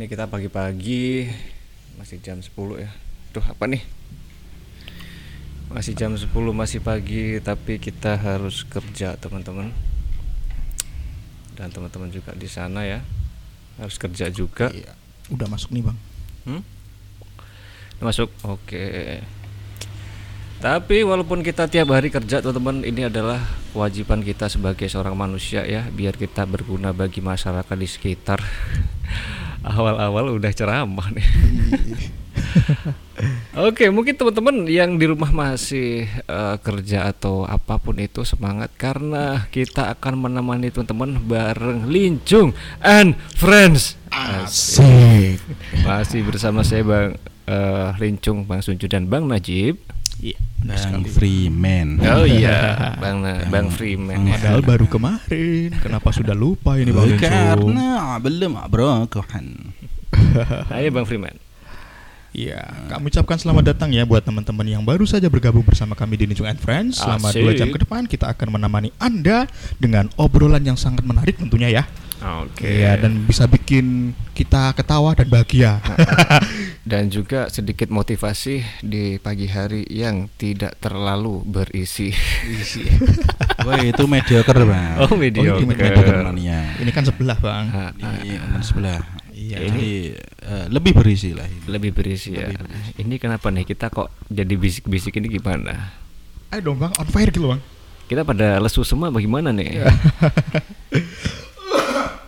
Ini kita pagi-pagi masih jam 10 ya. Duh, apa nih? Masih jam 10 masih pagi tapi kita harus kerja, teman-teman. Dan teman-teman juga di sana ya. Harus kerja juga. Iya. Udah masuk nih bang. Hmm? Masuk. Oke. Tapi walaupun kita tiap hari kerja teman-teman ini adalah kewajiban kita sebagai seorang manusia ya biar kita berguna bagi masyarakat di sekitar. Awal-awal udah ceramah nih. Oke, mungkin teman-teman yang di rumah masih eh, kerja atau apa pun itu semangat karena kita akan menemani teman-teman bareng Lincung and Friends. Asik. Masih bersama saya Bang eh, Lincung, Bang Sunju dan Bang Najib. Iya. Bang Freeman. Oh iya, Bang Na- Bang Freeman. ya. Padahal baru kemarin. Kenapa sudah lupa ini bang? Karena belum bro Kohan. Ayo Bang Freeman. Iya, kami ucapkan selamat datang ya buat teman-teman yang baru saja bergabung bersama kami di Lincung and Friends. Selama Asik. dua jam ke depan kita akan menemani Anda dengan obrolan yang sangat menarik tentunya ya. Oke. Iya, dan bisa bikin kita ketawa dan bahagia. dan juga sedikit motivasi di pagi hari yang tidak terlalu berisi. Wah itu mediocre bang. Oh, ini mediocre. mediocre mania. ini kan sebelah bang. Ah, ah, Di teman sebelah. Iya. Jadi eh, lebih berisi lah. ini. lebih berisi ya. Ini kenapa nih kita kok jadi bisik-bisik ini gimana? Ayo dong bang, on fire gitu bang. Kita pada lesu semua bagaimana nih?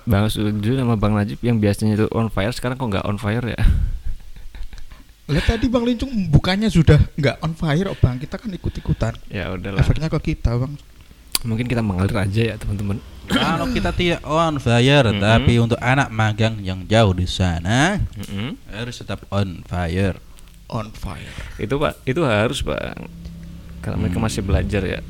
Bang Suju sama Bang Najib yang biasanya itu on fire sekarang kok nggak on fire ya? Lihat tadi bang Lincung bukannya sudah nggak on fire oh bang, kita kan ikut-ikutan. Ya udahlah. Efeknya ke kita bang. Mungkin kita mengalir aja ya teman-teman. Kalau kita tidak on fire, Mhm. tapi untuk anak magang yang jauh di sana Mm-mm. harus tetap on fire. On fire. Itu pak, itu harus bang. Kalau mereka Hmm. masih belajar ya,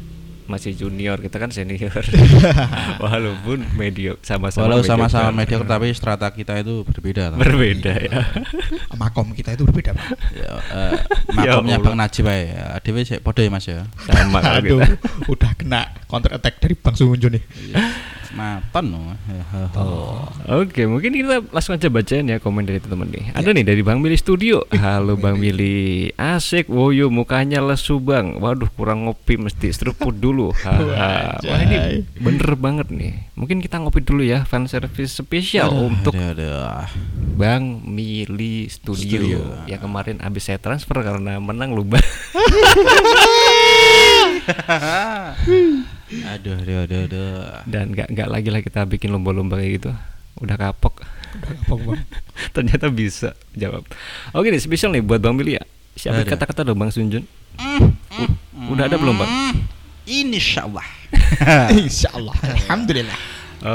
masih junior kita kan senior. Walaupun medio sama-sama. Walau sama-sama mediocre. mediocre tapi strata kita itu berbeda. berbeda ya. Makom kita itu berbeda bang. Ya, Ya makomnya Allah. Bang Najib ya. Dewe sik podo ya Mas ya. Sama Aduh, udah kena counter attack dari Bang Sunjo nih. Maton loh. Oh. Oke, mungkin kita langsung aja bacain ya komen dari teman-teman nih. Ada nih dari Bang Mili Studio. Halo Bang Mili. Asik, woyo mukanya lesu Bang. Waduh, kurang ngopi mesti seruput dulu. Haha. Wah, ini bener banget nih. Mungkin kita ngopi dulu ya, fan service spesial untuk Aduh, aduh. Bang Mili Studio, Studio. yang kemarin habis saya transfer karena menang lomba. aduh, aduh, aduh, aduh. Dan nggak nggak lagi lah kita bikin lomba-lomba kayak gitu. Udah kapok. Bang? Ternyata bisa jawab. Oke nih spesial nih buat Bang Billy ya. Siapa kata-kata dong Bang Sunjun? U- udah ada belum Bang? Insya Allah. Insya Allah. Alhamdulillah.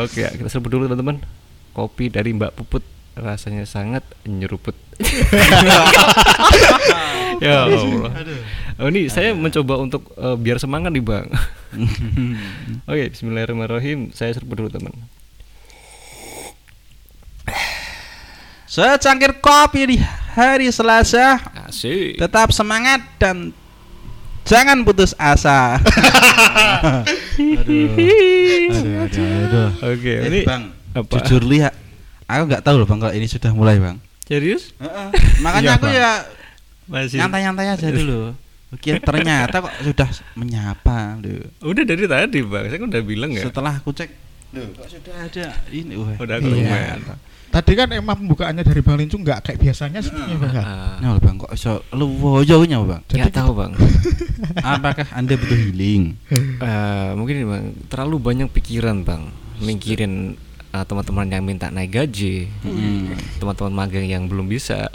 Oke ya, kita sebut dulu teman-teman. Kopi dari Mbak Puput rasanya sangat nyeruput. ya Allah. Oh, ini saya mencoba untuk eh, biar semangat nih Bang. Oke, Bismillahirrahmanirrahim. Saya seruput dulu teman. Secangkir kopi di hari Selasa. Asik. Tetap semangat dan jangan putus asa. aduh. Aduh, aduh, aduh. Oke, Eh, ini bang, apa? jujur lihat, aku nggak tahu loh bang kalau ini sudah mulai bang. Serius? Makanya Iya, aku Bang. ya Masih. nyantai-nyantai aja dulu. Oke, ternyata kok sudah menyapa, loh. Udah dari tadi Bang. Saya kan udah bilang ya. Setelah aku cek, loh, kok sudah ada ini, wah. Udah Iya. Tadi kan emang pembukaannya dari Bang Lincung nggak kayak biasanya sebenarnya bang. Ah. Nah, bang kok iso lewoyonya bang? Nggak tahu bang. Apakah anda butuh healing? Eh, mungkin bang terlalu banyak pikiran bang, mikirin eh, teman-teman yang minta naik gaji, Hmm. teman-teman magang yang belum bisa,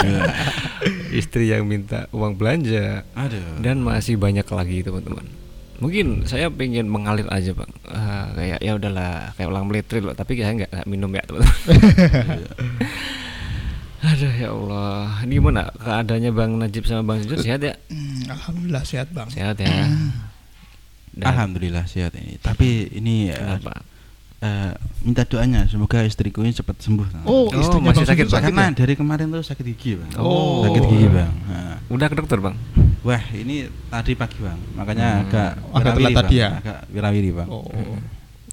istri yang minta uang belanja, Aduh. dan masih banyak lagi teman-teman. Mungkin saya pengen mengalir aja bang, Ah, kayak ya udahlah kayak ulang melitri loh, tapi saya nggak minum ya teman-teman. Aduh ya Allah, ini gimana keadaannya Bang Najib sama Bang Sujud sehat ya? Hmm, Alhamdulillah sehat bang. Sehat ya. Dan- Alhamdulillah sehat ini. Tapi ini eh, Kenapa? eh, minta doanya semoga istriku ini cepat sembuh. Oh, Oh, istrinya masih Bang sakit, sakit Karena ya? dari kemarin tuh sakit gigi bang. Oh. Sakit gigi bang. Nah. Udah ke dokter bang? Wah ini tadi pagi bang. Makanya Hmm. agak Agak telat tadi Bang. ya? Agak wirawiri bang. Oh.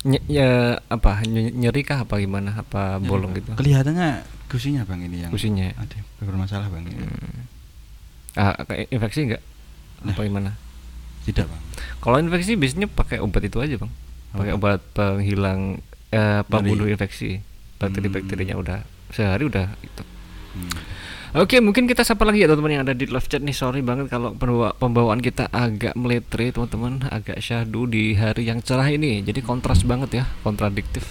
Ny- ya apa ny- nyeri kah apa gimana apa bolong gitu? Kelihatannya Gusinya bang ini yang Gusinya. ada bermasalah bang ini. Ah, kayak infeksi enggak? Nah. Apa gimana? Tidak bang. Kalau infeksi biasanya pakai obat itu aja, Bang. Pakai obat penghilang eh, pembunuh infeksi. Bakteri-bakterinya udah sehari udah itu. Hmm. Oke, mungkin kita sapa lagi ya teman-teman yang ada di live chat nih. Sorry banget kalau pembawa- pembawaan kita agak meletre, teman-teman, agak syahdu di hari yang cerah ini. Jadi kontras banget ya, kontradiktif.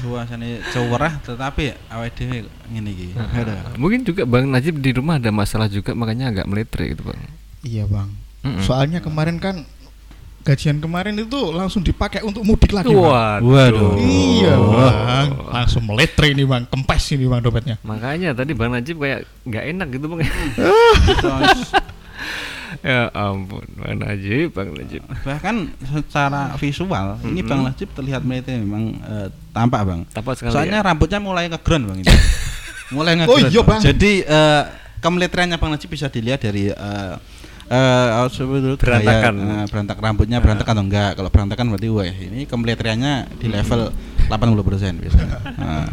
Suasana cerah tetapi awet dhewe ngene iki. Ada. Mungkin juga Bang Najib di rumah ada masalah juga makanya agak meletre gitu, Bang. Iya bang. Mm-mm. Soalnya kemarin kan gajian kemarin itu langsung dipakai untuk mudik lagi. Bang. Waduh. Iya bang. Langsung meletre ini bang. Kempes ini bang dompetnya. Makanya tadi Bang Najib kayak nggak enak gitu, Bang. Ya ampun, Bang Najib, Bang Najib. bahkan secara visual ini Bang Najib terlihat melihatnya memang eh, tampak Bang. Tepat sekali. Soalnya ya. rambutnya mulai ngegrond Bang ini. mulai ngegrond. Oh iya, Bang. Jadi eh kemeletriannya Bang Najib bisa dilihat dari eh eh gaya, Berantakan. eh, berantak rambutnya berantakan atau enggak. Kalau berantakan berarti wah ini kemeletriannya di level 80% biasanya. Nah,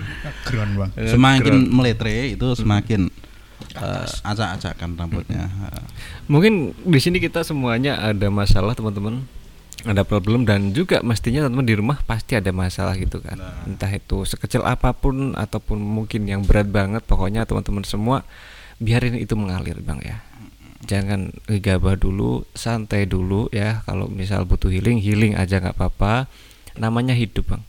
bang. Eh, semakin keren. meletre itu semakin eh, acak-acakan rambutnya. Eh, Mungkin di sini kita semuanya ada masalah teman-teman, ada problem dan juga mestinya teman-teman di rumah pasti ada masalah gitu kan. Entah itu sekecil apa pun ataupun mungkin yang berat banget, pokoknya teman-teman semua biarin itu mengalir bang ya. Jangan gegabah dulu, santai dulu ya. Kalau misal butuh healing, healing aja nggak apa-apa. Namanya hidup bang.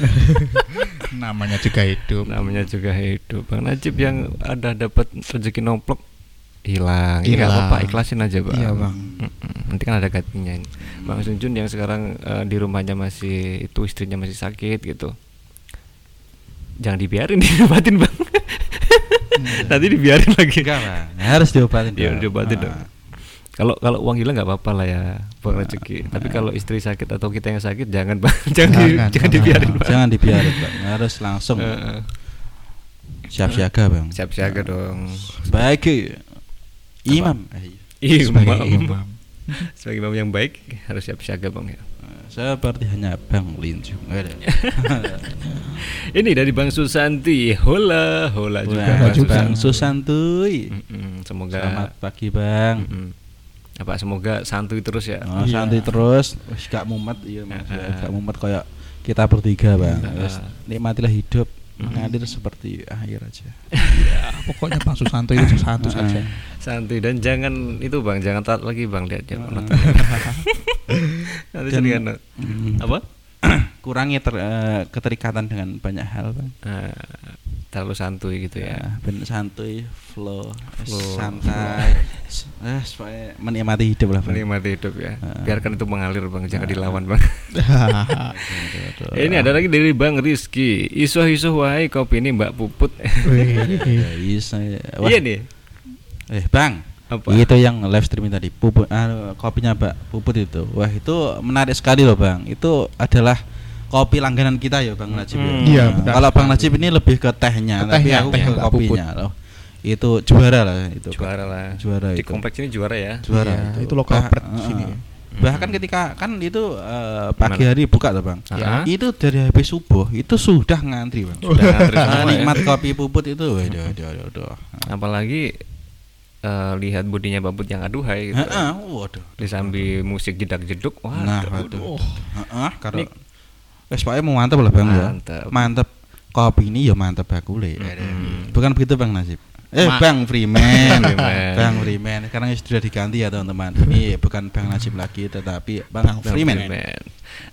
Namanya juga hidup. Namanya juga hidup. Bang Najib yang ada dapat rezeki nomplok hilang. Nggak Hilang. apa-apa, ikhlasin aja bang. Iya, Bang. Mm-mm. Nanti kan ada gantinya. ini. Bang Sunjun yang sekarang eh, di rumahnya masih itu istrinya masih sakit gitu. Jangan dibiarin diobatin bang. Nanti dibiarin lagi. enggak Bang, harus diobatin. Bang. diobatin Ah. dong. Kalau kalau uang hilang nggak apa-apa lah ya buat Nah, rezeki. Tapi nah. kalau istri sakit atau kita yang sakit jangan bang, jangan, di- Jangan, jangan jangan. dibiarin bang. Jangan dibiarin, Bang. Harus langsung siap siaga, Bang. Siap siaga dong. Sebagai imam. Eh, Iya, Sebagai imam. Sebagai imam yang baik harus siap siaga bang ya. Seperti hanya Bang Linju. Ini dari Bang Susanti, hola, hola juga Wah, Bang juga. Bang Susanti. Susantuy. Semoga Selamat pagi, Bang. Apa semoga santuy terus ya. Oh, Iya. santuy terus, wis gak mumet iya Mas. Gak mumet kayak kita bertiga, Bang. Heeh. Wis nikmatilah hidup. Mengalir seperti air aja. Ya, pokoknya Bang Susanto itu Susanto saja. Santuy dan jangan itu Bang, jangan taat lagi Bang lihat ya. Nanti Dan- sering anu. Hmm. apa? Kurangi ter- eh, keterikatan dengan banyak hal, Bang. Eh, terlalu santuy gitu ya. Ya, ben santuy, flow, Flow, santai. Eh, supaya menikmati hidup lah, Bang. Menikmati hidup ya. Heeh. Biarkan itu mengalir Bang, jangan Heeh. dilawan Bang. Ini ada lagi dari Bang Rizky. Isuh-isuh wahai kopi ini Mbak Puput. Ya, bisa. Wah, Iya nih. Eh, Bang. Apa? Itu yang live streaming tadi, puput, ah, kopinya Mbak Puput itu. Wah, itu menarik sekali loh, Bang. Itu adalah kopi langganan kita ya, Bang Najib. ya. Hmm. Iya, Nah, benar Kalau Bang. Najib ini lebih ke tehnya, Ke tapi tehnya, aku teh ke Mbak kopinya loh. Itu juara lah itu. Juara lah. Juara Di itu. kompleks ini juara ya. Juara Iya, itu lokal Bah- bread di eh, sini. eh. Bahkan ketika kan itu eh, pagi Gimana? hari buka tuh, Bang. Ya. Itu dari habis subuh itu sudah ngantri, Bang. Sudah ngantri Ah, semua ya. nikmat kopi puput itu, waduh, waduh, waduh, waduh. Apalagi eh, lihat bodinya Babut yang aduhai gitu. Heeh, waduh. Disambi musik jedak jeduk. Wah, Nah, aduh. waduh. Heeh, karo Nik. Wis pokoke mau mantep lah Bang ya. Mantep. Mantep. Kopi ini ya mantep bakule. Mm-mm. Bukan begitu Bang Nasib. Eh Ma- Bang Freeman. Bang Freeman. Sekarang sudah diganti ya teman-teman. Ini bukan Bang Nasib lagi tetapi Bang, Bang Bang Freeman. Freeman.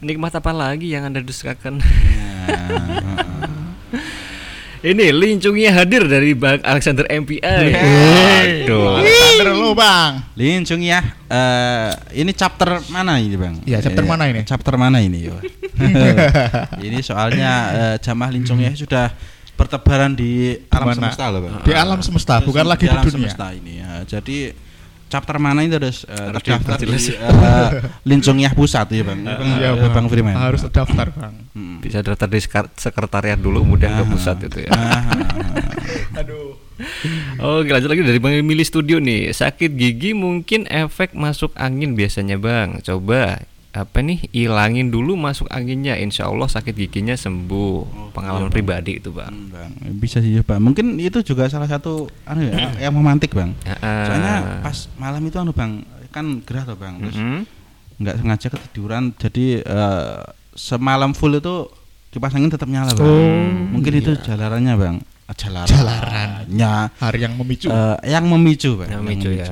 Nikmat apa lagi yang Anda dustakan? Nah, Ini lincungnya hadir dari Bang Alexander MPI. Aduh. Alexander lo Bang. Lincung ya. Eh ini chapter mana ini Bang? Iya, chapter Eh, mana ini? Chapter mana ini? Ini soalnya eh, jamaah lincung ya sudah bertebaran di alam semesta loh Bang. Di alam semesta, bukan lagi di alam dunia. semesta ini ya. Jadi chapter mana itu harus, eh, Harus terdaftar di diperjelas. eh, Lincungyah pusat ya Bang. Bang, Iya, eh, Bang Freeman. Harus terdaftar Bang. Hmm. Bisa daftar di sekretariat dulu kemudian ke Ah. pusat itu ya. Ah. Aduh. Oke lanjut lagi dari Bang Emily Studio nih Sakit gigi mungkin efek masuk angin biasanya Bang Coba apa nih ilangin dulu masuk anginnya insya Allah sakit giginya sembuh pengalaman pribadi itu bang Hmm, Bang, bisa sih Bang. Mungkin itu juga salah satu anu ya, yang memantik, Bang. Ya, ah. Soalnya pas malam itu anu, Bang, kan gerah tuh, Bang. Terus Mm-mm. nggak sengaja ketiduran jadi eh, semalam full itu kipas angin tetap nyala, Bang. Oh, Mungkin itu jalarannya, Bang. Jalaran. Jalarannya Hari yang memicu. eh, yang memicu, Bang. Yang memicu, ya.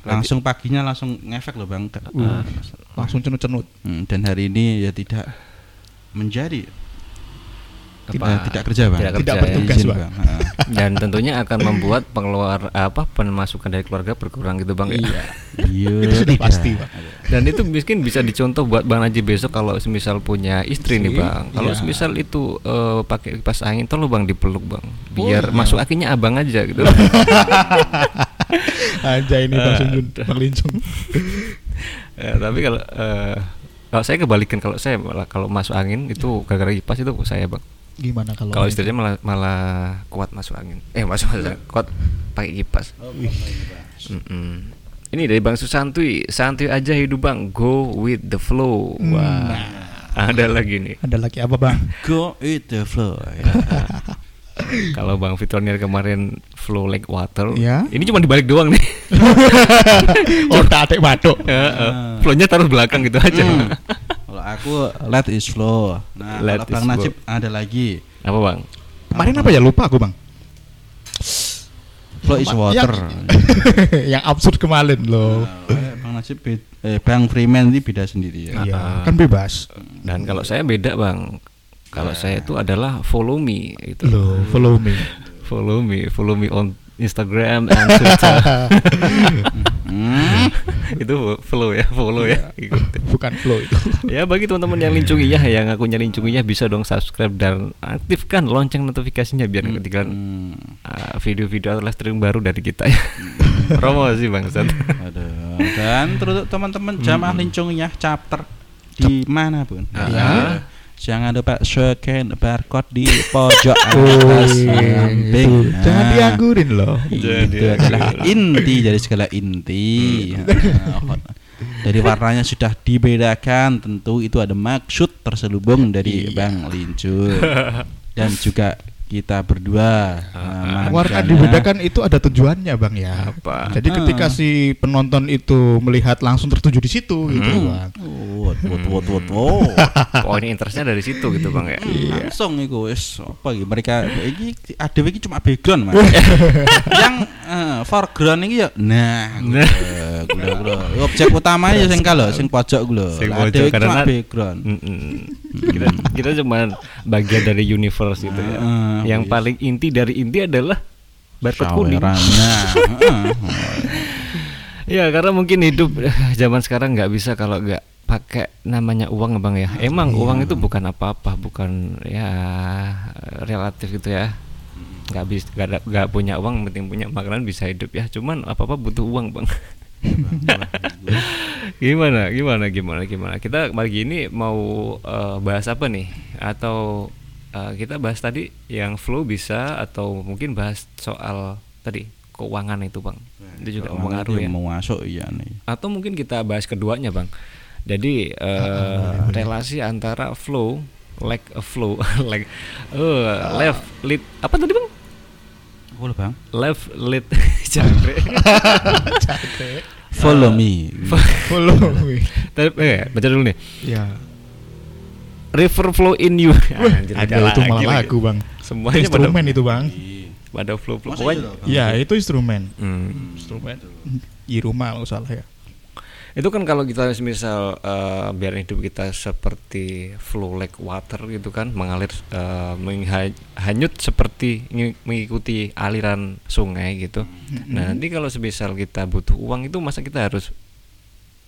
Langsung paginya langsung ngefek loh, Bang. Uh, langsung cenut-cenut. Hmm, dan hari ini ya tidak menjadi Apa? tidak, tidak kerja, Bang. Tidak Tidak kerja, ya. bertugas, Izin, Bang. Heeh. dan tentunya akan membuat pengeluar apa pemasukan dari keluarga berkurang gitu bang ya. Iya. Iya. Itu sudah pasti, Bang. Dan itu mungkin bisa dicontoh buat Bang Najib besok kalau semisal punya istri nih Istri, Bang. Kalau iya. semisal itu eh, pakai kipas angin tolong Bang dipeluk Bang. Biar iya. masuk akhirnya abang aja gitu. Aja ini Bang Sunjun, Bang Lincung. Ya, tapi kalau eh, kalau saya kebalikan kalau saya malah kalau masuk angin itu gara-gara kipas itu saya Bang. Gimana kalau Kalau istrinya malah malah kuat masuk angin. Eh masuk masuk angin, kuat pakai kipas. Wih, Mm-mm. Ini dari Bang Susanti, santuy aja hidup Bang, go with the flow. Hmm, Wah, ada lagi nih. ada lagi apa Bang? Go with the flow. Ya. Kalau Bang Fitronier kemarin flow like water, Ya. ini cuma dibalik doang nih. oh, tak atik batuk. Heeh. Flownya taruh belakang gitu aja. Hmm. Kalau aku let is flow. Nah, Let kalau Bang Najib ada lagi. Apa Bang? Kemarin apa ya lupa aku Bang. Flow is water. yang absurd kemarin loh. Nah, Bang Najib eh, Bang Freeman ini beda sendiri ya. Iya, Ah. kan bebas. Dan kalau saya beda Bang. Kalau saya itu adalah follow me itu. Loh, follow me. Follow me, follow me on Instagram and Twitter. Hmm. itu follow ya, follow ya. Ikutin. Bukan flow itu. Ya bagi teman-teman yang lincungiyah yang akunnya lincungiyah bisa dong subscribe dan aktifkan lonceng notifikasinya biar Hmm. uh, video-video atau live baru dari kita ya. Promosi bangsat. Aduh. Dan terus teman-teman jamaah lincungnya chapter di mana pun. Ah. Ya. Jangan lupa scan barcode di pojok atas iya, samping. itu. Jangan Nah, dianggurin loh. Jangan Itu adalah inti dari segala inti. Nah, dari warnanya sudah dibedakan, tentu itu ada maksud terselubung dari Iya. Bang Lincur dan juga kita berdua. Nah, Warna dibedakan itu ada tujuannya Bang ya. Apa? Jadi Ah. ketika si penonton itu melihat langsung tertuju di situ gitu Hmm. Bang. Oh, wot wot wot wot. Poin interestnya dari situ gitu bang ya. langsung iku wis apa iki mereka iki ada iki cuma background mas yang eh, foreground iki ya nah Nah. gula gula objek utamanya ya sing kalau sing pojok gula Sing pojok, ada iki cuma karena- background kita kita cuma bagian dari universe gitu ya. Ah, yang paling inti dari inti adalah barcode kuning. Nah. Ya karena mungkin hidup eh, zaman sekarang nggak bisa kalau nggak pakai namanya uang bang ya. Emang uang itu bukan apa-apa, bukan ya relatif gitu ya. Nggak bisa nggak ada- nggak punya uang, penting punya makanan bisa hidup ya. Cuman apa-apa butuh uang bang. gimana, gimana, gimana, gimana? Kita pagi ini mau eh, bahas apa nih? Atau eh, kita bahas tadi yang flow bisa atau mungkin bahas soal tadi keuangan itu bang. Itu juga mempengaruhi ya. mau masuk iya nih. Atau mungkin kita bahas keduanya bang. Jadi eh, relasi antara flow like a flow like eh left lead apa tadi bang? Boleh bang? Left lead jangkrik. Follow me. Follow me. tadi eh baca dulu nih. Ya. River flow in you Anjir, Ada itu malah lagi. lagu Bang. semuanya pada Instrumen itu Bang. pada flow flow? Iya, itu instrumen. Hmm. Instrumen. Di rumah kalau salah ya. itu kan kalau kita misal eh, biar hidup kita seperti flow like water gitu kan mengalir eh, mengha- hanyut seperti ngi- mengikuti aliran sungai gitu nah nanti kalau semisal kita butuh uang itu masa kita harus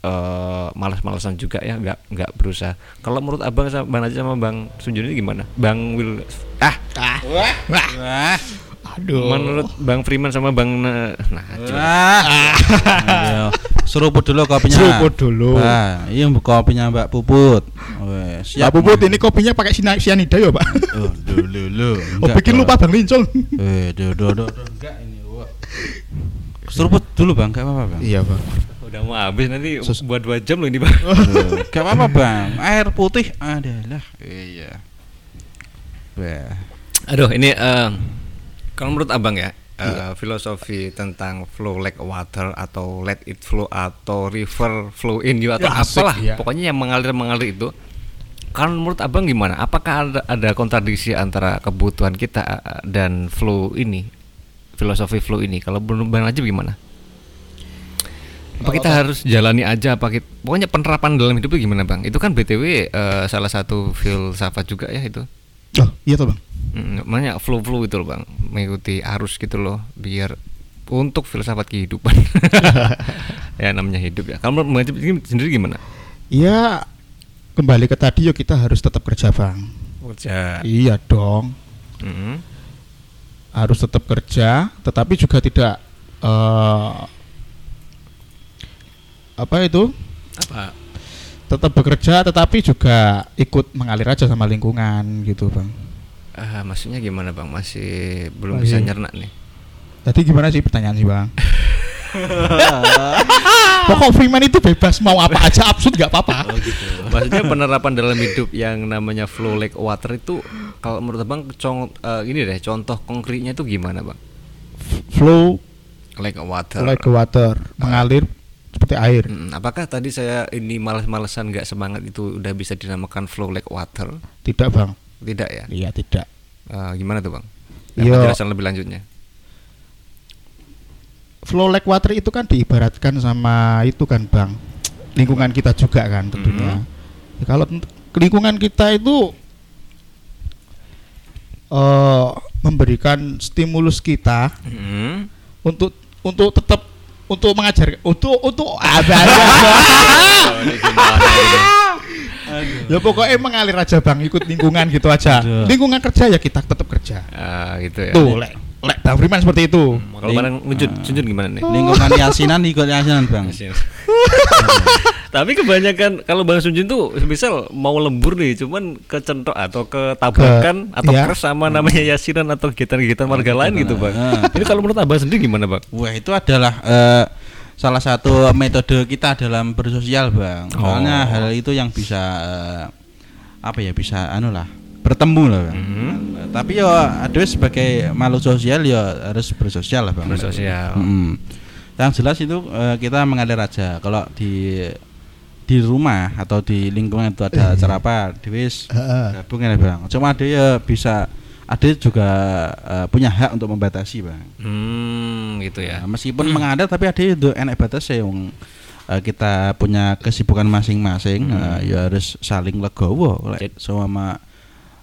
eh malas-malasan juga ya nggak nggak berusaha kalau menurut abang sama bang Najib sama bang Sunjun ini gimana bang Will ah wah Aduh. menurut bang Freeman sama bang Na- nah Wah. Ayo, seruput dulu kopinya. Seruput dulu. Nah, iya kopinya Mbak Puput. Wes, Ya Puput ini kopinya pakai cyanida ya Pak. Oh, dulu lu. Oh bikin lupa Bang Lincong. Eh, do do do. Enggak ini. Seruput dulu Bang, enggak apa-apa, Bang. Iya Bang. Udah mau habis nanti Sus- buat dua jam loh ini bang. Gak apa-apa bang. Air putih adalah. Iya. Bah. Aduh ini eh, kalau menurut abang ya eh, filosofi tentang flow like water atau let it flow atau river flow in you atau Ya, asik, apalah ya. pokoknya yang mengalir mengalir itu. Kalau menurut abang gimana? Apakah ada, ada kontradiksi antara kebutuhan kita eh, dan flow ini, filosofi flow ini? Kalau belum bang aja gimana? Apa kita apa? harus jalani aja? Apa kita, pokoknya penerapan dalam hidup itu gimana bang? Itu kan btw eh, salah satu filsafat juga ya itu. Oh, iya toh bang. Mm, makanya flow-flow itu loh bang mengikuti arus gitu loh biar untuk filsafat kehidupan ya namanya hidup ya Bang Najib sendiri gimana Ya kembali ke tadi yuk kita harus tetap kerja bang. kerja Iya dong, Mm-mm. harus tetap kerja, tetapi juga tidak eh apa itu apa tetap bekerja, tetapi juga ikut mengalir aja sama lingkungan gitu bang. Ah, maksudnya gimana bang masih belum Masih. bisa nyernak nih Tadi gimana sih pertanyaan sih bang? Pokok Freeman itu bebas mau apa aja absurd nggak apa-apa. Oh gitu. maksudnya penerapan dalam hidup yang namanya flow like water itu kalau menurut bang cong eh, ini deh contoh konkretnya itu gimana bang Flow like water like water, mengalir seperti air. Mm, apakah tadi saya ini males-malesan nggak semangat itu udah bisa dinamakan flow like water Tidak bang? tidak ya Iya tidak. Eh, gimana tuh bang? Yo. Yang penjelasan lebih lanjutnya. Flow like water itu kan diibaratkan sama itu kan bang, lingkungan kita juga kan tentunya. Ya, kalau lingkungan kita itu eh memberikan stimulus kita Hmm. untuk untuk tetap untuk mengajar untuk untuk apa Oh, ya pokoknya mengalir aja bang ikut lingkungan gitu aja Aduh. lingkungan kerja ya kita tetap kerja Ah, gitu ya. tuh lek lek bang Freeman seperti itu Kalau barang nunjuk gimana nih? Lingkungan yasinan ikut yasinan bang. Tapi kebanyakan kalau Bang Sunjun tuh misal mau lembur nih, cuman kecentok atau ketabrakan Ke- atau keras sama namanya yasinan atau gitar-gitar warga lain gitu, Bang. Ah. Ini kalau menurut Abang sendiri gimana, Bang? Wah itu adalah eh, salah satu metode kita dalam bersosial bang. Soalnya Oh. hal itu yang bisa eh, apa ya bisa anu lah bertemu lah bang. Mhm. Tapi ya ada sebagai makhluk sosial ya harus bersosial lah bang. Bersosial. Mm. Yang jelas itu eh, kita mengalir aja. Kalau di di rumah atau di lingkungan itu ada acara apa, Dewis Heeh. gabung ya bang. Cuma ada ya bisa ada juga eh, punya hak untuk membatasi bang. Hmm, gitu ya. Nah, meskipun mengadat tapi ada itu enak batas yang eh, kita punya kesibukan masing-masing Hmm. eh, ya harus saling legowo Jad- sama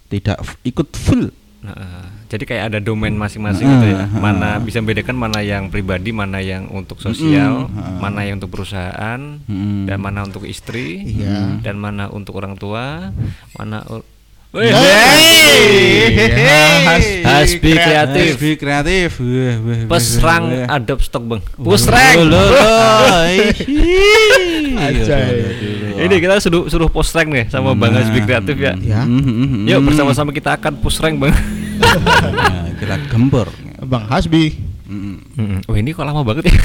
tidak ikut full Nah, jadi kayak ada domain masing-masing Heeh, gitu ya. Mana bisa membedakan mana yang pribadi, mana yang untuk sosial, Mm-mm, heeh. mana yang untuk perusahaan, Mm. dan mana untuk istri, Iya. dan mana untuk orang tua, mana Hey! Hey! Hasbi kreatif. Hasbi kreatif Pesrang adop stok bang. Pusreng. Ini kita suruh suruh pusreng nih sama Bang Hasbi kreatif ya. Ya. Mhm, Yuk mhm. bersama-sama kita akan pusreng bang. Nah, kita gembor bang Hasbi. Wah ini kok lama banget ya.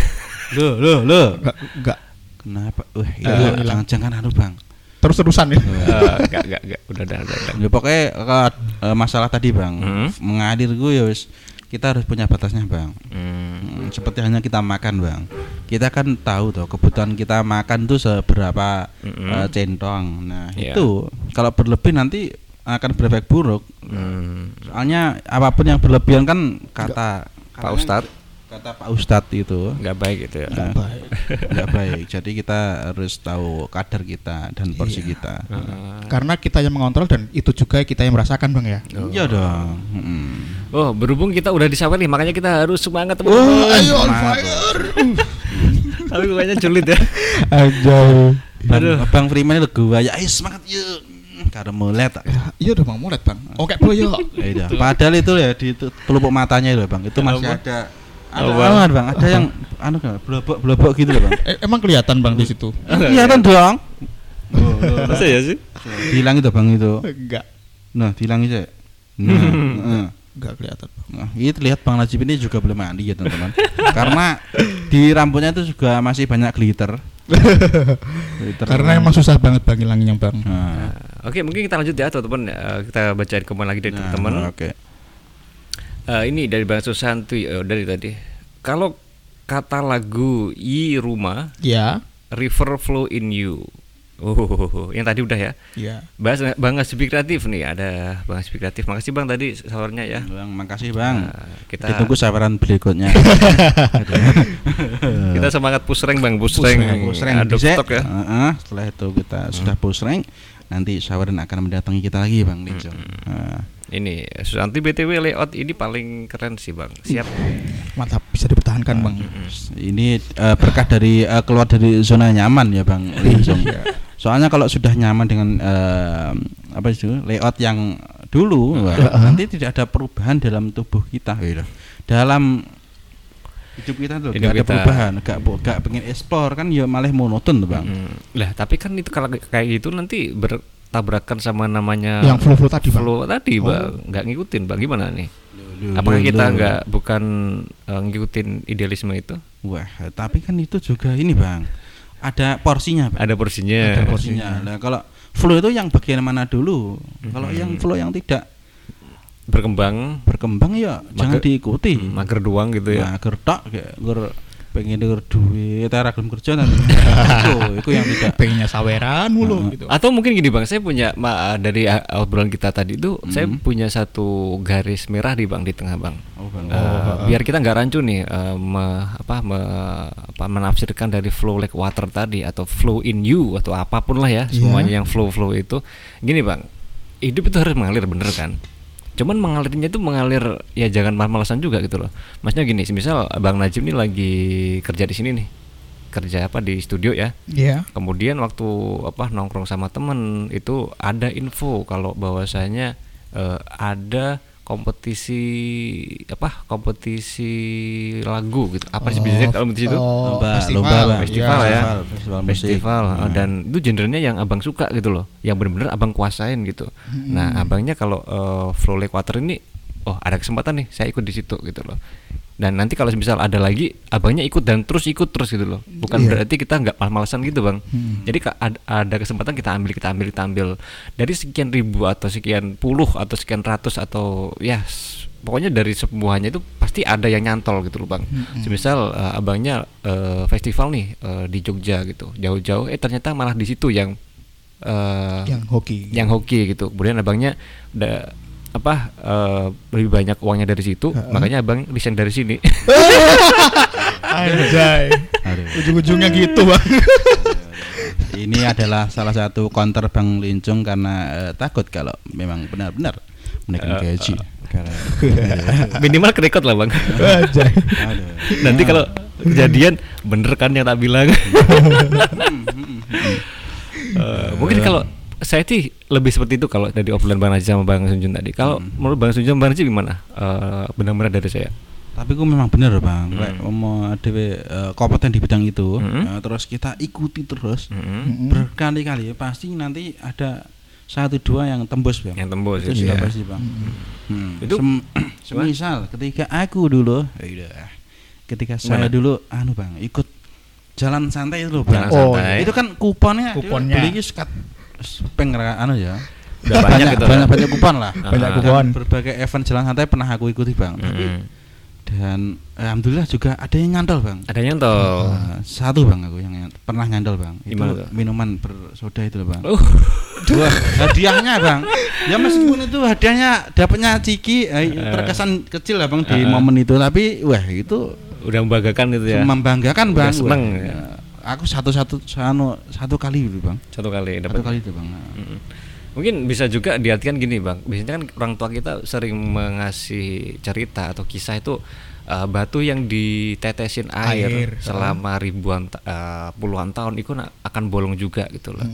loh loh loh enggak enggak kenapa wah Eh, iya hilang. jangan-jangan anu bang terus terusan ya Eh, Enggak enggak enggak udah udah udah. udah. Ya pokoknya kalau eh, masalah tadi bang Hmm. mengalir gue ya wis kita harus punya batasnya bang. Hmm. Hmm, seperti hanya kita makan bang. Kita kan tahu tuh kebutuhan kita makan tuh seberapa Mm-mm. eh, centong. Nah Iya. itu kalau berlebih nanti akan berefek buruk. Hmm. Soalnya apa pun yang berlebihan kan kata Pak Ustadz. Kata Pak Ustadz itu Enggak baik gitu ya. Nah, baik. nggak baik. Jadi kita harus tahu kadar kita dan porsi Iya. kita. Heeh. karena kita yang mengontrol dan itu juga kita yang merasakan bang ya Iya dong. Mm. Oh, berhubung kita udah disawet nih, makanya kita harus semangat Oh, teman-teman. ayo on fire Tapi kayaknya sulit ya. Aduh. Bang, Aduh. Bang Freeman itu gue ya, ayo semangat yuk. Hmm, Karena mulai tak. iya udah bang mulet bang oke boyo Ya udah. Padahal itu ya di itu pelupuk matanya itu bang, itu masih Apa? ada. Ada Apa? apa, bang? Ada yang anu kan, blobok blobok gitu loh bang. Eh, emang kelihatan bang di situ Iya kan dong. Masa ya sih? Hilang itu bang itu. enggak Nah, hilang itu. Nah, heeh. enggak kelihatan bang Nah, itu lihat Bang Najib ini juga belum mandi ya teman-teman. Karena di rambutnya itu juga masih banyak glitter. Twitter Karena emang susah banget bang hilangnya bang. Nah, Nah, Oke, mungkin kita lanjut ya teman-teman. Eh, kita bacain komen lagi dari nah, teman-teman. Oke. Eh, ini dari Bang Susanti eh, dari tadi. Kalau kata lagu I Rumah Ya. River Flow in You. Oh, yang tadi udah ya. Ya. Bahas Bang Asbi Kreatif nih, ada Bang Asbi Kreatif. Makasih Bang tadi sawarnya ya. Bang, makasih Bang. Nah, kita Ditunggu sabaran berikutnya. kita semangat push rank Bang, push rank. Push rank Aduk dhisik. stok ya. Hmm. Heeh, setelah itu kita sudah push rank, nanti Sawaran akan mendatangi kita lagi Bang Linjong. Hmm. Nah, Ini Susanti BTW layout ini paling keren sih Bang. Siap. Mantap bisa dipertahankan bang. ini eh, berkah dari eh, keluar dari zona nyaman ya Bang Linjong. Soalnya kalau sudah nyaman dengan eh, apa itu layout yang dulu, wah, nanti tidak ada perubahan dalam tubuh kita, gitu. Dalam hidup kita tuh Hidup nggak ada kita. perubahan, gak gak pengen explore kan ya malah monoton tuh Bang. Mm. Lah, tapi kan itu kalau kayak gitu nanti bertabrakan sama namanya Yang flow-flow tadi bang. flow tadi, Oh. Bang. Nggak ngikutin, Bang. Gimana nih? Loh, Apakah loh, kita nggak bukan eh, ngikutin idealisme itu? Wah, tapi kan itu juga ini bang, ada porsinya. Bang. Ada porsinya. Ada porsinya. Nah, kalau flow itu yang bagian mana dulu? Kalau Mhm. yang flow yang tidak Berkembang, berkembang ya jangan Mager- diikuti. mm, mager doang gitu ya. Gertak kayak ger pengen denger duit, era gelem kerja nanti. itu, itu yang tidak. Pengennya saweran mulu Heeh. gitu. Atau mungkin gini bang, saya punya ma, dari uh, obrolan kita tadi itu, saya Mhm. punya satu garis merah di bang di tengah bang. Oh, bang. Eh, biar kita nggak rancu nih eh, me- apa, me- apa, menafsirkan dari flow like water tadi atau flow in you atau apa pun lah ya Iya. semuanya yang flow flow itu gini bang hidup itu harus mengalir bener kan cuman mengalirnya itu mengalir ya jangan mal-malasan juga gitu loh. Maksudnya gini misal bang Najib nih lagi kerja di sini nih. Kerja apa? Di studio ya. Iya. kemudian waktu apa nongkrong sama temen itu ada info kalau bahwasanya eh, ada kompetisi apa kompetisi lagu gitu. Apa sih biasanya kalau kompetisi itu Oh, Lomba, festival. lomba, festival Iya, ya. festival, festival eh, Nah. dan itu genrenya yang abang suka gitu loh. Yang bener-bener abang kuasain gitu. Nah abangnya kalau eh, flow like water ini oh ada kesempatan nih saya ikut di situ gitu loh. Dan nanti kalau misal ada lagi abangnya ikut dan terus ikut terus gitu loh. Bukan Iya. berarti kita nggak malas-malasan gitu bang. Hmm. jadi ada kesempatan kita ambil kita ambil kita ambil. Dari sekian ribu atau sekian puluh atau sekian ratus atau ya pokoknya dari semuanya itu pasti ada yang nyantol gitu loh bang. Semisal eh, abangnya eh, festival nih eh, di Jogja gitu. Jauh-jauh eh ternyata malah di situ yang eh, Yang hoki. yang hoki gitu. Kemudian abangnya da, apa eh, lebih banyak uangnya dari situ makanya abang desain dari sini Anjay. Ujung-ujungnya gitu bang. Ini adalah salah satu counter Bang Lincung karena eh, takut kalau memang benar-benar menaikkan Eh, gaji. Karena- minimal kerekot lah bang Anjay. Aduh. nanti kalau kejadian bener kan yang tak bilang Eh, mungkin kalau saya sih lebih seperti itu kalau dari obrolan Bang Najib sama Bang Sunjun tadi. Kalau menurut Bang Sunjun Bang Najib gimana? Eh, benar-benar dari saya. Tapi gue memang bener bang, Hmm. Mau ada kompeten di bidang itu, Hmm. eh, terus kita ikuti terus Mm-mm. Mm-mm. berkali-kali, pasti nanti ada satu dua yang tembus bang. Yang tembus itu itu sudah ya. pasti bang. Hmm. Itu- Sem- semisal ketika aku dulu, ya udah, ketika saya dulu, anu bang, ikut jalan santai itu loh bang. Jalan Oh, santai. Itu kan kuponnya, Kuponnya. beli sekat peng anu ya. Udah banyak gitu. banyak banyak kupon lah. Banyak kupon. Dan berbagai event jalan santai pernah aku ikuti bang. Mm-mm. dan alhamdulillah juga ada yang nyantol bang Ada yang toh. Eh, satu bang aku yang pernah nyantol bang itu Gimana minuman bersoda itu loh bang Uh, Wah, hadiahnya bang ya meskipun itu hadiahnya dapatnya ciki eh, terkesan kecil lah bang di Eh. momen itu tapi wah itu udah membanggakan itu ya. membanggakan Udah bang seneng, Wah, ya. Aku satu satu satu, satu kali dulu bang Satu kali satu dapat. kali itu bang. Mungkin bisa juga diartikan gini bang. Biasanya kan orang tua kita sering mengasih cerita atau kisah itu uh, batu yang ditetesin air, Air, selama ribuan uh, puluhan tahun itu akan bolong juga gitu loh.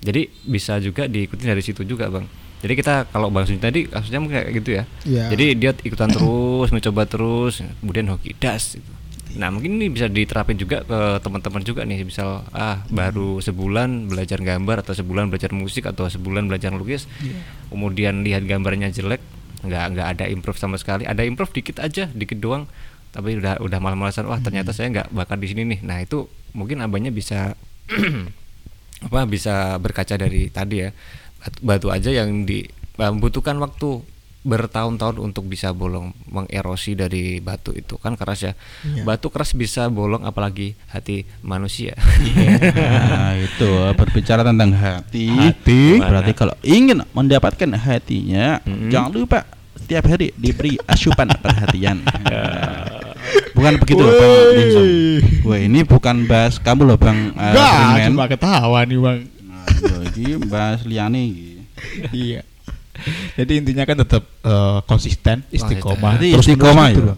Jadi bisa juga diikuti dari situ juga bang. Jadi kita kalau bang Sunyi tadi kasusnya mungkin kayak gitu ya. Iya. Jadi dia ikutan terus, mencoba terus, kemudian hoki das. Gitu. Nah mungkin ini bisa diterapin juga ke teman-teman juga nih, misal ah baru sebulan belajar gambar atau sebulan belajar musik atau sebulan belajar lukis, kemudian lihat gambarnya jelek, nggak nggak ada improve sama sekali, ada improve dikit aja, dikit doang, tapi udah udah malas-malasan, wah ternyata saya nggak bakat di sini nih. Nah itu mungkin abahnya bisa apa bisa berkaca dari tadi ya. Batu, batu aja yang di membutuhkan waktu bertahun-tahun untuk bisa bolong mengerosi dari batu itu kan keras ya Iya. batu keras bisa bolong apalagi hati manusia Nah, itu berbicara tentang hati. Hati. Berarti kalau ingin mendapatkan hatinya, Mm-mm. jangan lupa setiap hari diberi asupan perhatian. bukan begitu loh, Bang. Linson. Wah, ini bukan bahas kamu loh, Bang uh, Enggak, Freeman. cuma ketawa nih bang. Nah, iya, ini bahas liane iki. iya. Jadi intinya kan tetap eh, konsisten, istiqomah, Jadi terus istiqomah menerus gitu, ya.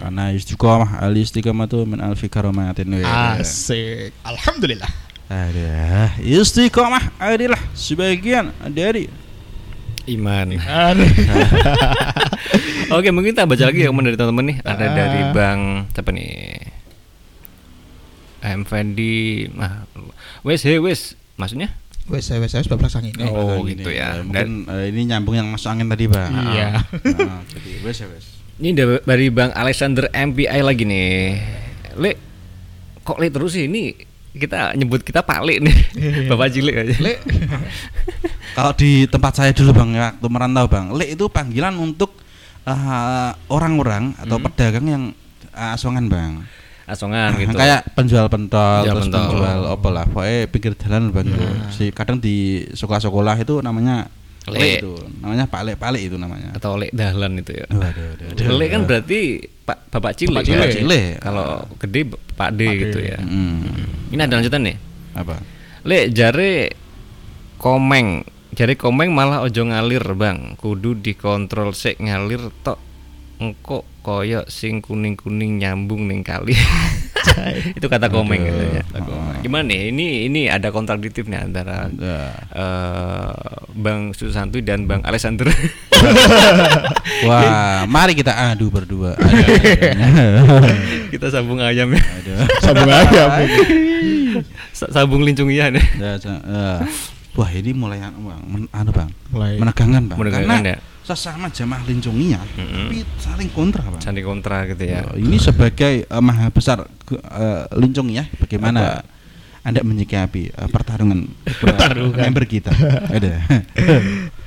Karena istiqomah al istiqomah itu min alfi karomatin. Asik. Alhamdulillah. Ada istiqomah adalah sebagian dari iman. Oke, mungkin kita baca lagi ya komen dari teman-teman nih. Ada Ah. dari Bang siapa nih? M Fendi. Nah, wes he wes. Maksudnya? Wes, saya wes saya sudah pasang ini. Oh, Nah, gitu ini, ya. eh, Mungkin eh, ini nyambung yang masuk angin tadi, Bang. Iya. Nah, jadi wes ya wes. Ini da- dari Bang Alexander MPI lagi nih. Le, kok le terus sih ini kita nyebut kita Pak Le nih. Bapak cilik aja. Le. Kalau di tempat saya dulu Bang ya, waktu merantau Bang, le itu panggilan untuk eh, orang-orang atau Hmm. pedagang yang eh, asongan Bang. Asongan gitu. Kayak penjual pentol, Penjual terus pentol. penjual apa lah, pokoknya pinggir jalan Bang. itu. Si kadang di sekolah-sekolah itu namanya le, Le. itu, namanya Pak Le, Pak Le itu namanya. atau Le Dahlan itu ya. Waduh, waduh, waduh. Le kan berarti Pak Bapak cilik. Bapak ya? cilik. Cilik. Kalau gede Pak D gitu ya. Hmm. Ini ada lanjutan nih. Apa? Le jare komeng jare komeng malah ojo ngalir bang kudu dikontrol sik ngalir tok engko koyo sing kuning kuning nyambung ning kali itu kata komeng gitu ya gimana nih ini ini ada kontradiktif nih antara eh, bang Susanti dan bang Alexander Wah, mari kita adu berdua. kita sambung ayam ya. Sambung aja. Bu. Sa- sambung lincungian ya Ya. Wah ini mulai anu bang, anu bang, Mulai. menegangkan bang. Menegangkan, Karena ya. Sesama jamaah lincungnya, Mm-mm. tapi saling kontra bang. sandi kontra gitu ya Oh, ini sebagai eh, maha besar lincungnya, bagaimana anda menyikapi eh, pertarungan, Pertarungan. member kita? Ada.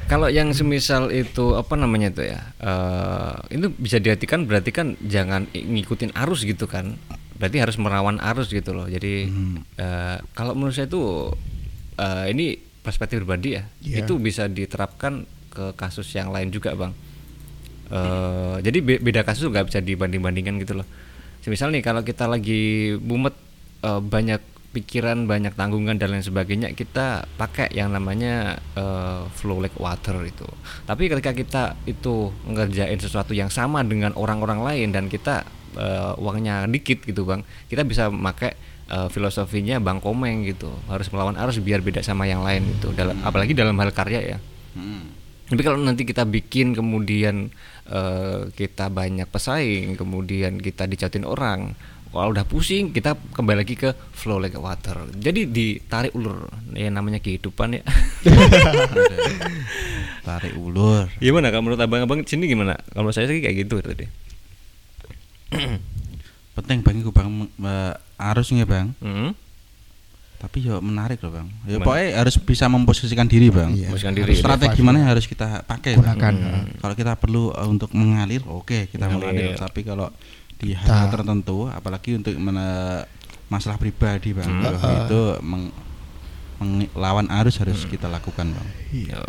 Kalau yang semisal itu apa namanya itu ya? eh itu bisa diartikan berarti kan jangan ngikutin arus gitu kan. Berarti harus merawan arus gitu loh. Jadi Hmm. eh, kalau menurut saya itu eh, ini perspektif pribadi ya. Iya. Itu bisa diterapkan ke kasus yang lain juga, Bang. eh jadi be- beda kasus nggak bisa dibanding-bandingkan gitu loh. Misal nih kalau kita lagi mumet eh, banyak pikiran, banyak tanggungan dan lain sebagainya, kita pakai yang namanya eh, flow like water itu. Tapi ketika kita itu ngerjain sesuatu yang sama dengan orang-orang lain dan kita eh, uangnya dikit gitu bang, kita bisa pakai eh, filosofinya bang Komeng gitu, harus melawan arus biar beda sama yang lain itu. Dalam, apalagi dalam hal karya ya. Hmm. Tapi kalau nanti kita bikin kemudian eh, kita banyak pesaing, kemudian kita dicautin orang, kalau udah pusing kita kembali lagi ke flow like water. Jadi ditarik ulur, ya namanya kehidupan ya. Tarik ulur. gimana kalau menurut abang-abang sini gimana? Kalau saya sih kayak gitu tadi. Penting bang, iku bang eh, arusnya bang. Hmm? Tapi ya menarik loh bang. Ya pokoknya harus bisa memposisikan diri bang. Iya. Memposisikan Harus diri, ya. Strategi mana yang harus kita pakai? Bang? Gunakan. Hmm. Kalau kita perlu uh, untuk mengalir, oke kita Mengalir. mengalir. Tapi kalau di hal tertentu, apalagi untuk masalah pribadi bang, Hmm. Uh-uh. itu meng- melawan arus harus kita lakukan bang. Iya. Ya,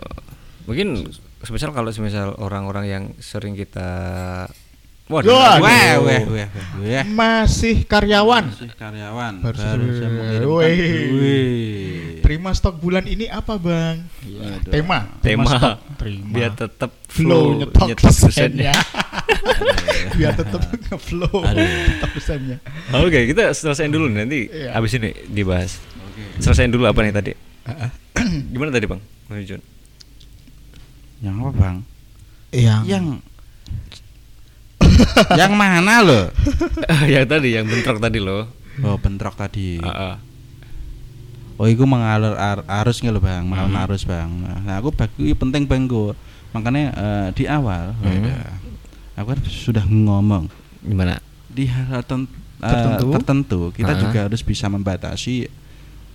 mungkin semisal kalau semisal orang-orang yang sering kita Waduh. Wah, wah, wah, wah, wah. Masih karyawan. Masih karyawan Baru baru menghidupkan. Wih. Wih. Terima stok bulan ini apa bang? Waduh. Tema. tema stok. Terima. biar tetap flow flow nyetok, nyetok desainnya. Biar tetap nge-flow. Tetap desainnya. Oke, kita selesaiin dulu nanti Iya. habis ini dibahas. Oke. Selesaiin dulu apa nih tadi? Gimana tadi, Bang? Bang Jun? Yang apa bang? Yang, Yang yang mana loh? yang tadi, yang bentrok tadi loh. Oh bentrok tadi. Heeh. Oh, itu mengalir ar arus nggak lo bang, melawan Hmm. arus bang. Nah, aku bagi penting bang go. Makanya eh, di awal, Hmm. wadah, aku kan sudah ngomong Gimana? di hal eh, Tertentu. tertentu kita Ah. juga harus bisa membatasi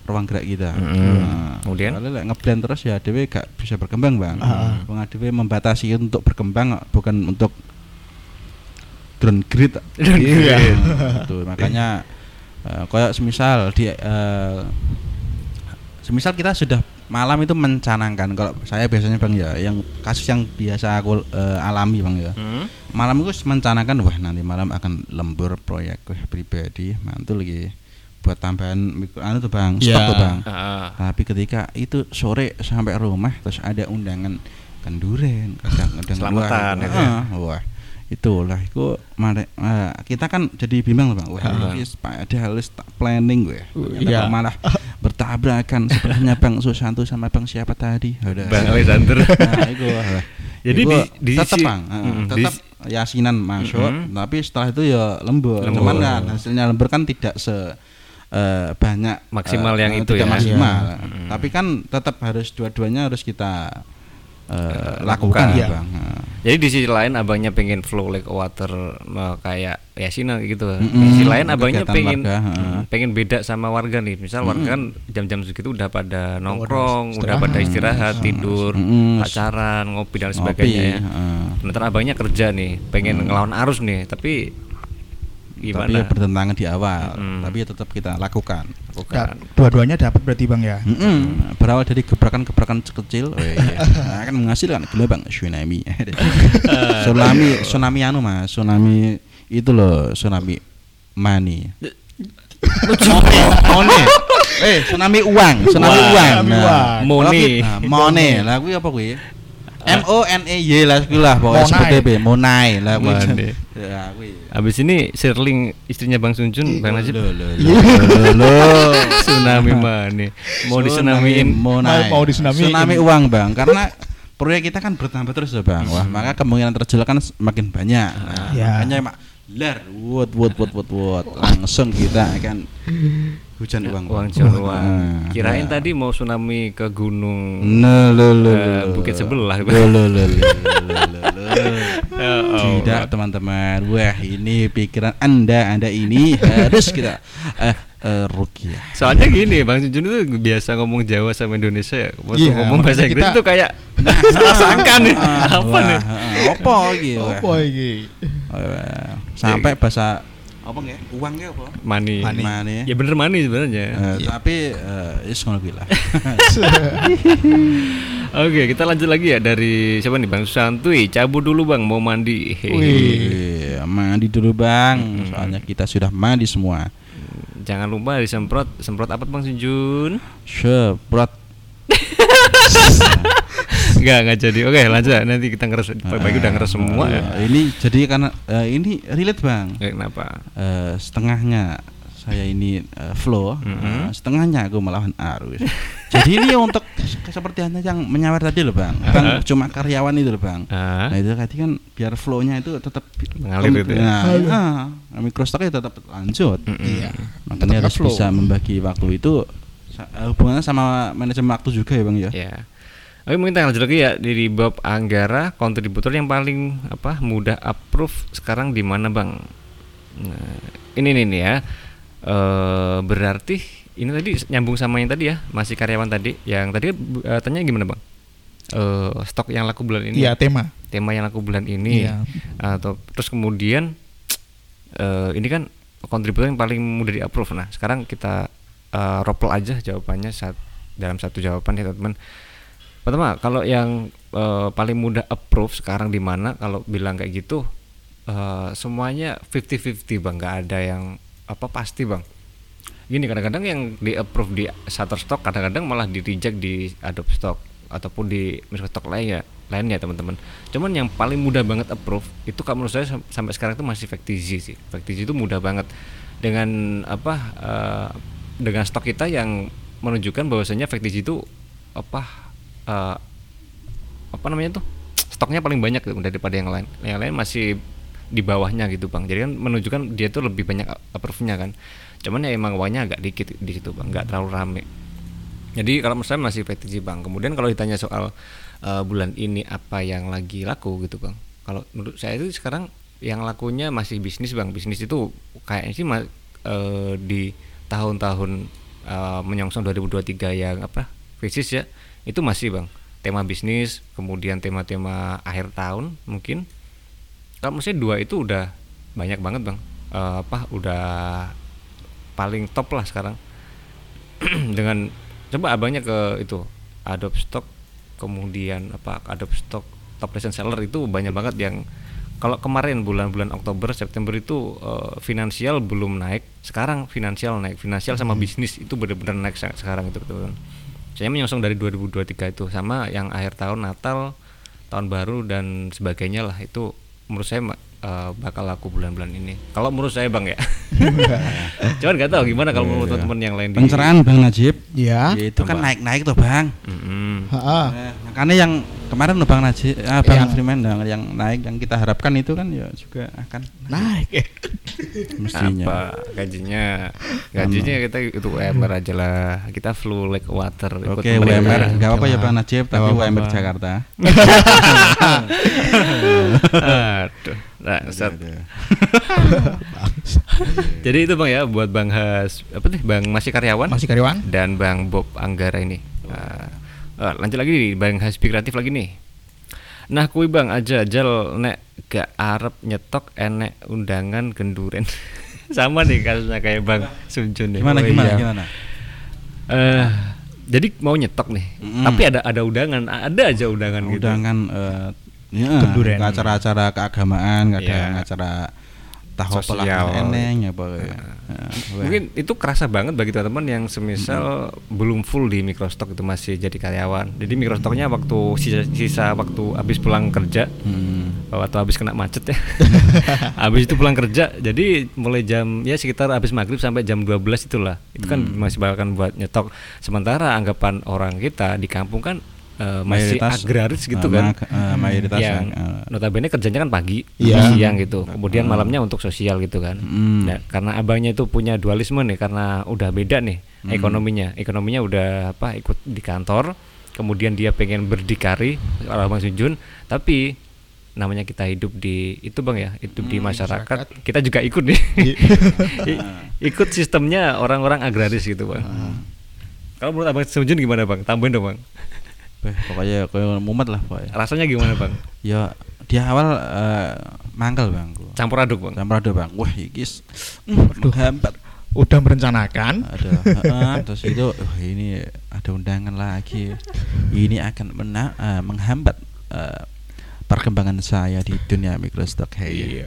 ruang gerak kita. Mm-mm. Nah, Kemudian? kalau lek ngeblend terus ya dhewe gak bisa berkembang, Bang. Ah. Wong dhewe membatasi untuk berkembang bukan untuk drone grid. Iya. grid. Itu makanya eh, kayak semisal di eh, semisal kita sudah malam itu mencanangkan kalau saya biasanya Bang ya yang kasus yang biasa aku eh, alami Bang ya. Hmm. Malam itu mencanangkan wah nanti malam akan lembur proyek wah, pribadi mantul lagi buat tambahan mikro anu tuh Bang, stok Ya. tuh Bang. Ah, Tapi ketika itu sore sampai rumah terus ada undangan kenduren, kadang-kadang Selamatan, wah, itu ya? ah, wah, itulah itu mare- ah, kita kan jadi bimbang bang, wah Ah. ini ada harus tak planning gue, Ternyata iya. malah bertabrakan sebenarnya bang Susanto sama bang siapa tadi, Udah. Bang Alexander. Nah, itu wah. Jadi Itu di- di tetap bang, ah, Mm, di tetap yasinan masuk, Mm-mm. tapi setelah itu ya lembur. Lembur. Cuman kan hasilnya lembur kan tidak se eh, banyak Maksimal eh, yang itu tidak ya. maksimal. Iya. Mm. Tapi kan tetap harus dua-duanya harus kita eh, Eh, lakukan, lakukan. ya, Iya. bang. Jadi di sisi lain abangnya pengen flow like water eh, kayak Yasina gitu. Di Mm-mm, sisi lain abangnya kegiatan pengen warga, mm, pengen beda sama warga nih. Misal warga kan jam-jam segitu udah pada nongkrong, udah pada istirahat, tidur, Mm-mm. pacaran, ngopi dan Ngopi, sebagainya ya. heeh. Sementara abangnya kerja nih, pengen ngelawan arus nih, tapi Tapi gimana? ya bertentangan di awal, Mm. tapi ya tetap kita lakukan. Bukan. Ya, dua-duanya dapat berarti bang ya. Mm-mm. Berawal dari gebrakan-gebrakan kecil, oh iya. nah, akan menghasilkan gelombang tsunami. tsunami, tsunami anu mas, tsunami itu loh, tsunami money. Money. Eh, tsunami uang, tsunami uang. Nah, ki- Nah, money. Lah kuwi apa kuwi? M O N E Y lah lah pokoknya Monai. seperti be, monai lah kuwi. Money. Ya kuwi. Abis ini Sherling istrinya Bang Sunjun, Bang Najib Iya. loh, loh, loh. tsunami mana? Mau disunamiin monai. Mau- disunamiin. Tsunami uang bang karena proyek kita kan bertambah terus ya bang wah maka kemungkinan terjual kan semakin banyak nah, Ya. makanya mak lar wot wot wot wot wot langsung kita akan hujan uang uang Bang. jual uang. Nah, Kirain nah. tadi mau tsunami ke gunung. Nah, lo, lo, lo. bukit sebelah. Lo, lo, lo, lo, lo. Ya. Tidak teman-teman Wah ini pikiran anda Anda ini harus kita eh, eh, rukiah Soalnya gini, Bang Sunjun itu biasa ngomong Jawa sama Indonesia ya. Waktu Iya, ngomong bahasa Inggris kita- itu kayak salah sangka nih. Ah, Apa nih? Apa gitu Apa ini? Sampai bahasa Apa nggak? Uang nggak apa? Money. Money. Money. Ya bener money sebenarnya. Eh, Tapi eh, is ngono kuwi lah. Oke, kita lanjut lagi ya dari siapa nih Bang Santuy. Cabut dulu Bang, mau mandi. Wih. Mandi dulu bang Soalnya kita sudah mandi semua Jangan lupa disemprot, semprot apa Bang Sunjun? Seprot Enggak, enggak jadi. Oke, lanjut nanti kita ngeres pagi udah ngeres semua ya. Eh, Ini jadi karena eh, ini relate bang Eh, Kenapa? Eh, Setengahnya saya ini eh, flow Mhm. eh, Setengahnya aku melawan arus Jadi ini untuk seperti anda yang menyawar tadi loh bang Bang cuma karyawan itu loh bang Ah, Nah itu tadi kan biar flow-nya itu tetap Mengalir itu ya? Nah, nah, mikrostoknya tetap lanjut. Mm-mm. Iya. Makanya Tetap harus flow. bisa membagi waktu itu hubungannya sama manajemen waktu juga ya bang ya. Ya. Oke mungkin kita lanjut lagi ya dari Bob Anggara kontributor yang paling apa mudah approve sekarang di mana bang? Nah, ini nih, nih ya. Eh berarti ini tadi nyambung sama yang tadi ya masih karyawan tadi yang tadi eh, tanya gimana bang? Eh stok yang laku bulan ini Iya tema. tema yang laku bulan ini Iya. atau terus kemudian eh ini kan kontributor yang paling mudah di approve nah sekarang kita eh, ropel aja jawabannya saat dalam satu jawaban ya teman pertama kalau yang eh, paling mudah approve sekarang di mana kalau bilang kayak gitu eh, semuanya 50-50 bang. Nggak ada yang apa pasti bang. Gini kadang-kadang yang di approve di Shutterstock kadang-kadang malah di reject di Adobe Stock ataupun di Microsoft lainnya lainnya teman-teman. Cuman yang paling mudah banget approve itu kalau menurut saya sam- sampai sekarang itu masih Factizi sih. Factizi itu mudah banget. Dengan apa eh, dengan stok kita yang menunjukkan bahwasanya Factizi itu apa eh, apa namanya tuh? Stoknya paling banyak gitu daripada yang lain. Yang lain masih di bawahnya gitu bang. Jadi kan menunjukkan dia tuh lebih banyak approve-nya kan. Cuman ya emang uangnya agak dikit di situ bang. Nggak terlalu rame. Jadi kalau menurut saya masih PTG bang. Kemudian kalau ditanya soal eh, bulan ini apa yang lagi laku gitu bang. Kalau menurut saya itu sekarang yang lakunya masih bisnis bang. Bisnis itu kayaknya sih eh, di tahun-tahun eh, menyongsong 2023 yang apa krisis ya itu masih bang. Tema bisnis kemudian tema-tema akhir tahun mungkin. Kalau saya dua itu udah banyak banget bang. Eh, apa udah paling top lah sekarang. Dengan coba abangnya ke itu Adobe Stock kemudian apa Adobe Stock top recent seller itu banyak banget yang kalau kemarin bulan-bulan Oktober September itu eh, finansial belum naik. Sekarang finansial naik. Finansial sama bisnis itu benar-benar naik se- sekarang itu betul saya menyongsong dari 2023 itu sama yang akhir tahun Natal tahun baru dan sebagainya lah. Itu menurut saya eh, bakal laku bulan-bulan ini kalau menurut saya bang ya cuman nggak tahu gimana kalau menurut teman-teman yang lain di Pencerahan Bang Najib. Ya. Ya, itu kan naik-naik tuh Bang. Eh, makanya yang kemarin loh Bang Najib, ah, Bang Yang- Freeman yang, yang naik yang kita harapkan itu kan ya juga akan Naik. mestinya. apa gajinya gajinya kita itu UMR aja lah kita flu like water ikut Oke, pemerintah. UMR enggak apa-apa ya. Bang Najib, tapi UMR. Jakarta. aduh nah, Ustaz. jadi itu bang ya buat bang Has apa nih bang masih karyawan Masih karyawan? dan bang Bob Anggara ini Ah, ah, lanjut lagi nih bang Has kreatif lagi nih nah kui bang aja jal nek gak arep nyetok enek undangan genduren sama nih kasusnya kayak bang Sunjun nih Gimana Oh, gimana iya. gimana? Eh, jadi mau nyetok nih, Mm-mm. tapi ada ada undangan, ada aja undangan, gitu. Undangan eh, ya, Kenduren. ke acara-acara keagamaan, kadang Iya. acara tahu Sosial. eneng ya apa ya. Ya. Mungkin itu kerasa banget bagi teman-teman yang semisal belum full di Microstock itu masih jadi karyawan. Jadi Microstocknya waktu sisa, sisa waktu habis pulang kerja, Hmm. atau habis kena macet ya, habis itu pulang kerja. Jadi mulai jam ya sekitar habis maghrib sampai jam 12 itulah. Itu kan Hmm. masih bahkan buat nyetok. Sementara anggapan orang kita di kampung kan eh, masih Mayoritas, agraris gitu eh, kan. eh, mayoritas yang eh, notabene kerjanya kan pagi, Iya. siang gitu. Kemudian malamnya untuk sosial gitu kan. Hmm. Nah, karena abangnya itu punya dualisme nih karena udah beda nih Hmm. ekonominya. Ekonominya udah apa ikut di kantor, kemudian dia pengen berdikari ala Bang Sunjun, tapi namanya kita hidup di itu Bang ya, hidup di Hmm, masyarakat, kita juga ikut nih. I- ikut sistemnya orang-orang agraris gitu, Bang. Hmm. Kalau menurut Abang Sunjun gimana, Bang? Tambahin dong, Bang. Weh, pokoknya kayak mumet lah pokoknya. Rasanya gimana, Bang? Ya di awal eh, mangkel bang. Campur aduk, Bang. campur aduk bang. Wah ikis, mm, menghambat. Udah merencanakan. Ada, heeh, terus itu, oh, ini ada undangan lagi. Ini akan mena eh, menghambat eh, perkembangan saya di dunia microstock. Hey, Iya.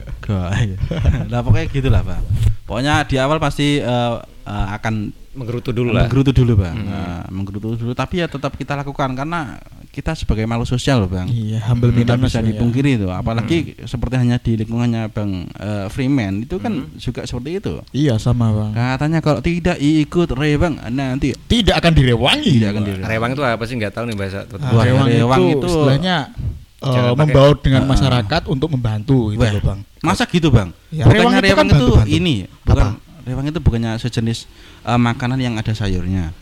Nah pokoknya gitulah bang. Pokoknya di awal pasti eh, eh, akan Menggerutu dulu lah. menggerutu dulu bang, Hmm. Nah, menggerutu dulu. Tapi ya tetap kita lakukan karena kita sebagai makhluk sosial loh bang. Iya, humble tidak mindedness bisa ya. dipungkiri itu apalagi seperti hanya di lingkungannya bang eh, Freeman itu kan juga seperti itu Iya, sama, Bang. katanya kalau tidak ikut re bang nanti Tidak akan direwangi. tidak akan di Rewang itu apa sih nggak tahu nih bahasa. Ah, rewang, rewang itu, itu- istilahnya eh, pakai- membaur dengan Ah. masyarakat untuk membantu gitu Wah, loh, Bang. masa gitu bang Ya, bukannya rewang itu rewang kan itu, bantu-bantu. ini Apa? bukan rewang itu bukannya sejenis eh, makanan yang ada sayurnya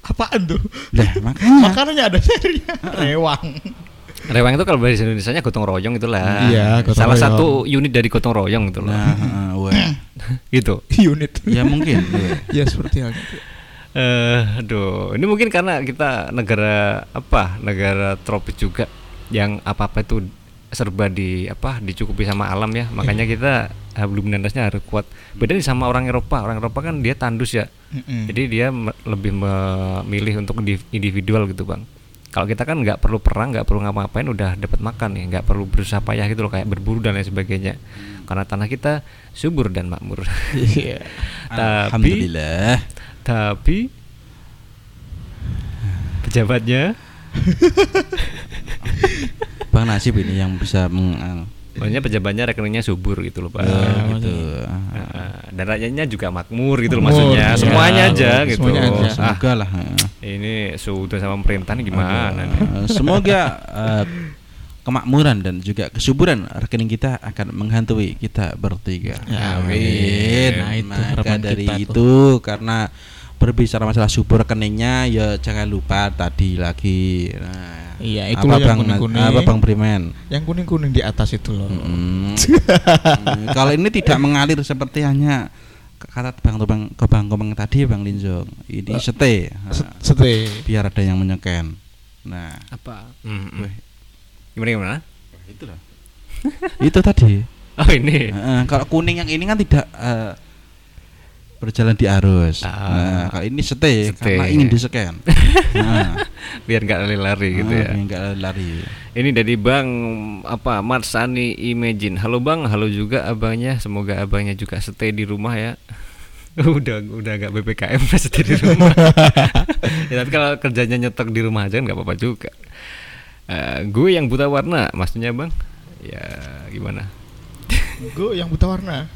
Apaan tuh? lah makanya Makanannya ada serinya. Rewang. Rewang itu kalau bahasa Indonesia gotong royong itulah. Iya, gotong Salah royong. satu unit dari gotong royong itu loh. nah wah. gitu. Unit. ya mungkin iya. ya seperti halnya. Eh, aduh, ini mungkin karena kita negara apa? Negara tropis juga yang apa-apa itu serba di apa dicukupi sama alam ya. Makanya kita hablumninasnya harus kuat. Beda nih sama orang Eropa. Orang Eropa kan dia tandus ya. Jadi dia me- lebih memilih untuk di- individual gitu bang. Kalau kita kan nggak perlu perang, nggak perlu ngapa-ngapain, udah dapat makan nih, nggak perlu berusaha payah gitu loh kayak berburu dan lain sebagainya. Karena tanah kita subur dan makmur. Iya. tapi alhamdulillah tapi pejabatnya, bang nasib ini yang bisa meng maksudnya pejabatnya rekeningnya subur gitu loh pak. eh, gitu Nah, dan rakyatnya juga makmur gitu loh Makmur, maksudnya, iya. semuanya aja gitu. Semuanya aja. Ah, semoga lah eh. ini sudah sama pemerintahan gimana nih? Eh, semoga eh, kemakmuran dan juga kesuburan rekening kita akan menghantui kita bertiga. Ya, Amin. nah, itu Maka harapan dari kita itu karena berbicara masalah subur rekeningnya ya jangan lupa tadi lagi. Nah, Iya, itu apa yang bang kuning-kuning. apa bang Primen? Yang kuning-kuning di atas itu loh. Mm. Hmm, Kalau ini tidak mengalir seperti hanya kata bang topeng ke bang komeng tadi bang Linjong ini Eh, sete Set- Nah, Sete. biar ada yang menyeken nah Apa? Hmm, hmm. Gimana gimana? itu lah itu tadi Oh ini. Heeh, kalau kuning yang ini kan tidak eh, berjalan di arus Ah. nah, kalau ini sete, Sete. karena ingin diseken nah, Biar nggak lari-lari gitu ah, ya. biar nggak lari Ini dari Bang apa Marsani Imagine. Halo Bang, halo juga abangnya. Semoga abangnya juga stay di rumah ya. udah udah agak BPKM stay di rumah. ya tapi kalau kerjanya nyetok di rumah aja kan nggak apa-apa juga. Eh, gue yang buta warna, maksudnya Bang? Ya gimana? Gue yang buta warna.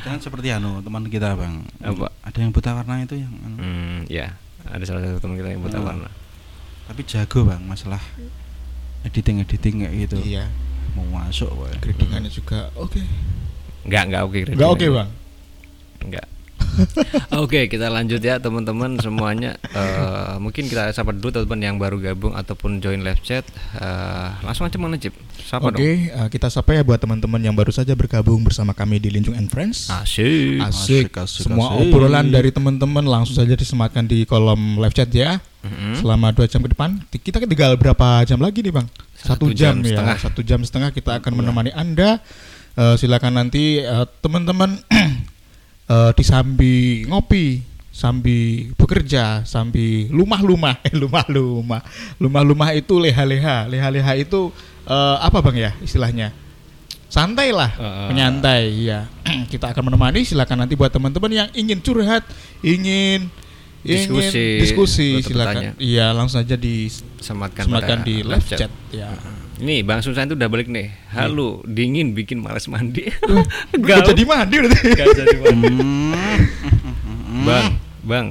Jangan seperti anu teman kita bang Apa? ada yang buta warna itu yang anu. Hmm, ya ada salah satu teman kita yang buta Ah. warna. tapi jago bang masalah editing editing kayak gitu Iya. mau masuk. Gradingannya juga oke. Nggak nggak oke. Enggak oke, Bang. Enggak. Oke, kita lanjut ya teman-teman semuanya. Eh, mungkin kita sapa dulu teman-teman yang baru gabung ataupun join live chat. Eh, langsung aja Mang Najib. Sapa Oke, eh, kita sapa ya buat teman-teman yang baru saja bergabung bersama kami di Linjung and Friends. Asik. Asik. Asik, asik, Semua asik. obrolan dari teman-teman langsung saja disematkan di kolom live chat ya. Mm-mm. Selama dua jam ke depan. Kita tinggal berapa jam lagi nih bang? Satu Satu, jam, jam ya. setengah. Satu jam setengah kita akan menemani anda. Eh, silakan nanti eh, teman-teman eh, di sambi ngopi, sambi bekerja, sambi lumah-lumah, eh lumah-lumah, lumah-lumah itu leha-leha, leha-leha itu eh, apa bang ya istilahnya? Santai lah, Eh, menyantai, ya. kita akan menemani. Silakan nanti buat teman-teman yang ingin curhat, ingin Diskusi, ingin diskusi silakan. iya langsung aja Sematkan, disematkan pada di live chat, ya Nih, Bang Susan itu udah balik nih. Halo, dingin bikin males mandi. Gak jadi mandi berarti Gak jadi mandi. Hmm. Bang, Bang,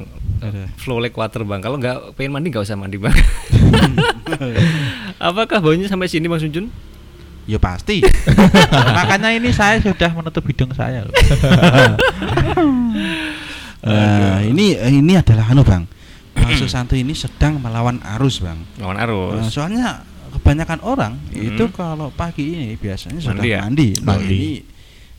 flow like water bang. Kalau nggak pengen mandi nggak usah mandi bang. Apakah baunya sampai sini Bang Sunjun? Ya pasti. Makanya ini saya sudah menutup hidung saya loh. Nah, ini ini adalah anu Bang. Bang Susanto ini sedang melawan arus Bang. Lawan Nah, arus. soalnya kebanyakan orang Hmm. itu kalau pagi ini biasanya sudah Mandi ya? mandi. Nah, Mandi. ini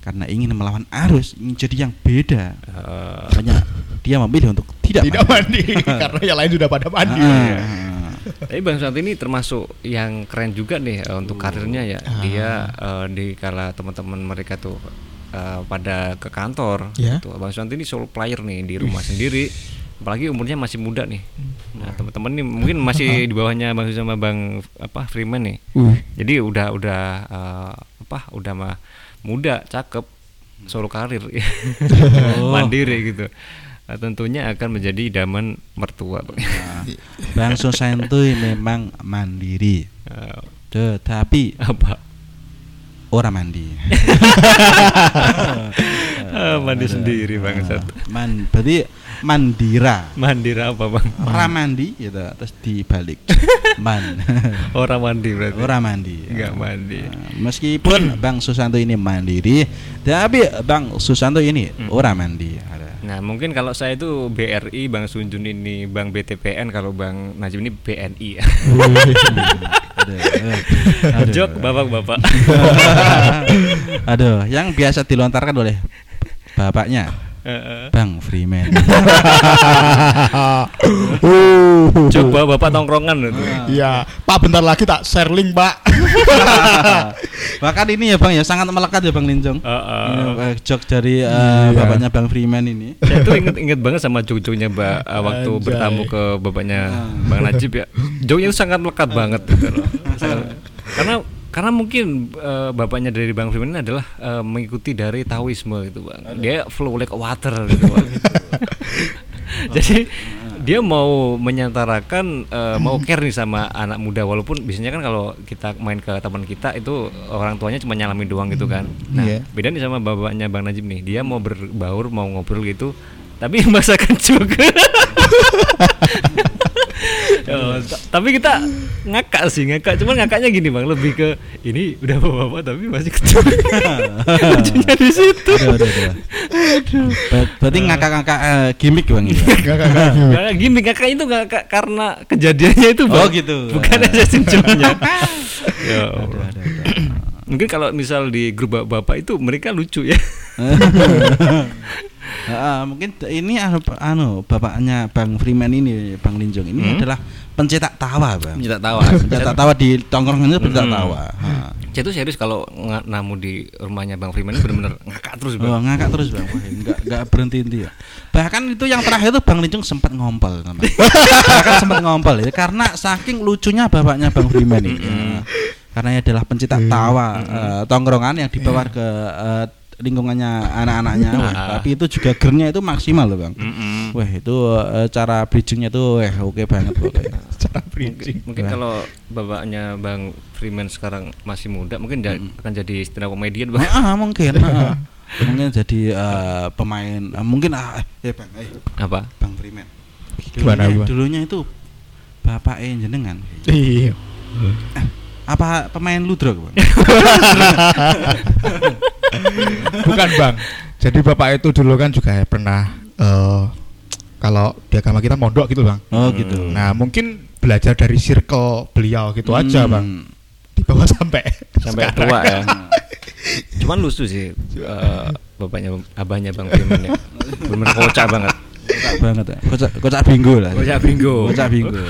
karena ingin melawan arus, ingin jadi yang beda. Eh, Makanya dia memilih untuk tidak, tidak mandi karena yang lain sudah pada mandi Ah. Tapi Bang Susanto ini termasuk yang keren juga nih eh, untuk karirnya ya. Ah. Dia eh, di kala teman-teman mereka tuh eh, pada ke kantor, Ya. gitu. Bang Susanto ini solo player nih di rumah sendiri. Apalagi umurnya masih muda nih. Nah teman-teman nih mungkin masih di bawahnya Bang sama Bang apa Freeman nih. Uh, Jadi udah udah eh, apa udah mah muda, cakep, solo karir, Oh. mandiri gitu. Nah, tentunya akan menjadi idaman mertua. Bang. Nah, Bang Susanto memang mandiri, Eh, tetapi apa? orang mandi. Ah, mandi sendiri bangsat. Man, berarti mandira. Mandira apa bang? Orang mandi gitu, terus dibalik. Man. Orang mandi berarti. Orang mandi. Nggak mandi. Nah, meskipun Bang Susanto ini mandiri, tapi Bang Susanto ini Hmm. orang mandi. Ada. Nah mungkin kalau saya itu BRI, Bang Sunjun ini Bang BTPN, kalau Bang Najib ini BNI. Aduh. Jok bapak-bapak. Aduh, yang biasa dilontarkan oleh bapaknya. Bang Freeman. uh, Jok bapak-bapak tongkrongan itu. Iya, Pak bentar lagi tak share link, Pak. Bahkan ini ya Bang ya sangat melekat ya Bang Linjong. Heeh. Eh, jok dari Iya. bapaknya Bang Freeman ini. Saya tuh inget inget banget sama jok-joknya Mbak eh, waktu Anjay. bertamu ke bapaknya Ah. Bang Najib ya. Joknya itu sangat melekat banget gitu loh. Sangat- Karena karena mungkin eh, bapaknya dari Bang Firman ini adalah eh, mengikuti dari Taoisme gitu Bang. Dia flow like water gitu Bang. Jadi dia mau menyantarakan eh, mau care nih sama anak muda walaupun biasanya kan kalau kita main ke teman kita itu orang tuanya cuma nyalamin doang gitu kan. Nah, Iya. beda nih sama bapaknya Bang Najib nih. Dia mau berbaur, mau ngobrol gitu. Tapi masakan juga. Oh, ta- tapi kita ngakak sih ngakak cuman ngakaknya gini bang lebih ke ini udah bapak-bapak tapi masih kecil lucunya di situ Aduh, aduh, aduh. Ber- Berarti ngakak-ngakak eh, gimmick Bang ini. Gak, gak, gak. Nggak, gimmick ngakak itu ngakak karena kejadiannya itu bang Oh, gitu. bukan aja simptomnya ya aduh. mungkin kalau misal di grup bapak-bapak itu mereka lucu ya Ah, mungkin ini anu, anu bapaknya Bang Freeman ini Bang Linjong ini Hmm? adalah pencetak tawa Bang. Pencetak tawa. pencetak tawa di tongkrongan itu pencetak Hmm. tawa. Ha. Saya tuh serius kalau namu di rumahnya Bang Freeman ini bener-bener ngakak terus Oh, bang. ngakak terus bang, enggak enggak berhenti henti ya. Bahkan itu yang terakhir itu Bang Linjong sempat ngompol. Bahkan sempat ngompol ya, karena saking lucunya bapaknya Bang Freeman ini. Ya. Karena ia adalah pencetak tawa eh, tongkrongan yang dibawa ke eh, lingkungannya anak-anaknya, Wah, Ah. tapi itu juga gernya itu maksimal loh bang. Mm-mm. Wah itu eh, cara bridgingnya tuh, weh oke banget pokoknya. Cara Mungkin, bridging. mungkin Wah. kalau bapaknya Bang Freeman sekarang masih muda, mungkin ja- akan jadi stand up comedian bang. Ah, mungkin, ah. mungkin jadi eh, pemain, ah, mungkin ah, eh bang, eh, Apa? Bang Freeman. Gimana, Dulunya, gimana? dulunya itu bapak jenengan. Iya. Apa pemain ludruk, Bang? Bukan bang. Jadi bapak itu dulu kan juga pernah eh kalau di agama kita mondok gitu bang. Oh, gitu. Nah mungkin belajar dari circle beliau gitu aja Hmm. bang. Di bawah sampai Sampai sekarang. tua ya. Cuman lucu sih eh, bapaknya abahnya Bang Freeman ya. Bener kocak banget. Kocak banget ya. Kocak kocak bingo lah. Kocak bingo. Kocak bingo.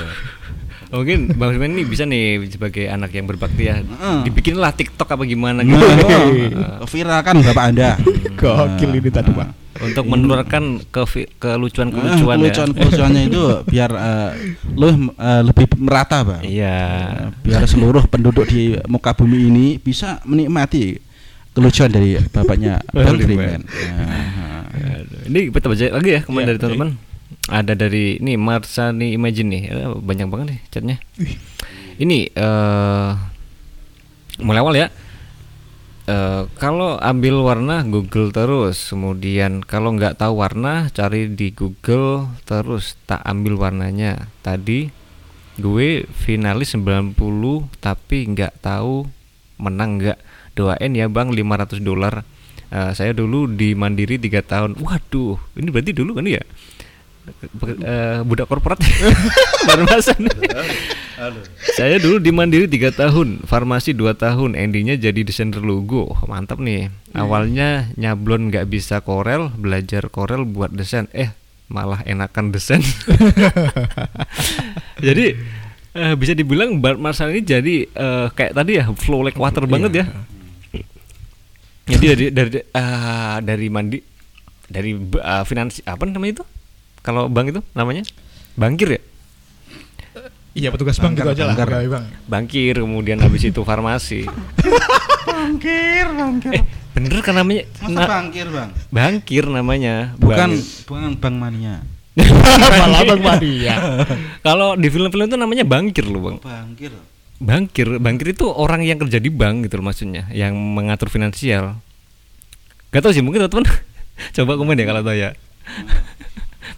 Mungkin Bang Freeman ini bisa nih sebagai anak yang berbakti ya. Dibikinlah TikTok apa gimana gitu. Nah, viralkan bapak anda. Gokil ini tadi pak. Untuk menularkan ke kelucuan Eh, kelucuan ya. kelucuan kelucuannya itu biar eh, lu eh, lebih merata bang. Iya. Eh, biar seluruh penduduk di muka bumi ini bisa menikmati kelucuan dari bapaknya Bang. Freeman. Nah, Ini kita baca lagi ya kemarin Iya, dari teman-teman. Ada dari nih Marsani Imagine nih. Eh, banyak banget nih chatnya. Ini eh mulai awal ya. Eh, kalau ambil warna Google terus, kemudian kalau nggak tahu warna cari di Google terus tak ambil warnanya. Tadi gue finalis 90 tapi nggak tahu menang nggak. Doain ya bang 500 dolar. Eh, saya dulu di Mandiri tiga tahun. Waduh, ini berarti dulu kan ya? Eh, budak korporat baru masa nih. Saya dulu di Mandiri tiga tahun, farmasi 2 tahun, endingnya jadi desainer logo. Mantap nih. Awalnya nyablon nggak bisa Corel, belajar Corel buat desain. Eh, malah enakan desain. jadi eh, bisa dibilang Bart Marshall ini jadi eh, kayak tadi ya flow like water banget ya. Jadi dari dari eh, dari mandi dari uh, finansi apa namanya itu? Kalau bank itu namanya bangkir ya? Iya petugas bank gitu aja lah. Bangkir kemudian habis itu farmasi. bangkir, bangkir. Eh, bener kan namanya? Masa Na- bangkir, Bang? bangkir namanya. Bukan Bang- bukan Bang Mania. Malah bang Madia. Kalau di film-film itu namanya bangkir loh, Bang. Bangkir. Bangkir, bangkir itu orang yang kerja di bank gitu loh maksudnya, yang mengatur finansial. Gak tau sih, mungkin teman-teman coba komen ya kalau tahu ya.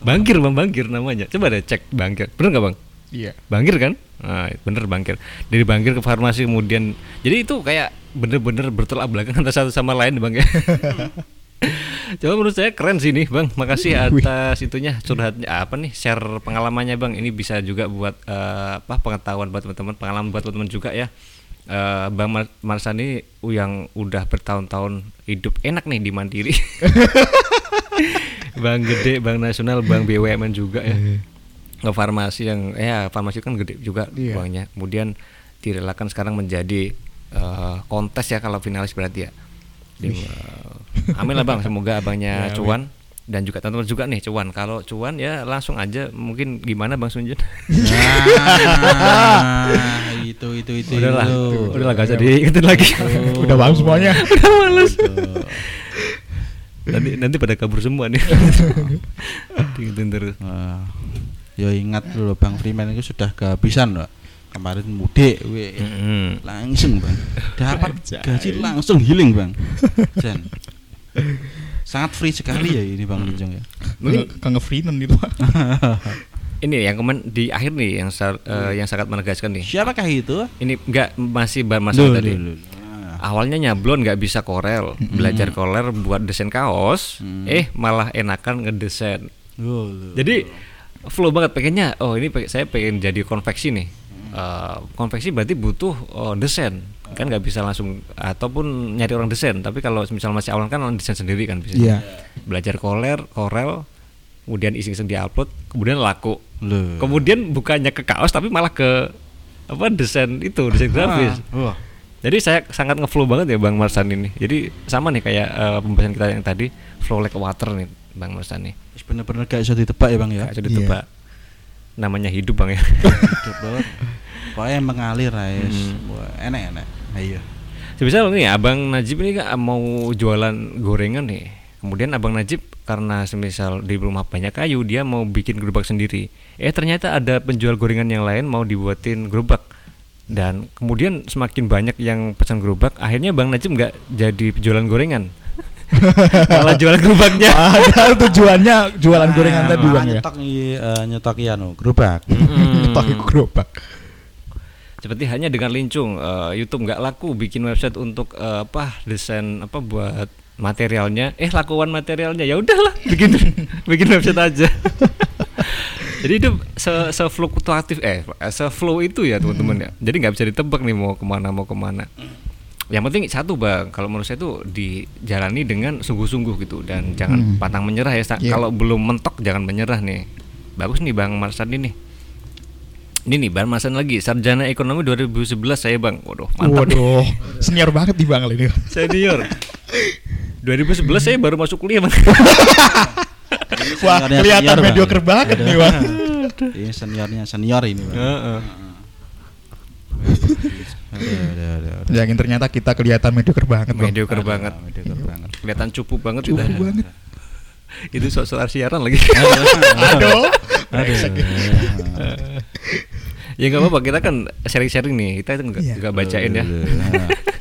Bangkir, Bang, bangkir namanya. Coba deh cek bangkir. Bener nggak Bang? Iya. Bangkir kan? Nah, bener bangkir. Dari bangkir ke farmasi kemudian jadi itu kayak bener-bener bertolak belakang antara satu sama lain bang ya. Coba menurut saya keren sih nih bang. Makasih atas itunya curhatnya apa nih share pengalamannya bang. Ini bisa juga buat eh, apa pengetahuan buat teman-teman, pengalaman buat teman-teman juga ya. Eh, bang Mar Marsani yang udah bertahun-tahun hidup enak nih di Mandiri. bang gede, bang nasional, bang BUMN juga ya. Ke farmasi yang ya farmasi kan gede juga Iya. uangnya. Kemudian direlakan sekarang menjadi eh, kontes ya kalau finalis berarti ya. Eh, amin lah bang. Semoga abangnya Ya, amin. cuan dan juga teman-teman juga nih cuan. Kalau cuan ya langsung aja mungkin gimana bang Sunjun? Nah, itu itu itu. udahlah. itu. udahlah gak usah diingetin lagi. Udah paham semuanya. udah males nanti nanti pada kabur semua nih. Diingetin terus. Ah, yo ingat dulu Bang Freeman itu sudah kehabisan loh. Kemarin mudik, we. Mm-mm. langsung bang. Dapat gaji langsung healing bang. Jan. Sangat free sekali ya ini bang Linjong ya. Mungkin kang ngefreenen gitu pak. ini yang kemen di akhir nih yang eh, yang sangat menegaskan nih. Siapakah itu? Ini enggak masih Duh, tadi. duh, duh. Awalnya nyablon nggak bisa korel. Belajar korel buat desain kaos Hmm. eh malah enakan ngedesain. Duh. jadi flow banget. Pengennya oh ini saya pengen jadi konveksi nih. Eh, konveksi berarti butuh oh, desain. Kan nggak bisa langsung ataupun nyari orang desain. Tapi kalau misal masih awal kan orang desain sendiri kan bisa. Iya. belajar Corel Corel kemudian iseng-iseng diupload kemudian laku. Loh. kemudian bukannya ke kaos tapi malah ke apa desain itu desain grafis. Ah, wah. Jadi saya sangat ngeflow banget ya Bang Marsan ini. Jadi sama nih kayak eh, pembahasan kita yang tadi flow like water nih Bang Marsan nih bener-bener gak bisa ditebak ya bang ya? Nggak bisa ditebak. Namanya hidup Bang ya. Hidup banget pokoknya mengalir lah ya Hmm. Enak-enak ayo Sebisa nih Abang Najib ini kan mau jualan gorengan nih. Kemudian Abang Najib karena semisal di rumah banyak kayu dia mau bikin gerobak sendiri. Eh ternyata ada penjual gorengan yang lain mau dibuatin gerobak. Dan kemudian semakin banyak yang pesan gerobak, akhirnya Bang Najib nggak jadi penjualan gorengan. Malah jualan gerobaknya. Ada tujuannya jualan Nah, gorengan tadi bang ya. nyetok i- eh, nyetok iya anu gerobak Hmm. Nyetok iku gerobak. Seperti hanya dengan lincung eh, YouTube nggak laku bikin website untuk eh, apa desain apa buat materialnya eh lakuan materialnya ya udahlah bikin bikin website aja jadi itu se, se fluktuatif eh se flow itu ya teman-teman ya. Jadi nggak bisa ditebak nih mau ke mana mau ke mana. Yang penting satu bang kalau menurut saya itu dijalani dengan sungguh-sungguh gitu. Dan jangan Hmm. pantang menyerah ya Iya. kalau belum mentok jangan menyerah nih. Bagus nih bang Marsandi nih. Ini nih Bang Marsan lagi sarjana ekonomi 2011 saya bang. Waduh mantap nih. Waduh, senior banget nih bang ini. senior. 2011 saya baru masuk kuliah bang Wah, Seniornya kelihatan mediocre banget nih bang. ini seniornya senior ini bang Heeh. Aduh, aduh. Yakin ternyata kita kelihatan mediocre banget bang. mediocre banget mediocre banget kelihatan cupu banget kita. banget. itu soal siaran lagi Aduh. Aduh. ya nggak apa-apa kita kan sharing-sharing nih kita itu nggak Iya. nggak bacain ya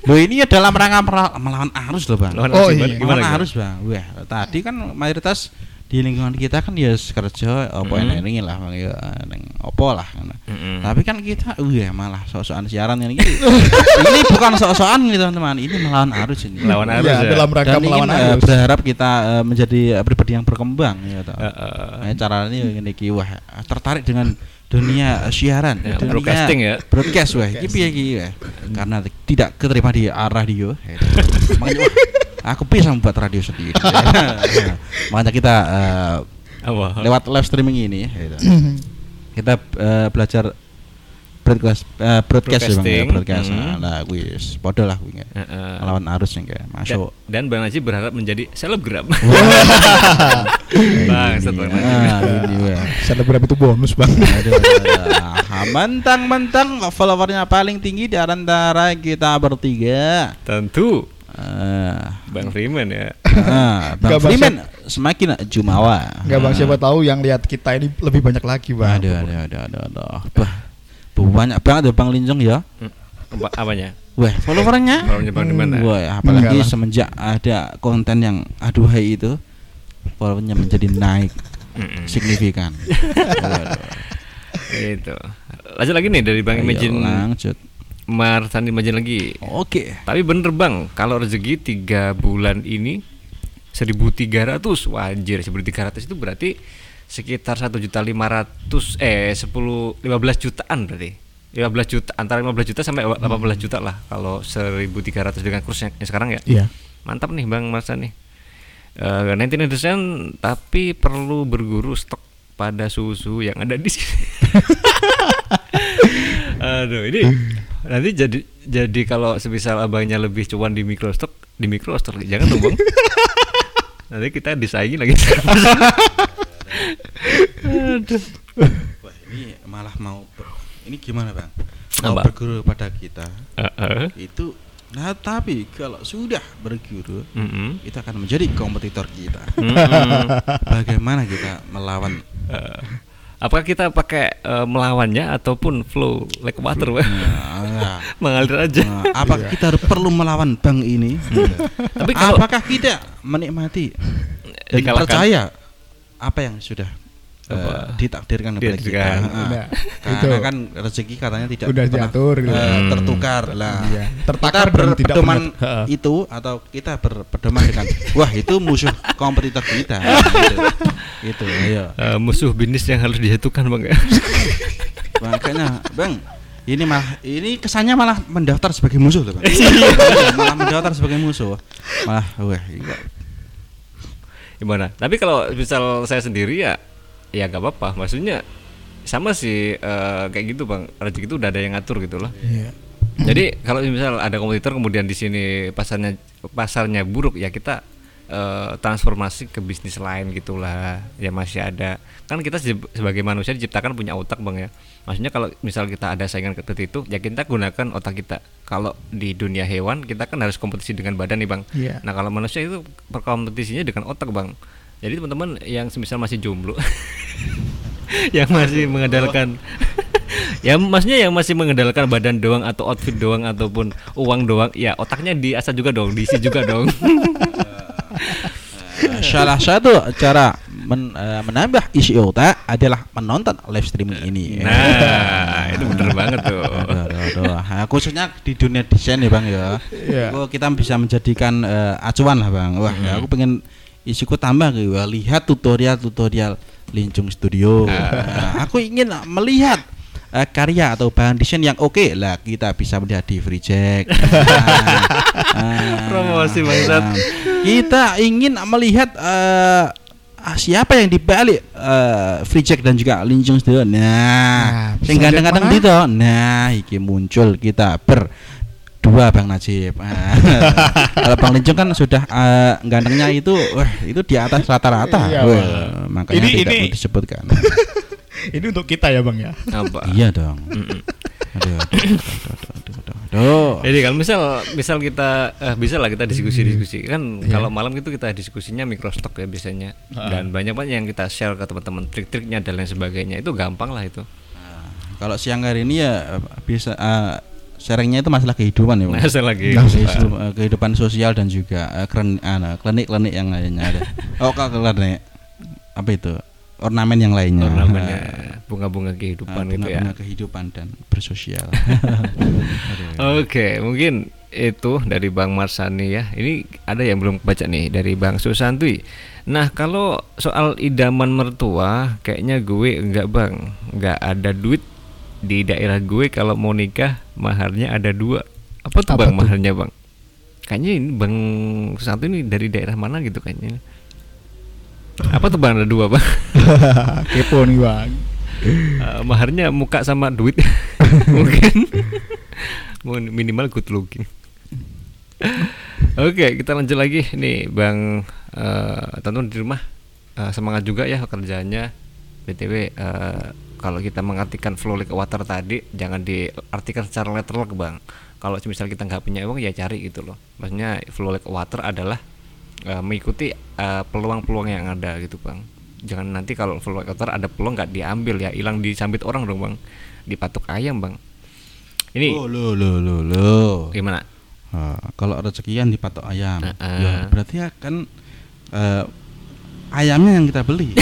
Loh ini dalam rangka mera- melawan arus loh bang. Lawan Oh, arus, iya. gimana, Melawan arus bang. Wah tadi kan mayoritas di lingkungan kita kan ya kerja apa Mm. ini lah bang ya neng opo lah. Mm-mm. Tapi kan kita, wah malah sok-sokan siaran ini. ini bukan sok-sokan ini teman-teman. Ini melawan arus ini. Melawan arus Iya, ya. dalam rangka Dan ingin melawan eh, arus. berharap kita eh, menjadi eh, pribadi yang berkembang ya. toh. Heeh. Nah, cara ini wah tertarik dengan dunia siaran, Ya, dunia broadcasting ya. Broadcast wah, iki piye iki wah. Karena tidak keterima di ah, radio. Makanya wah, aku bisa membuat radio sendiri. Makanya kita eh, apa lewat live streaming ini eh, kita eh, belajar broadcast eh, broadcast ya, Bang, ya, broadcast. Hmm. Nah, wis padha lah kuwi. Heeh. Melawan arus yang kayak dan, masuk. dan Bang Najib berharap menjadi selebgram bang setelah Ah. Selebgram itu bonus bang. Aduh, aduh, aduh. Mentang-mentang followernya paling tinggi di antara kita bertiga. tentu Ah, Bang Freeman ya ah, Bang Bang, Freeman semakin jumawa. Enggak bang, siapa tahu yang lihat kita ini lebih banyak lagi bang. Aduh, aduh, aduh, aduh, aduh. Bah, banyak banget ya Bang Linjong ya. Apa, apanya Wah, followernya. Followernya Bang di mana? Wah, apalagi Enggak lah. semenjak ada konten yang aduhai itu, followernya menjadi naik Mm-mm. signifikan. Gitu. Lanjut lagi nih dari Bang Ayo, Imagine lanjut. Marsan Imagine lagi. Oke. Tapi bener Bang, kalau rezeki tiga bulan ini 1300 wajir 1300 itu berarti sekitar satu juta lima ratus eh 10 15 jutaan berarti 15 juta antara 15 juta sampai 18 juta lah kalau 1300 dengan kursnya yang sekarang ya Iya. mantap nih Bang Marsan nih Eh 19 tapi perlu berguru stok pada susu yang ada di sini. Aduh, ini nanti jadi jadi kalau semisal abangnya lebih cuan di mikrostok, di mikrostok jangan dong, Bang. nanti kita disaingi lagi. Aduh. Wah, ini malah mau ber- ini gimana, Bang? Mau Apa? berguru pada kita Heeh. itu nah tapi kalau sudah berguru Mm-mm. itu akan menjadi kompetitor kita. Mm-mm. Bagaimana kita melawan Eh, apakah kita pakai eh, melawannya ataupun flow like water, Bang? Nah, Mengalir aja. nah, apakah kita perlu melawan bank ini? Tapi kalau apakah kita menikmati dan Dikalahkan. percaya apa yang sudah Apa? ditakdirkan kepada kita? Ah, Nah, karena itu. kan rezeki katanya tidak Udah pernah, diatur gitu. Hmm. tertukar lah. Iya. Tertakar kita dan tidak berpedoman itu atau kita berpedoman dengan wah itu musuh kompetitor kita. gitu. Gitu, ayo. eh, musuh bisnis yang harus dijatuhkan, Bang ya. Makanya, Bang, ini malah ini kesannya malah mendaftar sebagai musuh loh bang malah mendaftar sebagai musuh malah wah kok Gimana? Tapi kalau misal saya sendiri ya ya nggak apa-apa. Maksudnya sama sih eh, kayak gitu bang. Rezeki itu udah ada yang ngatur gitu loh. Iya. Jadi kalau misal ada kompetitor kemudian di sini pasarnya pasarnya buruk ya kita eh, transformasi ke bisnis lain gitulah ya masih ada kan kita se- sebagai manusia diciptakan punya otak bang ya maksudnya kalau misal kita ada saingan seperti itu ya kita gunakan otak kita kalau di dunia hewan kita kan harus kompetisi dengan badan nih bang Iya. nah kalau manusia itu berkompetisinya dengan otak bang jadi teman-teman yang semisal masih jomblo yang masih mengandalkan ya maksudnya yang masih mengandalkan badan doang atau outfit doang ataupun uang doang ya otaknya diasah juga dong diisi juga dong. Eh, salah satu cara men- eh, menambah isi otak adalah menonton live streaming ini. Nah itu bener banget tuh. Aduh, aduh, aduh. Nah, khususnya di dunia desain ya bang ya. Iya. Oh, kita bisa menjadikan eh, acuan lah bang. Wah ya, aku pengen isiku tambah gitu. Wah, lihat tutorial tutorial Lincung Studio Nah, aku ingin melihat eh, karya atau bahan desain yang oke. Lah kita bisa melihat di Free Jack. Nah, Promosi, bangsat. nah, kita ingin melihat ah, siapa yang dibalik eh, Free Jack dan juga Lincung Studio. Nah, Nah, sing kadang-kadang gitu nah iki muncul kita ber dua Bang Najib. Ah, Kalau Bang Lincung kan sudah eh, gantengnya itu wah itu di atas rata-rata. Iya, Wah, makanya Ini- tidak ini- perlu disebutkan. Ini untuk kita ya bang ya. apa iya dong. Aduh, aduh, aduh, aduh, aduh, aduh, aduh. jadi kalau misal misal kita eh, bisa lah kita diskusi-diskusi kan Iya. kalau malam itu kita diskusinya microstock ya biasanya Ah. dan banyak banget yang kita share ke teman-teman trik-triknya dan lain sebagainya itu gampang lah itu Nah, Kalau siang hari ini ya eh, bisa eh, sharingnya itu masalah kehidupan ya, Nggak Kehidupan, eh, kehidupan sosial dan juga eh, kren- ah, klinik-klinik yang lainnya ada. Oh, kak klinik apa itu? Ornamen yang lainnya. ornamennya bunga-bunga kehidupan Ah, gitu ya bunga-bunga kehidupan dan bersosial. Oke, mungkin itu dari Bang Marsani ya. Ini ada yang belum baca nih dari Bang Susanti. Nah, kalau soal idaman mertua, kayaknya gue enggak Bang, enggak ada duit di daerah gue kalau mau nikah maharnya ada dua. Apa tuh Apa Bang tuh? maharnya Bang? Kayaknya ini Bang Susanti ini dari daerah mana gitu kayaknya. Apa tuh Bang ada dua Bang? Kepo nih bang. Eh, maharnya muka sama duit mungkin minimal good looking oke kita lanjut lagi nih bang eh teman di rumah eh, semangat juga ya kerjanya btw eh, kalau kita mengartikan flow like water tadi jangan diartikan secara literal bang. Kalau misal kita nggak punya uang ya cari gitu loh. Maksudnya flow like water adalah eh, mengikuti eh, peluang-peluang yang ada gitu bang. Jangan nanti kalau flow like water ada peluang nggak diambil ya hilang disambit orang dong bang. Dipatuk ayam bang. Ini Oh, lo lo lo lo. gimana? Ah, kalau rezekian dipatok ayam, Nah, ya, ah. berarti akan eh, ayamnya yang kita beli.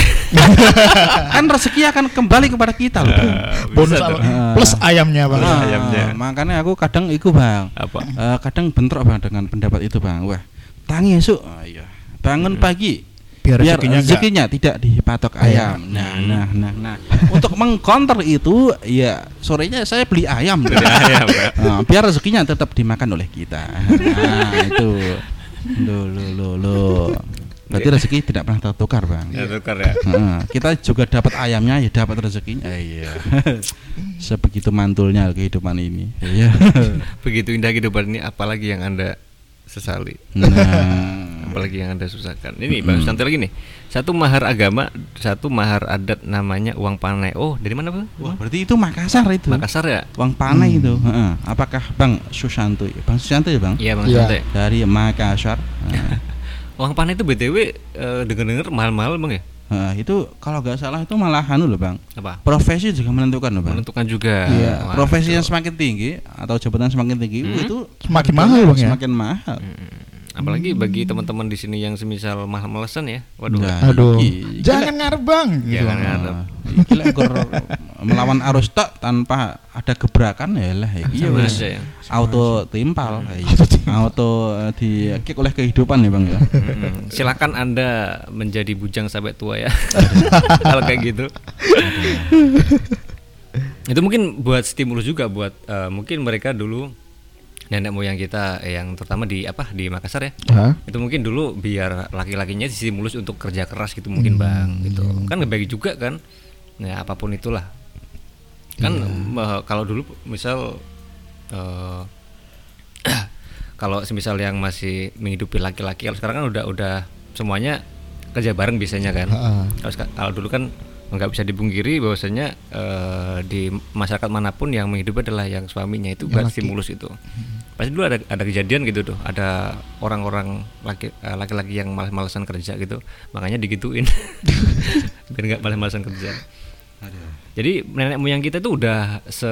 kan rezeki akan kembali kepada kita loh. Bang. Bonus. Ah. plus ayamnya bang. Ah, ayamnya. Makanya aku kadang iku bang, apa Eh, kadang bentrok bang dengan pendapat itu bang. Wah, tangi esuk, Ah, iya. bangun pagi. Biar Biar rezekinya tidak dipatok ayam. Ayam. Nah, nah, nah, nah. Untuk mengcounter itu, ya sorenya saya beli ayam. Beli ayam, ya. Nah, biar rezekinya tetap dimakan oleh kita. Nah, itu. Lo lo lo lo. Berarti rezeki tidak pernah tertukar, Bang. ya tukar ya Heeh, kita juga dapat ayamnya ya dapat rezekinya. Eh, iya. Sebegitu mantulnya kehidupan ini. Iya. begitu indah kehidupan ini apalagi yang anda sesali Nah. apalagi yang anda susahkan ini bang santai lagi nih satu mahar agama satu mahar adat namanya uang panai oh dari mana bang Wah, berarti itu Makassar itu. Makassar ya Uang panai itu. Heeh. Apakah Bang Susanto? Bang Susanto ya, Bang? iya bang Iya. santai Dari Makassar. Uang panai itu btw eh, denger-denger mahal-mahal bang ya nah, itu kalau nggak salah itu malah anu loh, Bang. apa Profesi juga menentukan loh, Bang. menentukan juga Iya, Wah, profesi yang itu. semakin tinggi atau jabatan semakin tinggi Hmm. itu Semakin mahal, Bang, ya? Semakin mahal. Hmm. Apalagi bagi teman-teman di sini yang semisal mahal-malesan ya waduh Nah, Aduh. iki- Jangan ngarep bang. Gitu, Jangan Bang. ngarep. Nah, lek gur melawan arus tok tanpa ada gebrakan ya lah ya wis aja ya. auto timpal iya. auto eh, di kick oleh kehidupan ya bang ya Mm-mm. silakan anda menjadi bujang sampai tua ya kalau kayak gitu itu mungkin buat stimulus juga buat eh, mungkin mereka dulu nenek moyang kita yang terutama di apa di Makassar ya. Hah? itu mungkin dulu biar laki-lakinya stimulus untuk kerja keras gitu mungkin bang gitu. kan nggak baik juga kan. Ya apa pun itulah. Kan eh, kalau dulu misal eh, kalau semisal yang masih menghidupi laki-laki kalau sekarang kan udah udah semuanya kerja bareng biasanya kan. Kalau dulu kan nggak bisa dipungkiri bahwasanya eh, di masyarakat mana pun yang menghidupi adalah yang suaminya itu buat stimulus itu. Pasti dulu ada ada kejadian gitu tuh ada orang-orang laki eh, laki-laki yang malas-malasan kerja gitu makanya digituin. Biar nggak malas-malasan kerja jadi nenek moyang kita tuh udah se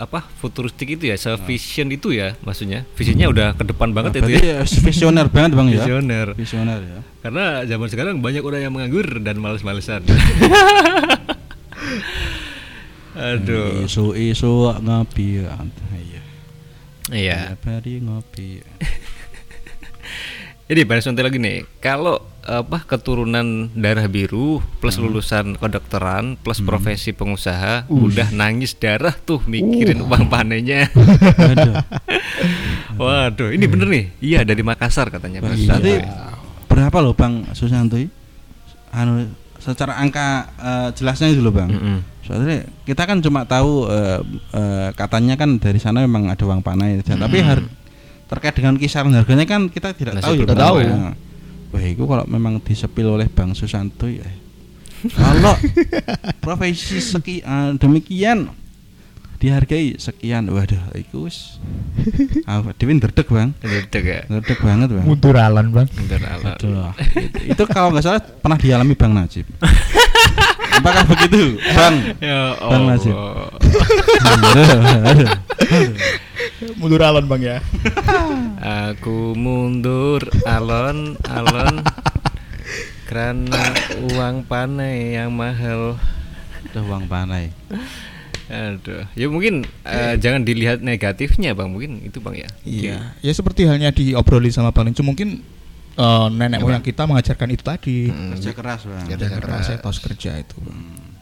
apa futuristik itu ya, se vision itu ya maksudnya. Visinya udah ke depan banget itu Berarti ya. ya visioner banget bang ya. Visioner. Visioner ya. Karena zaman sekarang banyak orang yang menganggur dan males-malesan. Aduh. Isu isu ngopi. ya. Iya. Iya. Tiap hari ngopi. Jadi bahas nanti lagi nih. Kalau apa keturunan darah biru plus lulusan kedokteran plus profesi pengusaha udah nangis darah tuh mikirin uang panennya. Aduh. Waduh, ini bener nih. Iya dari Makassar katanya. Mas Berarti Santoy. berapa loh bang Susanto? Anu secara angka eh, jelasnya itu loh bang. Mm-mm. Soalnya kita kan cuma tahu eh, eh, katanya kan dari sana memang ada uang panai, tapi har- terkait dengan kisaran harganya kan kita tidak Masih tahu. ya, belum Bang. tahu ya. Wah, itu kalau memang disepil oleh Bang Susanto ya. kalau profesi seki, eh, demikian dihargai sekian, waduh, itu wis. Ah, Dewi nderdek bang, Dedek ya. nderdek banget bang. Munduralan bang. Bentar, alat. Aduh, itu, itu kalau nggak salah pernah dialami Bang Najib. Apakah begitu, Bang? Ya Bang. Aduh, aduh. Munduralan bang ya. Aku mundur alon-alon karena uang panai yang mahal. Udah uang panai. Aduh, ya mungkin eh, jangan dilihat negatifnya bang, mungkin itu bang ya. Iya. Ya seperti halnya diobrolin sama Bang Lincu mungkin eh, nenek moyang kita mengajarkan itu tadi. Mm, Kerja keras, Bang. Kerja Kerja keras, keras. etos kerja itu.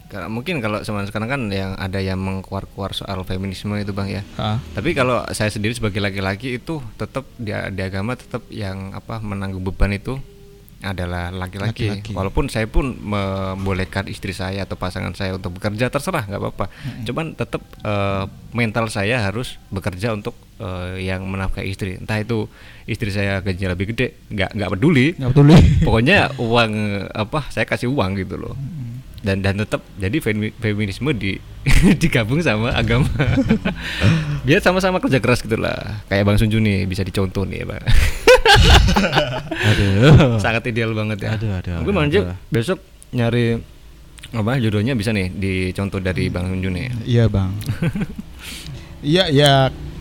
Karena mungkin kalau zaman sekarang kan yang ada yang mengkuar-kuar soal feminisme itu bang ya. Ah, Tapi kalau saya sendiri sebagai laki-laki itu tetap di, di agama tetap yang apa menanggung beban itu adalah laki-laki. Walaupun saya pun membolehkan istri saya atau pasangan saya untuk bekerja terserah nggak apa-apa. Cuman tetap eh, mental saya harus bekerja untuk eh, yang menafkahi istri. Entah itu istri saya gajinya lebih gede, nggak nggak peduli. nggak betul nih. Pokoknya uang apa saya kasih uang gitu loh. Dan dan tetap jadi femi- feminisme di digabung sama agama. Biar sama-sama kerja keras gitu lah. Kayak Bang Sunju nih bisa dicontoh nih, Bang. Aduh. Sangat ideal banget ya. Aduh, aduh, Mungkin aduh, Bang Jep besok nyari apa jodohnya bisa nih dicontoh dari Bang Sunju nih. Iya bang. Iya ya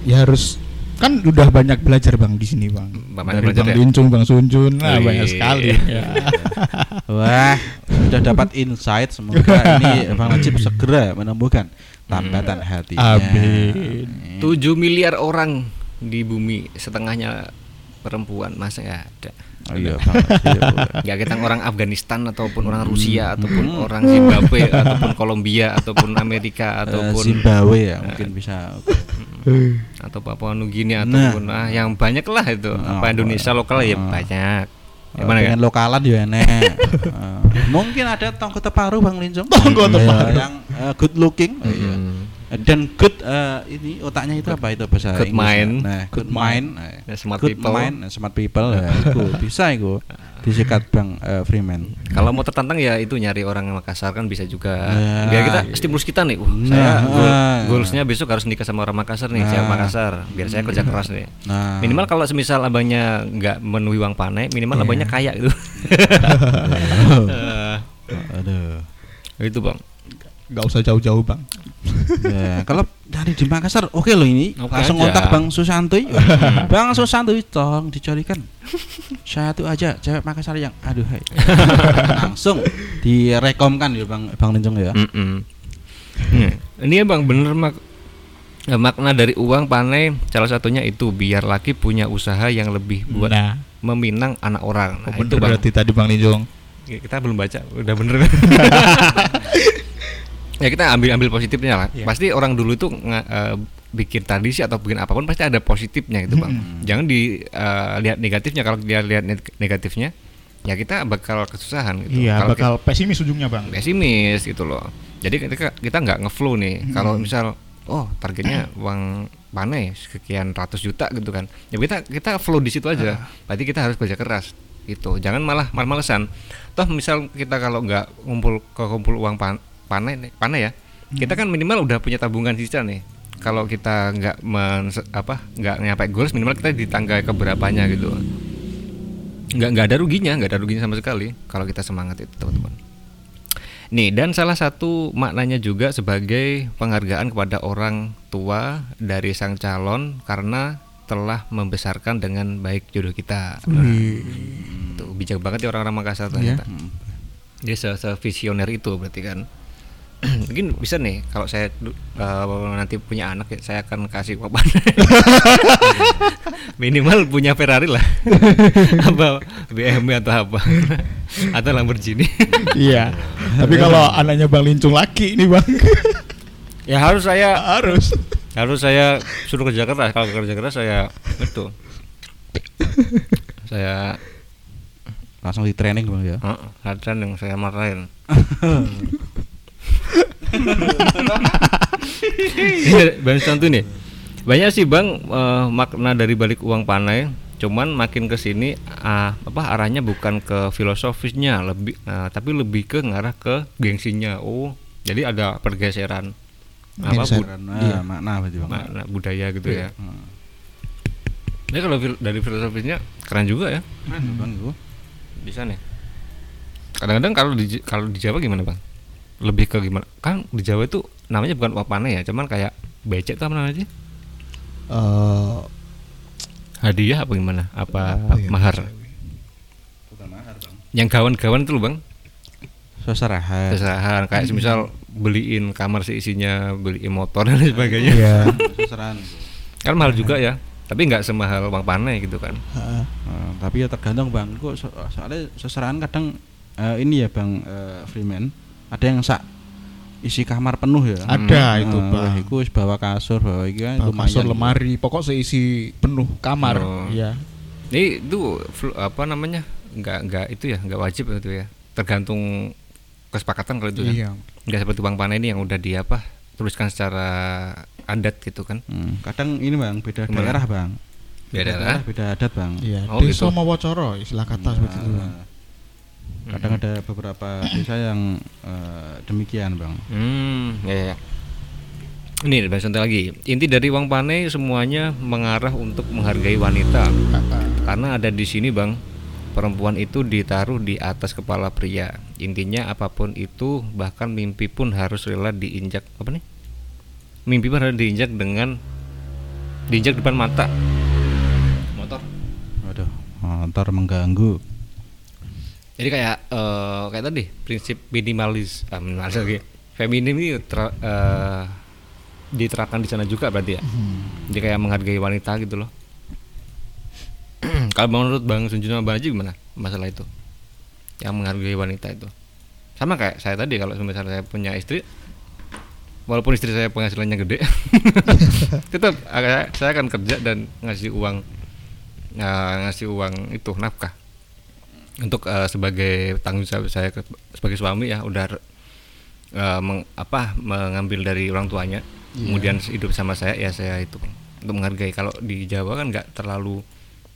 ya harus kan udah banyak belajar bang di sini bang. Banyak Dari belajar bang ya? Lincung, bang Sunjun, nah Wih. banyak sekali. Ya. Wah, sudah dapat insight semoga ini Bang Najib segera menemukan tambatan hatinya. Amin. 7 miliar orang di bumi setengahnya perempuan masa nggak ada Oh iya, Bang Najib. nggak kita orang Afghanistan ataupun orang Rusia ataupun orang Zimbabwe ataupun Kolombia ataupun Amerika Eh, ataupun Zimbabwe ya mungkin bisa. atau Papua Nugini Nah. ataupun ah, yang banyak lah itu Ah, apa Indonesia lokal ya ah. banyak Eh, gimana kan pengen lokalan ya enek. Eh, mungkin ada tonggo teparu Bang Linjong. Tonggo Iya, teparu. yang eh, good looking. Oh, iya. Dan good eh, ini otaknya itu apa itu bahasa Good Inggrisnya? mind. Nah, good mind. eh. Ya, smart good people. mind, eh, smart people. ya, itu bisa itu disikat Bang eh, Freeman. kalau mau tertantang ya itu nyari orang Makassar kan bisa juga Nah, biar kita iya. stimulus kita nih uh, Nah, saya goal- ah. goalsnya besok harus nikah sama orang Makassar nih saya Nah. Makassar biar saya kerja keras nih Nah, minimal kalau semisal abangnya nggak memenuhi uang panai minimal abangnya kaya gitu Eh, aduh. itu bang Gak usah jauh-jauh bang. Ya, kalau dari di Makassar oke loh ini. Oke langsung aja. kontak Bang Susanto Bang Susanto tolong dicarikan. Satu aja cewek Makassar yang aduh hai. Langsung direkomkan ya Bang Bang Linjong ya. Mm-mm. Hmm, ini ya bang bener mak. Eh, makna dari uang panai salah satunya itu biar laki punya usaha yang lebih buat Nah, meminang anak orang. Nah, oh, itu bang. berarti tadi bang Linjung. kita belum baca udah bener ya kita ambil ambil positifnya lah. Iya. pasti orang dulu itu nga- eh, bikin tradisi atau bikin apa pun pasti ada positifnya gitu bang. Jangan dilihat negatifnya. Kalau dia lihat neg- negatifnya ya kita bakal kesusahan gitu. Iya, kalau bakal pesimis ujungnya, Bang. kita pesimis gitu loh. Jadi kita kita nggak ngeflow nih kalau misal oh targetnya uang panen sekian ratus juta gitu kan. Ya kita kita flow di situ aja. Berarti kita harus kerja keras gitu. Jangan malah mal-malesan. Toh misal kita kalau nggak ngumpul ke kumpul uang pan, panen panen ya. Kita kan minimal udah punya tabungan sisa nih. Kalau kita nggak men apa nggak nyampe goals minimal kita di tangga keberapanya gitu. Nggak nggak ada ruginya nggak ada ruginya sama sekali kalau kita semangat itu teman-teman. Nih dan salah satu maknanya juga sebagai penghargaan kepada orang tua dari sang calon karena telah membesarkan dengan baik jodoh kita. Itu bijak banget ya orang-orang Makassar ternyata. Dia se, se visioner itu berarti kan mungkin bisa nih kalau saya eh, nanti punya anak ya, saya akan kasih papan minimal punya Ferrari lah apa BMW atau apa atau Lamborghini Iya. Tapi kalau anaknya Bang Lincung laki nih, Bang. ya harus saya Harus. harus saya suruh kerja keras kalau kerja keras saya itu saya Langsung di training bang ya. uh, yang saya marahin Ini Bang Santu nih. Banyak sih Bang eh, makna dari balik uang panai. Cuman makin ke sini ah, apa arahnya bukan ke filosofisnya, lebih eh, tapi lebih ke ngarah ke gengsinya. Oh, jadi ada pergeseran apa bud- Iya. makna berarti bang. makna budaya gitu ya. Hmm. Ini kalau fil- dari filosofisnya keren juga ya. Keren, bang itu. Bisa nih. Kadang-kadang kalau di kalau di Jawa gimana, Bang? Lebih ke gimana? Kan di Jawa itu namanya bukan uang panai ya, cuman kayak becek tuh apa namanya sih? Eh, Hadiah apa gimana? Apa apa ya, mahar? Bukan mahar bang. Yang gawan-gawan itu loh, Bang. Seserahan. Kesalahan kayak semisal beliin kamar seisinya, beliin motor dan lain sebagainya. Iya. Seserahan. Kan mahal juga ya. Tapi nggak semahal uang panai gitu kan. Heeh. Eh, tapi ya tergantung bang. Kok so- soalnya seserahan kadang eh, ini ya bang eh, Freeman. Ada yang sak isi kamar penuh ya. Ada itu, Eh, Bang. Iku wis bawa kasur, bawa iki kan Bawa kasur lemari, pokok seisi penuh kamar. Oh. Iya. Ini itu flu- apa namanya? nggak nggak itu ya, nggak wajib itu ya. Tergantung kesepakatan kalau itu kan. Iya. nggak seperti bang panai ini yang udah di apa tuliskan secara adat gitu kan Hmm, kadang ini bang beda Gimana? daerah bang. Beda daerah? beda adat bang. Iya, Oh, desa gitu. Mawacoro istilah kata seperti itu. Bang. Kadang ada beberapa desa yang eh, demikian bang. hmm ya, ya. ini bahas santai lagi inti dari uang panai semuanya mengarah untuk menghargai wanita karena ada di sini bang perempuan itu ditaruh di atas kepala pria intinya apa pun itu bahkan mimpi pun harus rela diinjak apa nih mimpi pun harus diinjak dengan diinjak depan mata motor Waduh, motor mengganggu. Jadi kayak eh, kayak tadi prinsip minimalis, ah, minimalis lagi. Feminim ini ter- eh, diterapkan di sana juga berarti ya. Jadi kayak menghargai wanita gitu loh. Kalau menurut Bang Sunjuna Bang Haji gimana masalah itu? Yang menghargai wanita itu. Sama kayak saya tadi kalau misalnya saya punya istri walaupun istri saya penghasilannya gede tetap eh, saya akan kerja dan ngasih uang eh, ngasih uang itu nafkah untuk eh, sebagai tanggung jawab saya ke- sebagai suami ya udah eh, meng- apa mengambil dari orang tuanya kemudian hidup sama saya ya saya itu untuk menghargai kalau di Jawa kan nggak terlalu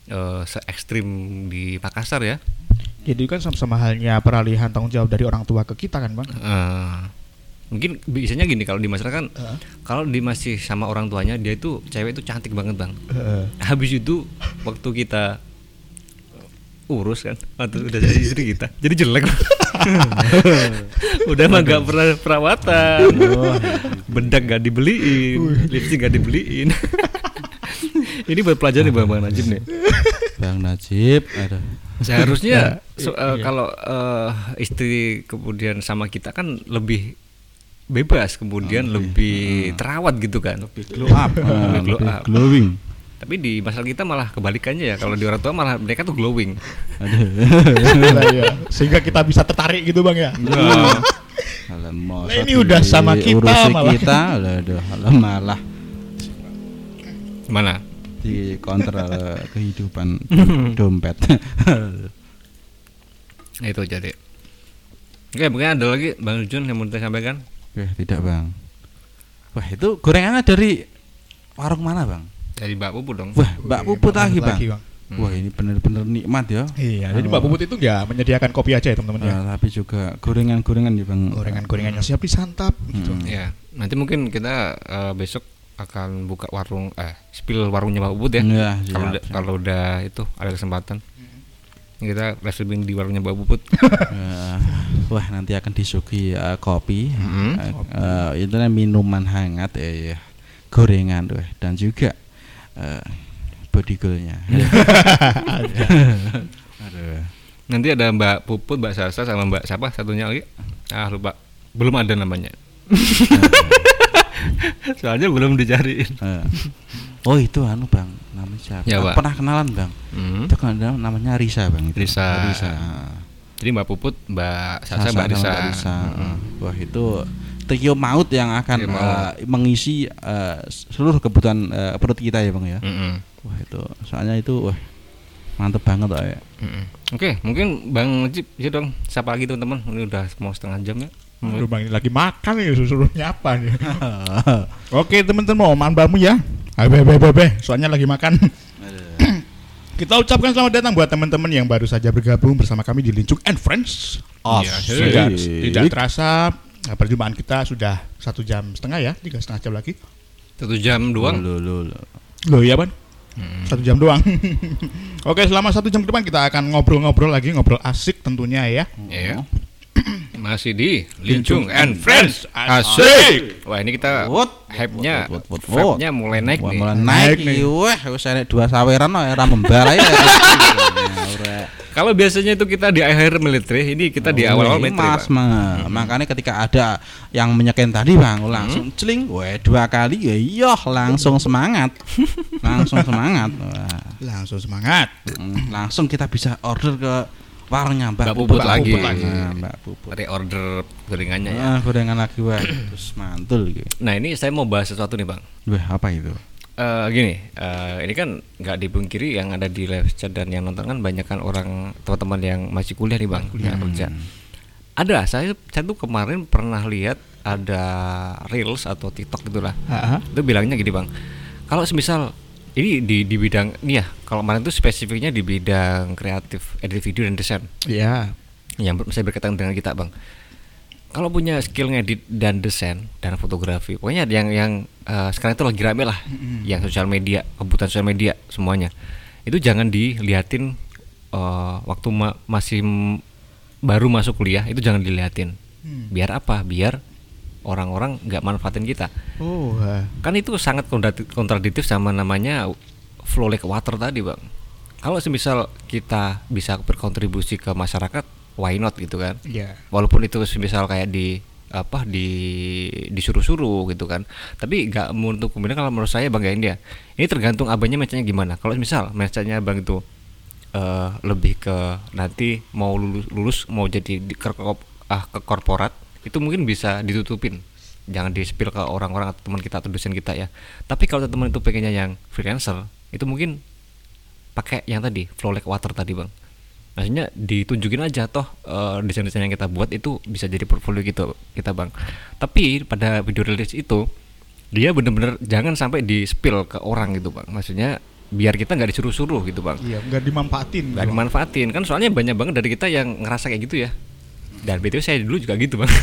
eh, se ekstrim di Makassar ya Jadi kan sama-sama halnya peralihan tanggung jawab dari orang tua ke kita kan, Bang? Eh, mungkin biasanya gini kalau di masyarakat kan Heeh. kalau di masih sama orang tuanya dia itu cewek itu cantik banget bang Heeh. habis itu waktu kita urus kan? Waktu udah jadi istri kita? Jadi jelek. Udah mah gak pernah perawatan. Bedak gak dibeliin lipstick gak dibeliin. Ini buat pelajaran nih bang bang Najib nih. Bang Najib, ada. seharusnya so- iya. kalau eh, istri kemudian sama kita kan lebih bebas kemudian lebih terawat gitu kan? Lebih glow up, Lebih glow lebih up. glowing. Tapi di masalah kita malah kebalikannya ya kalau di orang tua malah mereka tuh glowing Aduh. Lah, iya. Sehingga kita bisa tertarik gitu, Bang ya. Nah, masa Lah, ini udah sama kita malah. kita, aduh, alah, malah Mana? di kontrol kehidupan dompet. Nah, itu jadi. Oke, mungkin ada lagi Bang Jun yang mau disampaikan? Wah, tidak bang. Wah itu gorengannya dari warung mana bang? Dari Mbak Pupu dong. Wah Mbak Puput lagi bang. Bang. Wah ini bener-bener nikmat ya. Iya, jadi Mbak Puput itu nggak menyediakan kopi aja ya teman-teman ya. Eh, tapi juga gorengan-gorengan ya bang. Gorengan-gorengannya siap disantap gitu. Hmm. Ya, nanti mungkin kita eh, besok akan buka warung eh spill warungnya Mbak Puput ya. Iya, kalau udah, kalau udah itu ada kesempatan. Kita reserving di warungnya Mbak Puput. Eh, wah nanti akan disuguhi eh, kopi, Mhm. Eh, eh, itu namanya minuman hangat, eh, ya. gorengan, wah, dan juga eh, body goalnya. Nanti ada Mbak Puput, Mbak Sasa sama Mbak siapa satunya lagi? Ah lupa. Belum ada namanya. Soalnya belum dicariin. Eh. Oh itu anu bang, namanya siapa? Ya, pernah kenalan bang. Hmm. Itu kan namanya Risa bang. Itu. Risa. Risa. Jadi Mbak Puput, Mbak Sasa, Sasa Mbak Risa. Mbak Risa. Mm-mm. Wah itu trio maut yang akan Trio maut. eh, mengisi eh, seluruh kebutuhan eh, perut kita ya bang ya. Mm-mm. Wah itu soalnya itu wah mantep banget oh, ya. Mm-mm. Oke, mungkin Bang Najib ya dong. Siapa lagi teman-teman? Ini udah mau setengah jam ya. Aduh bang ini lagi makan nih suruh nyapa nih. Oke teman-teman mau manbamu ya. Ayo be, be, be, be. soalnya lagi makan. Kita ucapkan selamat datang buat teman-teman yang baru saja bergabung bersama kami di Lincuk and Friends. Iya, Tidak, Asik. tidak terasa eh, perjumpaan kita sudah satu jam setengah ya, tiga setengah jam lagi. Satu jam doang. Loh, loh, loh. Loh iya ban, Mm. satu jam doang. Oke selama satu jam ke depan kita akan ngobrol-ngobrol lagi, ngobrol asik tentunya ya. Iya. Masih di Lincung and Friends. Asik. Wah, ini kita Wot, hype-nya wot, wot, wot. hype-nya mulai naik Wah, nih. mulai Naik nih. Wah, wis enek dua saweran era membara ya. Kalau biasanya itu kita di akhir military, ini kita di Oh, awal-awal ini military. Mas. Ma. Makanya ketika ada yang menyeken tadi Bang, langsung celing, weh dua kali ya iya langsung semangat. langsung semangat. Wah. Langsung semangat. Mm, langsung kita bisa order ke warungnya Mbak, Mbak Puput lagi. Nah, Mbak Puput. Reorder gorengannya ya. Ah, gorengan lagi wah, terus mantul gitu. Nah, ini saya mau bahas sesuatu nih, Bang. Wah, apa itu? Eh gini, eh, ini kan nggak dipungkiri yang ada di live chat dan yang nonton kan banyak kan orang teman-teman yang masih kuliah nih bang, yang kerja. Ada, saya saya tuh kemarin pernah lihat ada reels atau TikTok gitulah. Ah, ah. Itu bilangnya gini bang, kalau semisal ini di di bidang ini ya, kalau kemarin tuh spesifiknya di bidang kreatif, edit video dan desain. Iya. yang ber- saya berkaitan dengan kita bang. Kalau punya skill ngedit dan desain dan fotografi pokoknya yang yang eh, sekarang itu lagi rame lah. Yang sosial media kebutuhan sosial media semuanya. Itu jangan diliatin eh, waktu ma- masih baru masuk kuliah itu jangan diliatin. Biar apa? Biar orang-orang nggak manfaatin kita. Oh, kan itu sangat kontradi- kontradiktif sama namanya flow like water tadi bang. Kalau semisal kita bisa berkontribusi ke masyarakat why not gitu kan? Iya. walaupun itu misal kayak di apa di disuruh-suruh gitu kan. Tapi nggak untuk kemudian kalau menurut saya bang Gain ya ini tergantung abangnya macamnya gimana. Kalau misal macamnya bang itu eh, lebih ke nanti mau lulus, lulus mau jadi di, ke, ke- ah, ke korporat itu mungkin bisa ditutupin. Jangan di spill ke orang-orang atau teman kita atau dosen kita ya. Tapi kalau teman itu pengennya yang freelancer itu mungkin pakai yang tadi flow like water tadi bang. Maksudnya ditunjukin aja toh eh, desain-desain yang kita buat itu bisa jadi portfolio gitu kita bang. Tapi pada video release itu dia bener-bener jangan sampai di spill ke orang gitu bang. Maksudnya biar kita nggak disuruh-suruh gitu bang. Iya, nggak dimanfaatin. nggak gitu. dimanfaatin. Kan soalnya banyak banget dari kita yang ngerasa kayak gitu ya dan btw saya dulu juga gitu bang.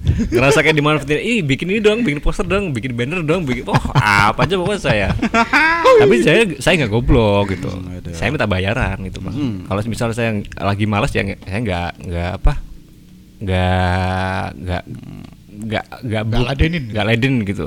Ngerasa kayak dimanfaatin ih bikin ini dong bikin poster dong bikin banner dong bikin oh apa aja pokoknya saya. Tapi saya saya nggak goblok gitu. Hmm, saya minta bayaran gitu bang. Hmm. kalau misalnya saya lagi malas ya saya nggak nggak apa nggak nggak nggak nggak ladenin. nggak laden gitu.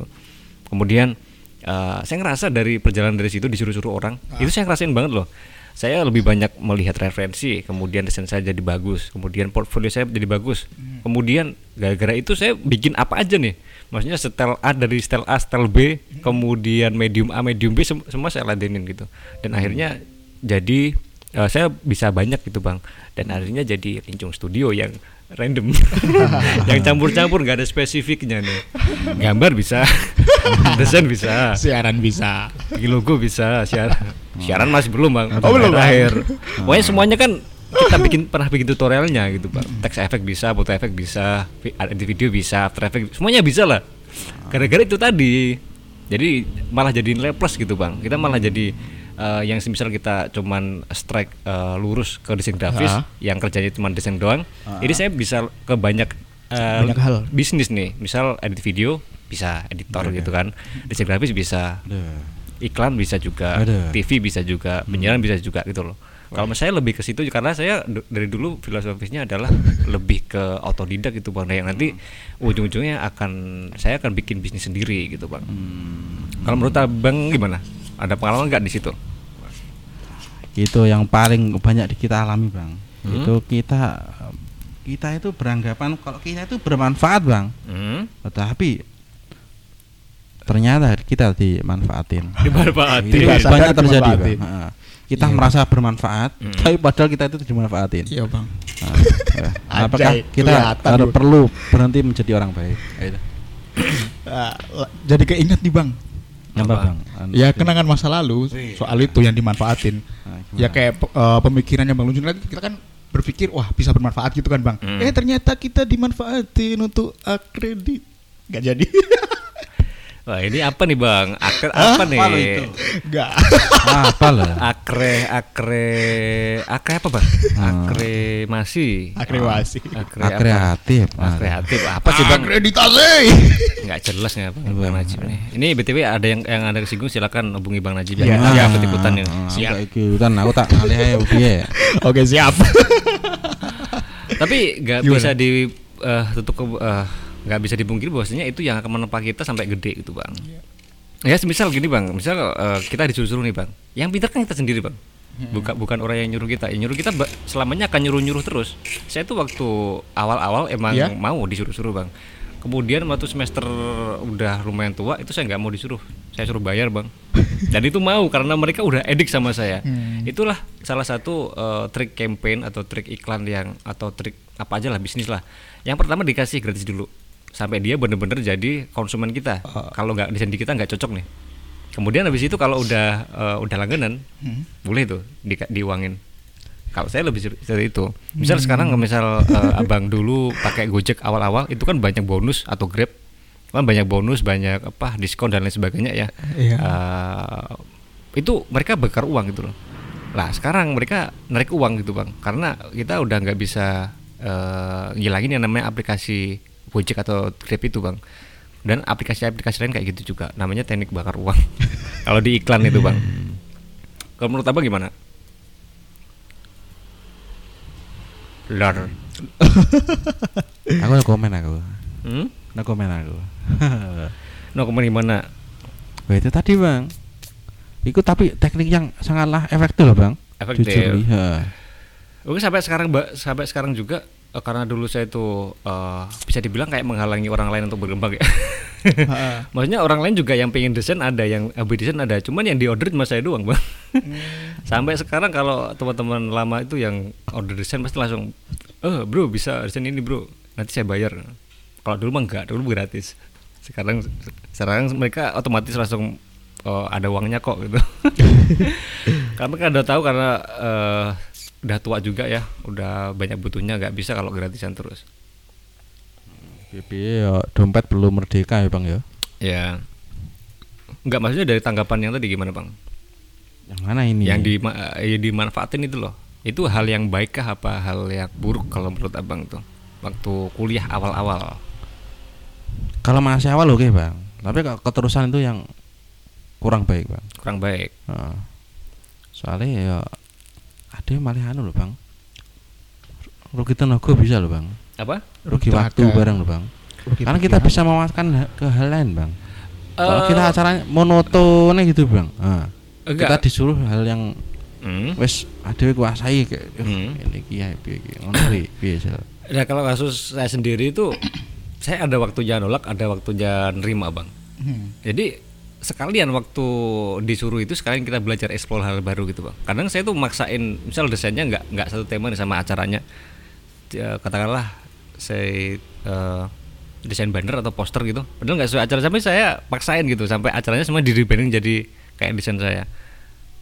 Kemudian eh, saya ngerasa dari perjalanan dari situ disuruh-suruh orang itu saya ngerasain banget loh saya lebih banyak melihat referensi kemudian desain saya jadi bagus kemudian portfolio saya jadi bagus. Kemudian gara-gara itu saya bikin apa aja nih? Maksudnya style A dari style A style B kemudian medium A medium B sem- semua saya ladenin gitu. Dan akhirnya jadi eh, saya bisa banyak gitu bang. Dan akhirnya jadi Lincung Studio yang random. yang campur-campur nggak ada spesifiknya nih. Gambar bisa, desain bisa, Siaran bisa. bikin logo bisa, siaran. Siaran masih belum bang. Oh, belum. Terakhir. Pokoknya semuanya kan kita bikin pernah bikin tutorialnya gitu bang. Text efek bisa, foto efek bisa, edit video bisa, After Effects semuanya bisa lah. Gara-gara itu tadi. Jadi malah jadi nilai plus gitu bang. Kita malah jadi eh, yang misal kita cuman strike eh, lurus ke desain grafis, Ah. yang kerjanya cuma desain doang. Ini saya bisa ke banyak eh, Banyak hal. bisnis nih. Misal edit video bisa, editor gitu kan. Desain grafis bisa, iklan bisa juga. TV bisa juga, penyiaran bisa juga gitu loh. Kalau saya lebih ke situ karena saya dari dulu filosofisnya adalah lebih ke otodidak gitu bang. Nah, yang nanti ujung-ujungnya akan saya akan bikin bisnis sendiri gitu bang. Kalau menurut abang gimana? Ada pengalaman nggak di situ? itu yang paling banyak di kita alami bang Hmm? itu kita kita itu beranggapan kalau kita itu bermanfaat bang Hmm? tetapi ternyata kita dimanfaatin Dimanfaatin. itu banyak terjadi bang Heeh. kita Iya. merasa bermanfaat Hmm. tapi padahal kita itu dimanfaatin Iya bang. Nah, apakah kita harus perlu berhenti menjadi orang baik Gitu. Ah, jadi keinget nih bang. Apa, bang Anu- Ya kenangan masa lalu soal itu yang dimanfaatin. Nah? Ya kayak eh, pemikirannya bang Lunjun lagi kita kan berpikir wah bisa bermanfaat gitu kan bang. Hmm. Eh ternyata kita dimanfaatin untuk akredit. Gak jadi. Wah ini apa nih bang? Akre Hah? apa nih? Apa lo itu? Gak. Ah, apa lah Akre akre akre apa bang? Akre masih. Akre Ah, apa? kreatif Ah, kreatif apa sih bang? Akreditasi. nggak jelas nggak bang, bang Najib nih. Ini btw ada yang yang ada kesinggung silakan hubungi bang Najib Iya, ya. iya. Ya, ini. Ah, Siap. aku tak ikutan aku tak alih piye. Oke siap. Tapi nggak bisa di eh, tutup ke eh, nggak bisa dipungkiri bahwasanya itu yang akan menempa kita sampai gede gitu bang. Ya misal gini bang, misal eh, kita disuruh-suruh nih bang, yang pintar kan kita sendiri bang. Bukan bukan orang yang nyuruh kita, yang nyuruh kita selamanya akan nyuruh-nyuruh terus. Saya tuh waktu awal-awal emang Iya. mau disuruh-suruh bang. Kemudian waktu semester udah lumayan tua itu saya nggak mau disuruh, saya suruh bayar bang. Dan itu mau karena mereka udah edik sama saya. Hmm. Itulah salah satu eh, trik campaign atau trik iklan yang atau trik apa aja lah bisnis lah. Yang pertama dikasih gratis dulu sampai dia bener-bener jadi konsumen kita. Kalau nggak desain di kita nggak cocok nih. Kemudian habis itu kalau udah eh, udah langganan Hmm. boleh tuh di, diuangin. Kalau saya lebih seperti itu. Misal sekarang misal eh, abang dulu pakai Gojek awal-awal itu kan banyak bonus atau Grab kan banyak bonus banyak apa diskon dan lain sebagainya ya. Iya. Eh, itu mereka bakar uang gitu loh. Lah sekarang mereka narik uang gitu bang karena kita udah nggak bisa eh, ngilangin yang namanya aplikasi Gojek atau Grab itu bang dan aplikasi-aplikasi lain kayak gitu juga namanya teknik bakar uang kalau di iklan itu bang kalau menurut abang gimana Lar Aku no komen aku. hmm? No komen aku. no komen gimana Wah, itu tadi, Bang. Itu tapi teknik yang sangatlah efektif loh, Bang. Efektif. Jujur, iya. Oke sampai sekarang mbak sampai sekarang juga karena dulu saya itu eh, bisa dibilang kayak menghalangi orang lain untuk berkembang ya. Maksudnya orang lain juga yang pengen desain ada, yang hobi desain ada, cuman yang di order cuma saya doang bang. Sampai sekarang kalau teman-teman lama itu yang order desain pasti langsung, eh bro bisa desain ini bro, nanti saya bayar. Kalau dulu mah enggak, dulu gratis. Sekarang sekarang mereka otomatis langsung oh, ada uangnya kok gitu. Karena kan udah tahu karena eh, udah tua juga ya, udah banyak butuhnya nggak bisa kalau gratisan terus. Piye ya dompet belum merdeka ya, Bang ya. Ya. Enggak maksudnya dari tanggapan yang tadi gimana, Bang? Yang mana ini? Yang di ya dimanfaatin itu loh. Itu hal yang baik kah apa hal yang buruk kalau menurut Abang tuh? Waktu kuliah awal-awal. Kalau masih awal oke, Bang. Tapi keterusan itu yang kurang baik, Bang. Kurang baik. Soalnya ya ada yang malah anu loh, Bang. Rugi tenaga bisa loh, Bang. Apa? Rugi Tenaga. waktu bareng loh, Bang. Karena kita bisa memanfaatkan ha- ke hal lain, Bang. Kalau Eh, kita acaranya monoton gitu, Bang. Nah, kita enggak. disuruh hal yang Hmm. wes ada kuasai kayak "Eh, Hmm. ini kiai piye iki ngono ri piye Sel?" Nah, kalau kasus saya sendiri itu saya ada waktunya nolak, ada waktunya nerima, Bang. Hmm. Jadi sekalian waktu disuruh itu sekalian kita belajar explore hal baru gitu bang. Kadang saya tuh maksain, misal desainnya nggak nggak satu tema nih sama acaranya. Ya, katakanlah saya eh, desain banner atau poster gitu padahal nggak sesuai acara sampai saya paksain gitu sampai acaranya semua di rebranding jadi kayak desain saya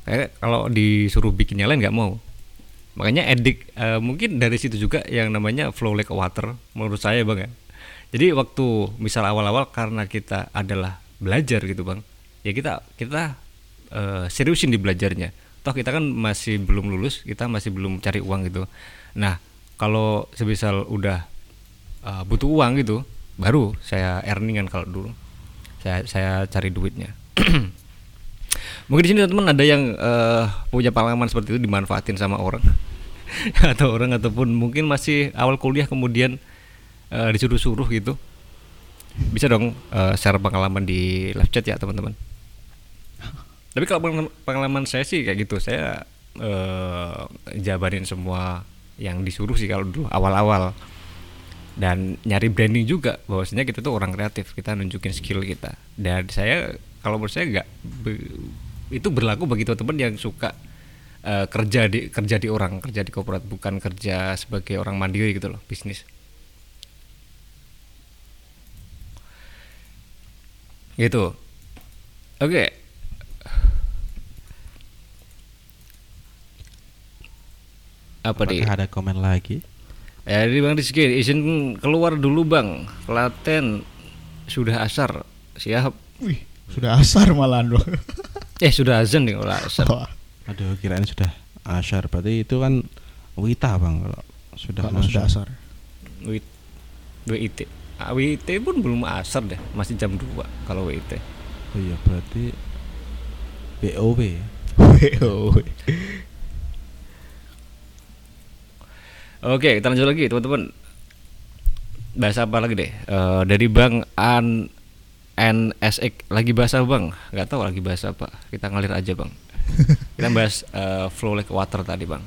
kayak kalau disuruh bikin yang lain nggak mau makanya edik eh, mungkin dari situ juga yang namanya flow like water menurut saya bang ya jadi waktu misal awal-awal karena kita adalah belajar gitu bang ya kita kita eh, seriusin di belajarnya. Toh kita kan masih belum lulus kita masih belum cari uang gitu. Nah kalau semisal udah eh, butuh uang gitu baru saya earningan kalau dulu. Saya saya cari duitnya. Mungkin di sini teman-teman ada yang eh, punya pengalaman seperti itu dimanfaatin sama orang? Atau orang ataupun mungkin masih awal kuliah kemudian eh, disuruh-suruh gitu? Bisa dong eh, share pengalaman di live chat ya teman-teman tapi kalau pengalaman- saya sih kayak gitu. Saya eh, jabarin semua yang disuruh sih kalau dulu awal-awal. Dan nyari branding juga bahwasanya kita tuh orang kreatif kita nunjukin skill kita. Dan saya kalau menurut saya nggak itu berlaku bagi teman-teman yang suka eh, kerja di kerja di orang kerja di korporat bukan kerja sebagai orang mandiri gitu loh bisnis. Gitu. Oke apa nih Apakah ada komen lagi? Ya, jadi Bang Rizky, izin keluar dulu Bang. Klaten sudah asar. Siap. Wih, sudah asar malahan loh. Eh, sudah azan nih kalau asar. Wah, Aduh, kirain sudah asyar. Berarti itu kan wita bang. Kalau sudah kalau sudah asar. WIT. WIT. Ah, WIT pun belum asar deh, masih jam 2 kalau WIT. Oh iya, berarti BOW. Wih, Oke, kita lanjut lagi teman-teman. Bahasa apa lagi deh? Eh, dari Bang An NSX lagi bahasa Bang, nggak tahu lagi bahasa apa. Kita ngalir aja Bang. Kita bahas eh, flow like water tadi Bang.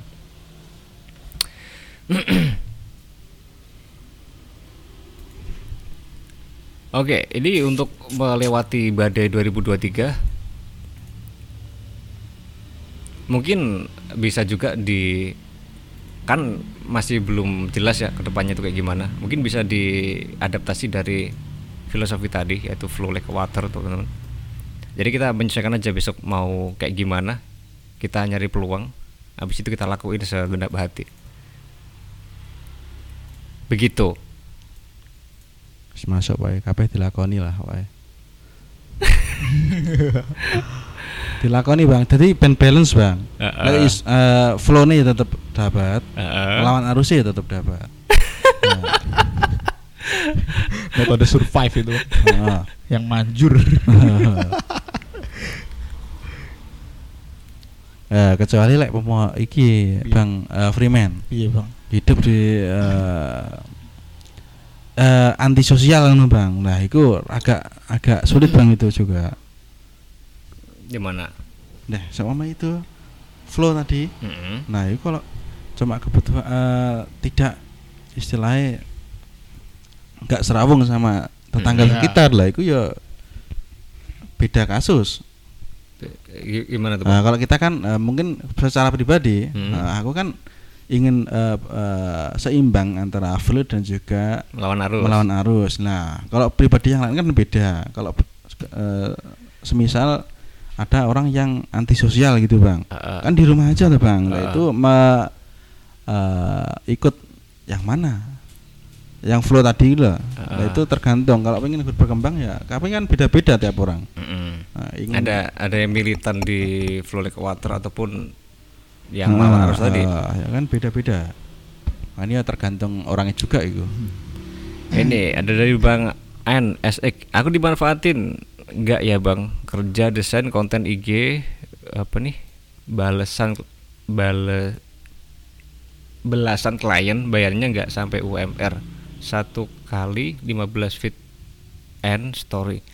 Oke, ini untuk melewati badai 2023 mungkin bisa juga di kan masih belum jelas ya ke depannya itu kayak gimana. Mungkin bisa diadaptasi dari filosofi tadi yaitu flow like water tuh teman-teman. Jadi kita menyesuaikan aja besok mau kayak gimana. Kita nyari peluang habis itu kita lakuin segenap hati. Begitu. Masuk wae, kabeh dilakoni lah wae. dilakoni bang, jadi ben balance bang. Heeh. Nek is eh, flow-nya ya tetap dapat, Heeh. lawan arusnya ya tetap dapat. metode survive itu Heeh. yang manjur. Eh, kecuali lek pomo iki Iya. bang eh, Freeman Iya bang. hidup di eh eh, antisosial kan bang. Nah itu agak agak sulit bang itu juga. Gimana Nah sama itu flow tadi. Mm-mm. Nah itu kalau cuma kebutuhan eh, tidak istilahnya nggak serawung sama tetangga Hmm. sekitar lah itu ya beda kasus. Gimana tuh Nah, kalau kita kan eh, mungkin secara pribadi, Hmm. eh, aku kan ingin eh, eh, seimbang antara flow dan juga melawan arus melawan arus. Nah, kalau pribadi yang lain kan beda. Kalau eh, semisal ada orang yang antisosial gitu, Bang. Heeh. Kan di rumah aja tuh, Bang. Nah, Ah. itu me- eh, ikut yang mana? Yang flow tadi lah. Nah, Ah. itu tergantung. Kalau pengen ikut berkembang ya, tapi kan beda-beda tiap orang. Mm-mm. Nah, ingin- ada ada yang militan di flow like water ataupun yang Nah, melawan arus tadi ya kan beda-beda. Nah, ini ya tergantung orangnya juga itu. ini ada dari bang NSX aku dimanfaatin enggak ya bang. Kerja desain konten IG apa nih balesan bale belasan klien bayarnya nggak sampai UMR satu kali 15 feet and story.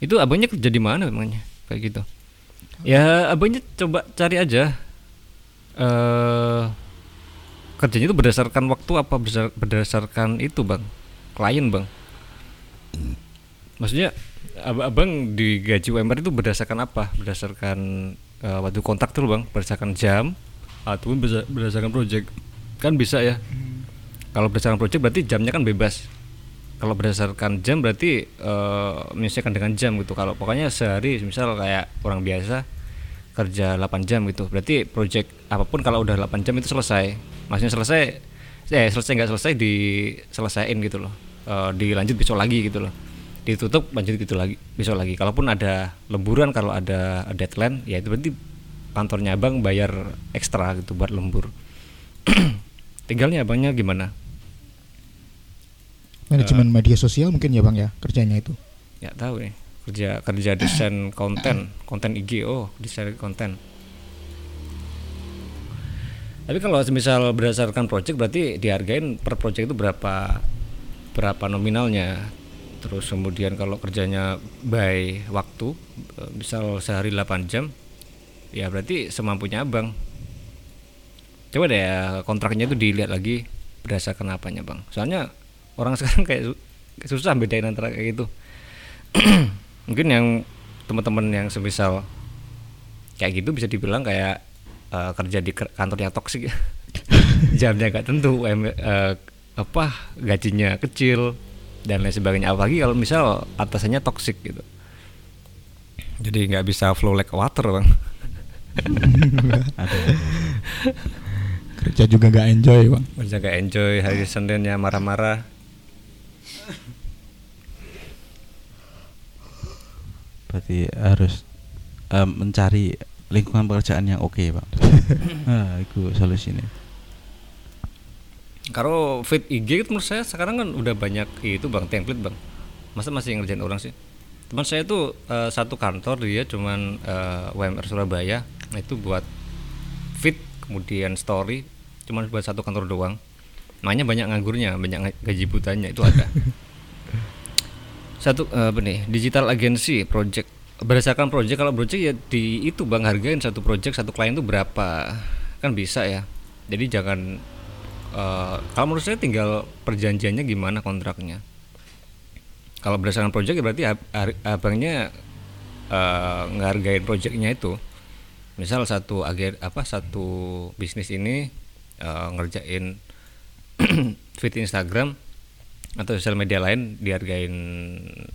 Itu abangnya kerja di mana emangnya? Kayak gitu. Ya abangnya coba cari aja. Eh kerjanya itu berdasarkan waktu apa berdasar- berdasarkan itu bang? Klien bang. Maksudnya abang digaji UMR itu berdasarkan apa? Berdasarkan eh, waktu kontrak tuh bang. Berdasarkan jam ataupun berdasarkan project. Kan bisa ya. Kalau berdasarkan project berarti jamnya kan bebas. Kalau berdasarkan jam berarti eh, menyesuaikan dengan jam gitu. Kalau pokoknya sehari misal kayak orang biasa kerja 8 jam gitu. Berarti project apa pun kalau udah 8 jam itu selesai. Maksudnya selesai eh selesai nggak selesai diselesaiin gitu loh. Eh, dilanjut besok lagi gitu loh ditutup lanjut gitu lagi besok lagi. Kalaupun ada lemburan kalau ada deadline ya itu berarti kantornya abang bayar ekstra gitu buat lembur. Tinggalnya abangnya gimana? Manajemen media sosial mungkin ya bang ya kerjanya itu. ya tahu nih kerja kerja desain konten konten IG oh desain konten. Tapi kalau misal berdasarkan project berarti dihargain per project itu berapa berapa nominalnya terus kemudian kalau kerjanya by waktu eh, misal sehari 8 jam ya berarti semampunya abang. Coba deh ya, kontraknya itu dilihat lagi berdasarkan apanya bang? Soalnya orang sekarang kayak su- susah bedain antara kayak gitu. Mungkin yang teman-teman yang semisal kayak gitu bisa dibilang kayak eh, kerja di kantor yang toksik ya jamnya nggak tentu eh, apa gajinya kecil dan lain sebagainya. Apalagi kalau misal atasannya toksik gitu. Jadi nggak bisa flow like water bang. Ada Kerja juga nggak enjoy bang. kerja nggak enjoy hari seninnya marah-marah. Berarti harus em, mencari lingkungan pekerjaan yang oke pak nah itu solusinya Kalau feed IG itu menurut saya sekarang kan udah banyak itu bang template bang. Masa masih ngerjain orang sih? Teman saya tuh eh, satu kantor dia cuman eh, UMR Surabaya nah itu buat feed kemudian story cuman buat satu kantor doang. Makanya banyak nganggurnya, banyak gaji butanya itu ada. satu eh, apa nih digital agency project berdasarkan project kalau project ya di itu bang hargain satu project satu klien itu berapa kan bisa ya jadi jangan eh, kalau menurut saya tinggal perjanjiannya gimana kontraknya? Kalau berdasarkan project ya berarti ab- ar- abangnya eh, ngehargain projectnya itu. Misal satu agen apa satu bisnis ini eh, ngerjain feed Instagram atau sosial media lain dihargain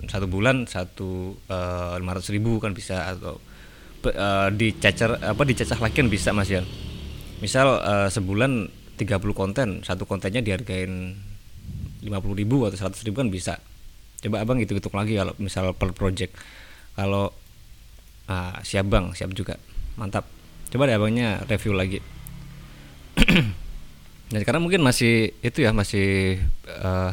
satu bulan satu lima ratus ribu kan bisa atau eh, dicacar apa dicacah lagi kan bisa mas Yan misal eh, sebulan 30 konten satu kontennya dihargain 50.000 ribu atau 100 ribu kan bisa. Coba abang hitung hitung lagi kalau misal per project. Kalau ah, siap bang siap juga mantap. Coba deh abangnya review lagi. Dan sekarang mungkin masih itu ya masih eh,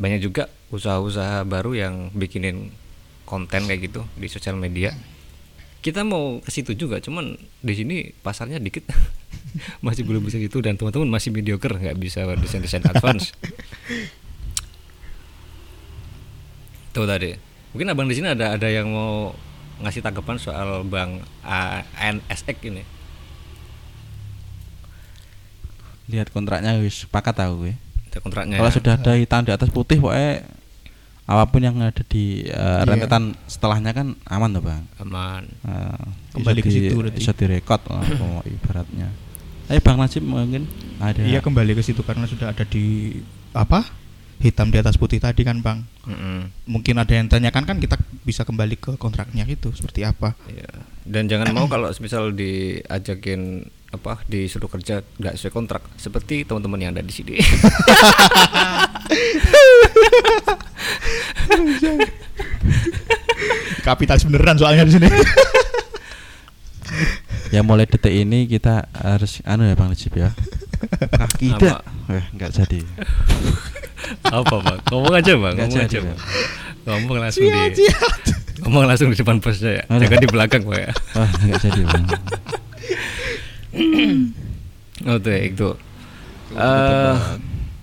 banyak juga usaha-usaha baru yang bikinin konten kayak gitu di sosial media. Kita mau ke situ juga cuman di sini pasarnya dikit masih belum bisa gitu dan teman-teman masih mediocre nggak bisa desain desain advance. Tuh tadi. Mungkin abang di sini ada ada yang mau ngasih tanggapan soal bang ANSX ini? Lihat kontraknya wis sepakat tahu gue ada kontraknya kalau ya. sudah ada hitam di atas putih pokoknya apa pun yang ada di eh, Iya. rentetan setelahnya kan aman tuh bang. Aman. Eh, Kembali ke situ berarti. bisa direkod lah, ibaratnya ayo bang Najib mungkin ada Iya kembali ke situ karena sudah ada di apa hitam di atas putih tadi kan bang. Mm-mm. Mungkin ada yang tanyakan kan kita bisa kembali ke kontraknya itu seperti apa. Iya. Dan jangan mau kalau misal diajakin apa disuruh kerja nggak sesuai kontrak seperti teman-teman yang ada di sini. Kapitalis beneran soalnya di sini. ya mulai detik ini kita harus anu ya bang Najib ya tidak eh nggak jadi apa bang? Ngomong aja bang, ngomong jadi, aja Bang. bang. Ngomong langsung di ngomong langsung di depan bosnya ya. Aduh. Jangan di belakang pak ya. wah nggak jadi bang Oh tuh ya, itu. Eh,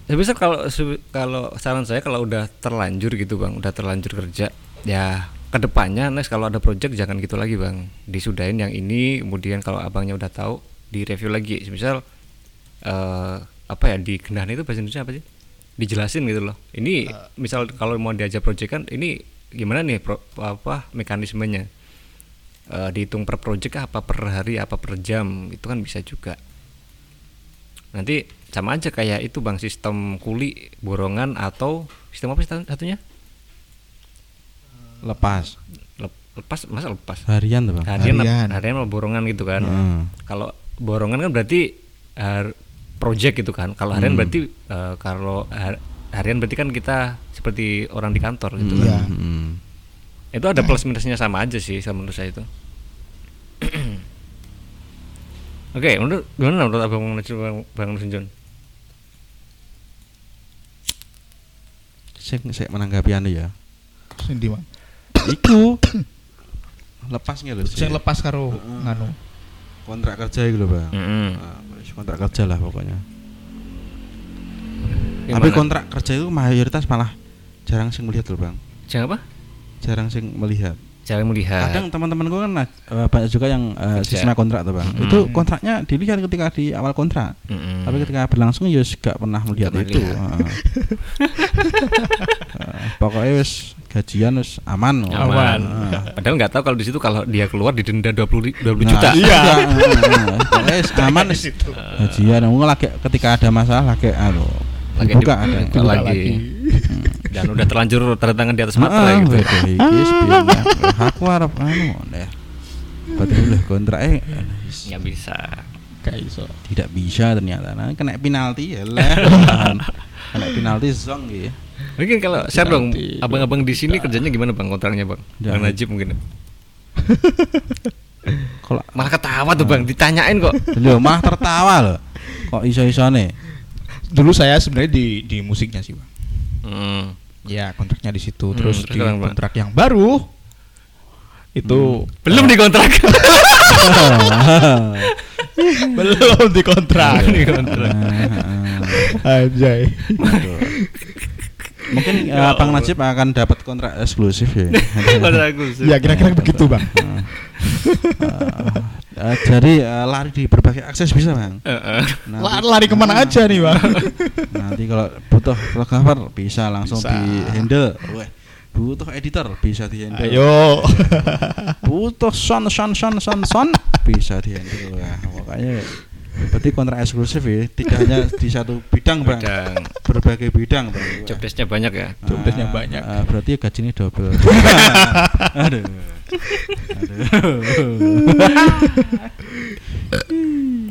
sebisa kalau kalau saran saya kalau udah terlanjur gitu bang, udah terlanjur kerja, ya ke depannya next kalau ada project jangan gitu lagi bang, disudahin yang ini, kemudian kalau abangnya udah tahu di review lagi, misal eh apa ya di gendahan itu bahasa Indonesia apa sih? Dijelasin gitu loh. Ini misal kalau mau diajak project kan, ini gimana nih pro- apa mekanismenya? Eh, dihitung per project apa per hari apa per jam itu kan bisa juga nanti sama aja kayak itu bang sistem kuli borongan atau sistem apa sih satunya lepas Lep- lepas masa lepas harian tuh bang harian Harian. harian sama borongan gitu kan Heeh. kalau borongan kan berarti eh, project gitu kan kalau harian Hmm. berarti eh, kalau har- harian berarti kan kita seperti orang di kantor gitu Iya. kan Hmm. itu ada plus minusnya sama aja sih sama menurut saya itu oke menurut gimana menurut abang bang bang Nusinjon saya saya menanggapi anu ya Mang. Iku lepas nggak lho Sing lepas karo nganu. kontrak kerja itu loh bang. Ah, wis kontrak kerja lah pokoknya. Gimana? tapi kontrak kerja itu mayoritas malah jarang sing melihat loh bang. Jangan apa? Jarang sing melihat jarang melihat. Kadang teman-teman gue kan eh, banyak juga yang eh, Kerja. sistem kontrak tuh bang. Mm-mm. itu kontraknya dilihat ketika di awal kontrak. Mm-mm. tapi ketika berlangsung ya gak pernah melihat itu. Eh, pokoknya wis gajian wis aman aman. Heeh. padahal nggak tahu kalau di situ kalau dia keluar didenda 20 ri- 20 Nah, juta. iya. Pokoknya wis aman wis gajian. Wong lagi ketika ada masalah lagi anu Lagi buka di- ada. buka lagi. Dan udah terlanjur tanda tangan di atas gitu iki wis piye, Mbak? aku arep anu deh Betul lah kontraknya eh, wis nggak bisa Kayak iso. tidak bisa ternyata nah, kena penalti ya lah kena penalti zong gitu mungkin kalau share dong abang-abang di sini kerjanya gimana bang kontraknya bang bang. Najib mungkin kalau malah ketawa tuh bang ditanyain kok Lho, mah tertawa loh. Kok iso-isone? Dulu saya sebenarnya di di musiknya sih, Bang. Hmm. Ya, kontraknya di situ. Hmm, Terus di kontrak yang baru itu belum dikontrak belum dikontrak. Anjay. Mungkin eh, Bang Najib akan dapat kontrak eksklusif ya. kontrak khusus. Ya kira-kira begitu, Bang. Eh, eh, jadi eh, lari di berbagai akses bisa bang. Heeh. Nanti, La- Lari ke mana aja nih, Bang? nanti kalau butuh fotografer bisa langsung Bisa. di handle. Weh, butuh editor bisa di handle. Ayo. Butuh son son son son son bisa di handle. Pokoknya berarti kontrak eksklusif ya. Tidak hanya di satu bidang bang. Bidang. Berbagai bidang bang. job desknya banyak ya Jobdesknya Ah, banyak. ah, berarti gajinya double. Aduh. Aduh.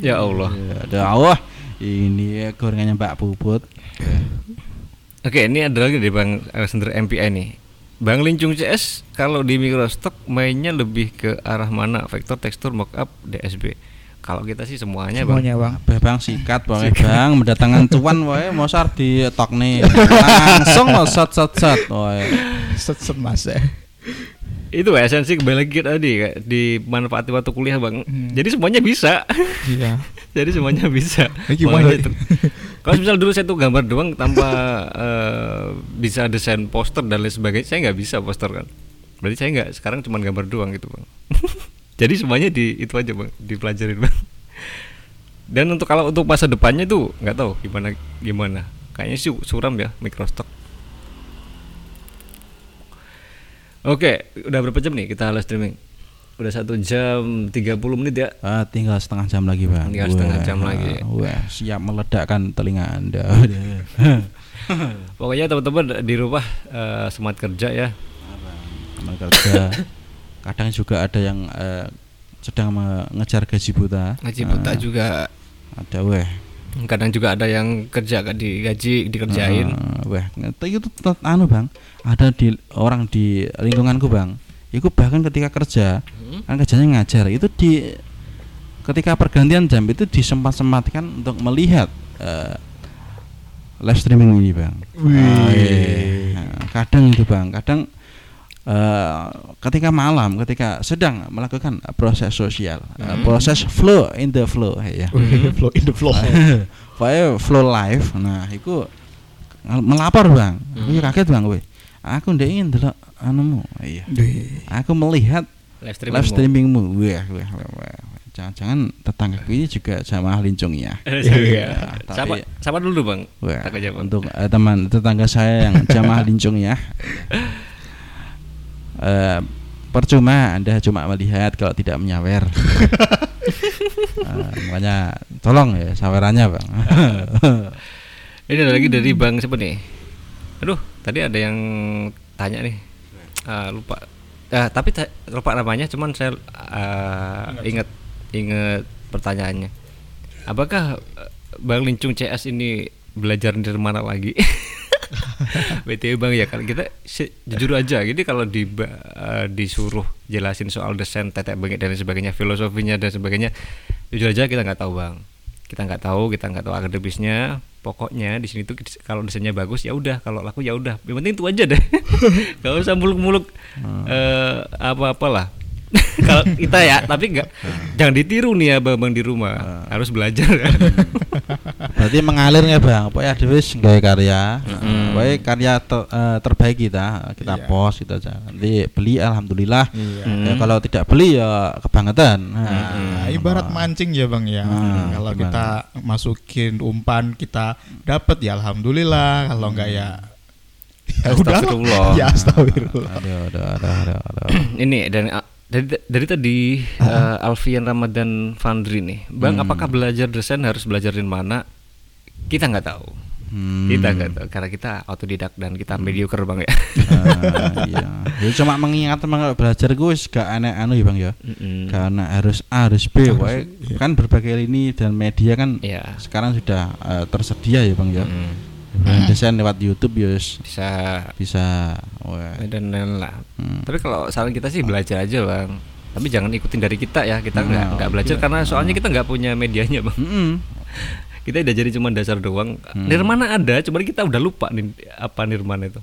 ya Allah Aduh, Allah. Ini gorengannya Mbak Puput. oke ini ada lagi dari bang Alexander MPI nih Bang Lincung CS kalau di Microstock mainnya lebih ke arah mana vektor tekstur mockup DSB kalau kita sih semuanya bang Semuanya, Bang. Bang sikat pokoknya Bang mendatangkan cuan wae mosar di tok nih. Langsung lo set set set wae. Set set Mas ya. itu esensi kembali lagi tadi kayak dimanfaati waktu kuliah bang Hmm. jadi semuanya bisa Iya. jadi semuanya bisa gimana? Kalau misal dulu saya tuh gambar doang tanpa eh, bisa desain poster dan lain sebagainya saya nggak bisa poster kan berarti saya nggak sekarang cuma gambar doang gitu bang jadi semuanya di itu aja bang dipelajarin bang dan untuk kalau untuk masa depannya tuh nggak tahu gimana gimana kayaknya sih suram ya Microstock Oke, udah berapa jam nih kita live streaming? Udah satu jam 30 menit ya. Ah, tinggal setengah jam lagi Bang. Tinggal setengah jam lagi. Wah, siap meledakkan telinga Anda. Pokoknya teman-teman di rumah eh, semangat kerja ya. Teman kerja. Kadang juga ada yang eh, sedang mengejar gaji buta. Ngaji buta Ah, juga. Ada weh. Kadang juga ada yang kerja kan digaji, dikerjain. Ah, weh, itu anu Bang. Ada di orang di lingkunganku Bang. Iku bahkan ketika kerja, Hmm. kan kerjanya ngajar, itu di ketika pergantian jam itu disempat-sempatkan untuk melihat eh, live streaming ini Bang. Wih. Nah, kadang itu Bang, kadang eh, ketika malam, ketika sedang melakukan proses sosial, eh, Hmm. proses flow in the flow ya. Wih, flow in the flow. Pokoknya flow live. Nah, itu melapor bang. Aku Hmm. ya kaget bang, gue. Aku ndek ingin delok anumu. Iya. Aku melihat Live streaming. live streamingmu. Wah, wah, wah, wah. Jangan-jangan tetangga ini juga jamaah lincung ya. Iya. Tapi- Siapa siapa dulu bang? Wah, untuk eh, teman tetangga saya yang jamaah lincung ya. Eh, percuma Anda cuma melihat kalau tidak menyawer. Eh, makanya tolong ya sawerannya bang. Ini ada lagi dari Bang siapa nih? Aduh, tadi ada yang tanya nih. Ah, lupa. Ah, tapi ta- lupa namanya, cuman saya ah, ingat ingat pertanyaannya. Apakah Bang Lincung CS ini belajar dari mana lagi? BTW Bang ya. Kan kita jujur aja jadi kalau di eh, disuruh jelasin soal desain tetek bengek dan sebagainya filosofinya dan sebagainya jujur aja kita nggak tahu Bang. Kita nggak tahu kita nggak tahu akademisnya. Pokoknya di sini tuh kalau desainnya bagus ya udah. Kalau laku ya udah. Yang penting itu aja deh. Nggak usah muluk-muluk eh, apa-apalah kalau kita ya tapi nggak jangan ditiru nih ya bang, bang di rumah harus belajar Berarti mengalir ya bang. Pokoknya ada wis gawe karya. Pokoknya karya ter- eh, terbaik kita kita Iya. post gitu aja. Nanti beli alhamdulillah. Iya. Ya, kalau tidak beli ya kebangetan. Nah, Nah, ibarat mancing ya bang ya. Hmm, kalau gimana? kita masukin umpan kita dapat ya alhamdulillah. Kalau enggak ya ya udah. Astagfirullah. Ya astagfirullah. Aduh, aduh, aduh, aduh, aduh. ini dan ah, dari dari tadi eh, Alfian Ramadan Fandri nih bang Hmm. apakah belajar desain harus belajar di mana kita nggak tahu Hmm. kita nggak tahu karena kita autodidak dan kita mediocre bang ya Ah, iya. Ya, cuma mengingat emang kalau belajar gue gak aneh anu ya bang ya. Mm-mm. Karena harus A harus B, pokoknya iya. kan berbagai lini dan media kan Iya. sekarang sudah eh, tersedia ya bang ya. Mm. Brand desain lewat YouTube ya wis bisa bisa. Wah. dan lain lah Hmm. tapi kalau saran kita sih belajar aja bang tapi jangan ikutin dari kita ya kita nggak Hmm, nggak belajar iya. karena soalnya kita nggak punya medianya bang Mm-mm. kita udah jadi cuma dasar doang Hmm. nirmana ada cuman kita udah lupa nih apa nirmana itu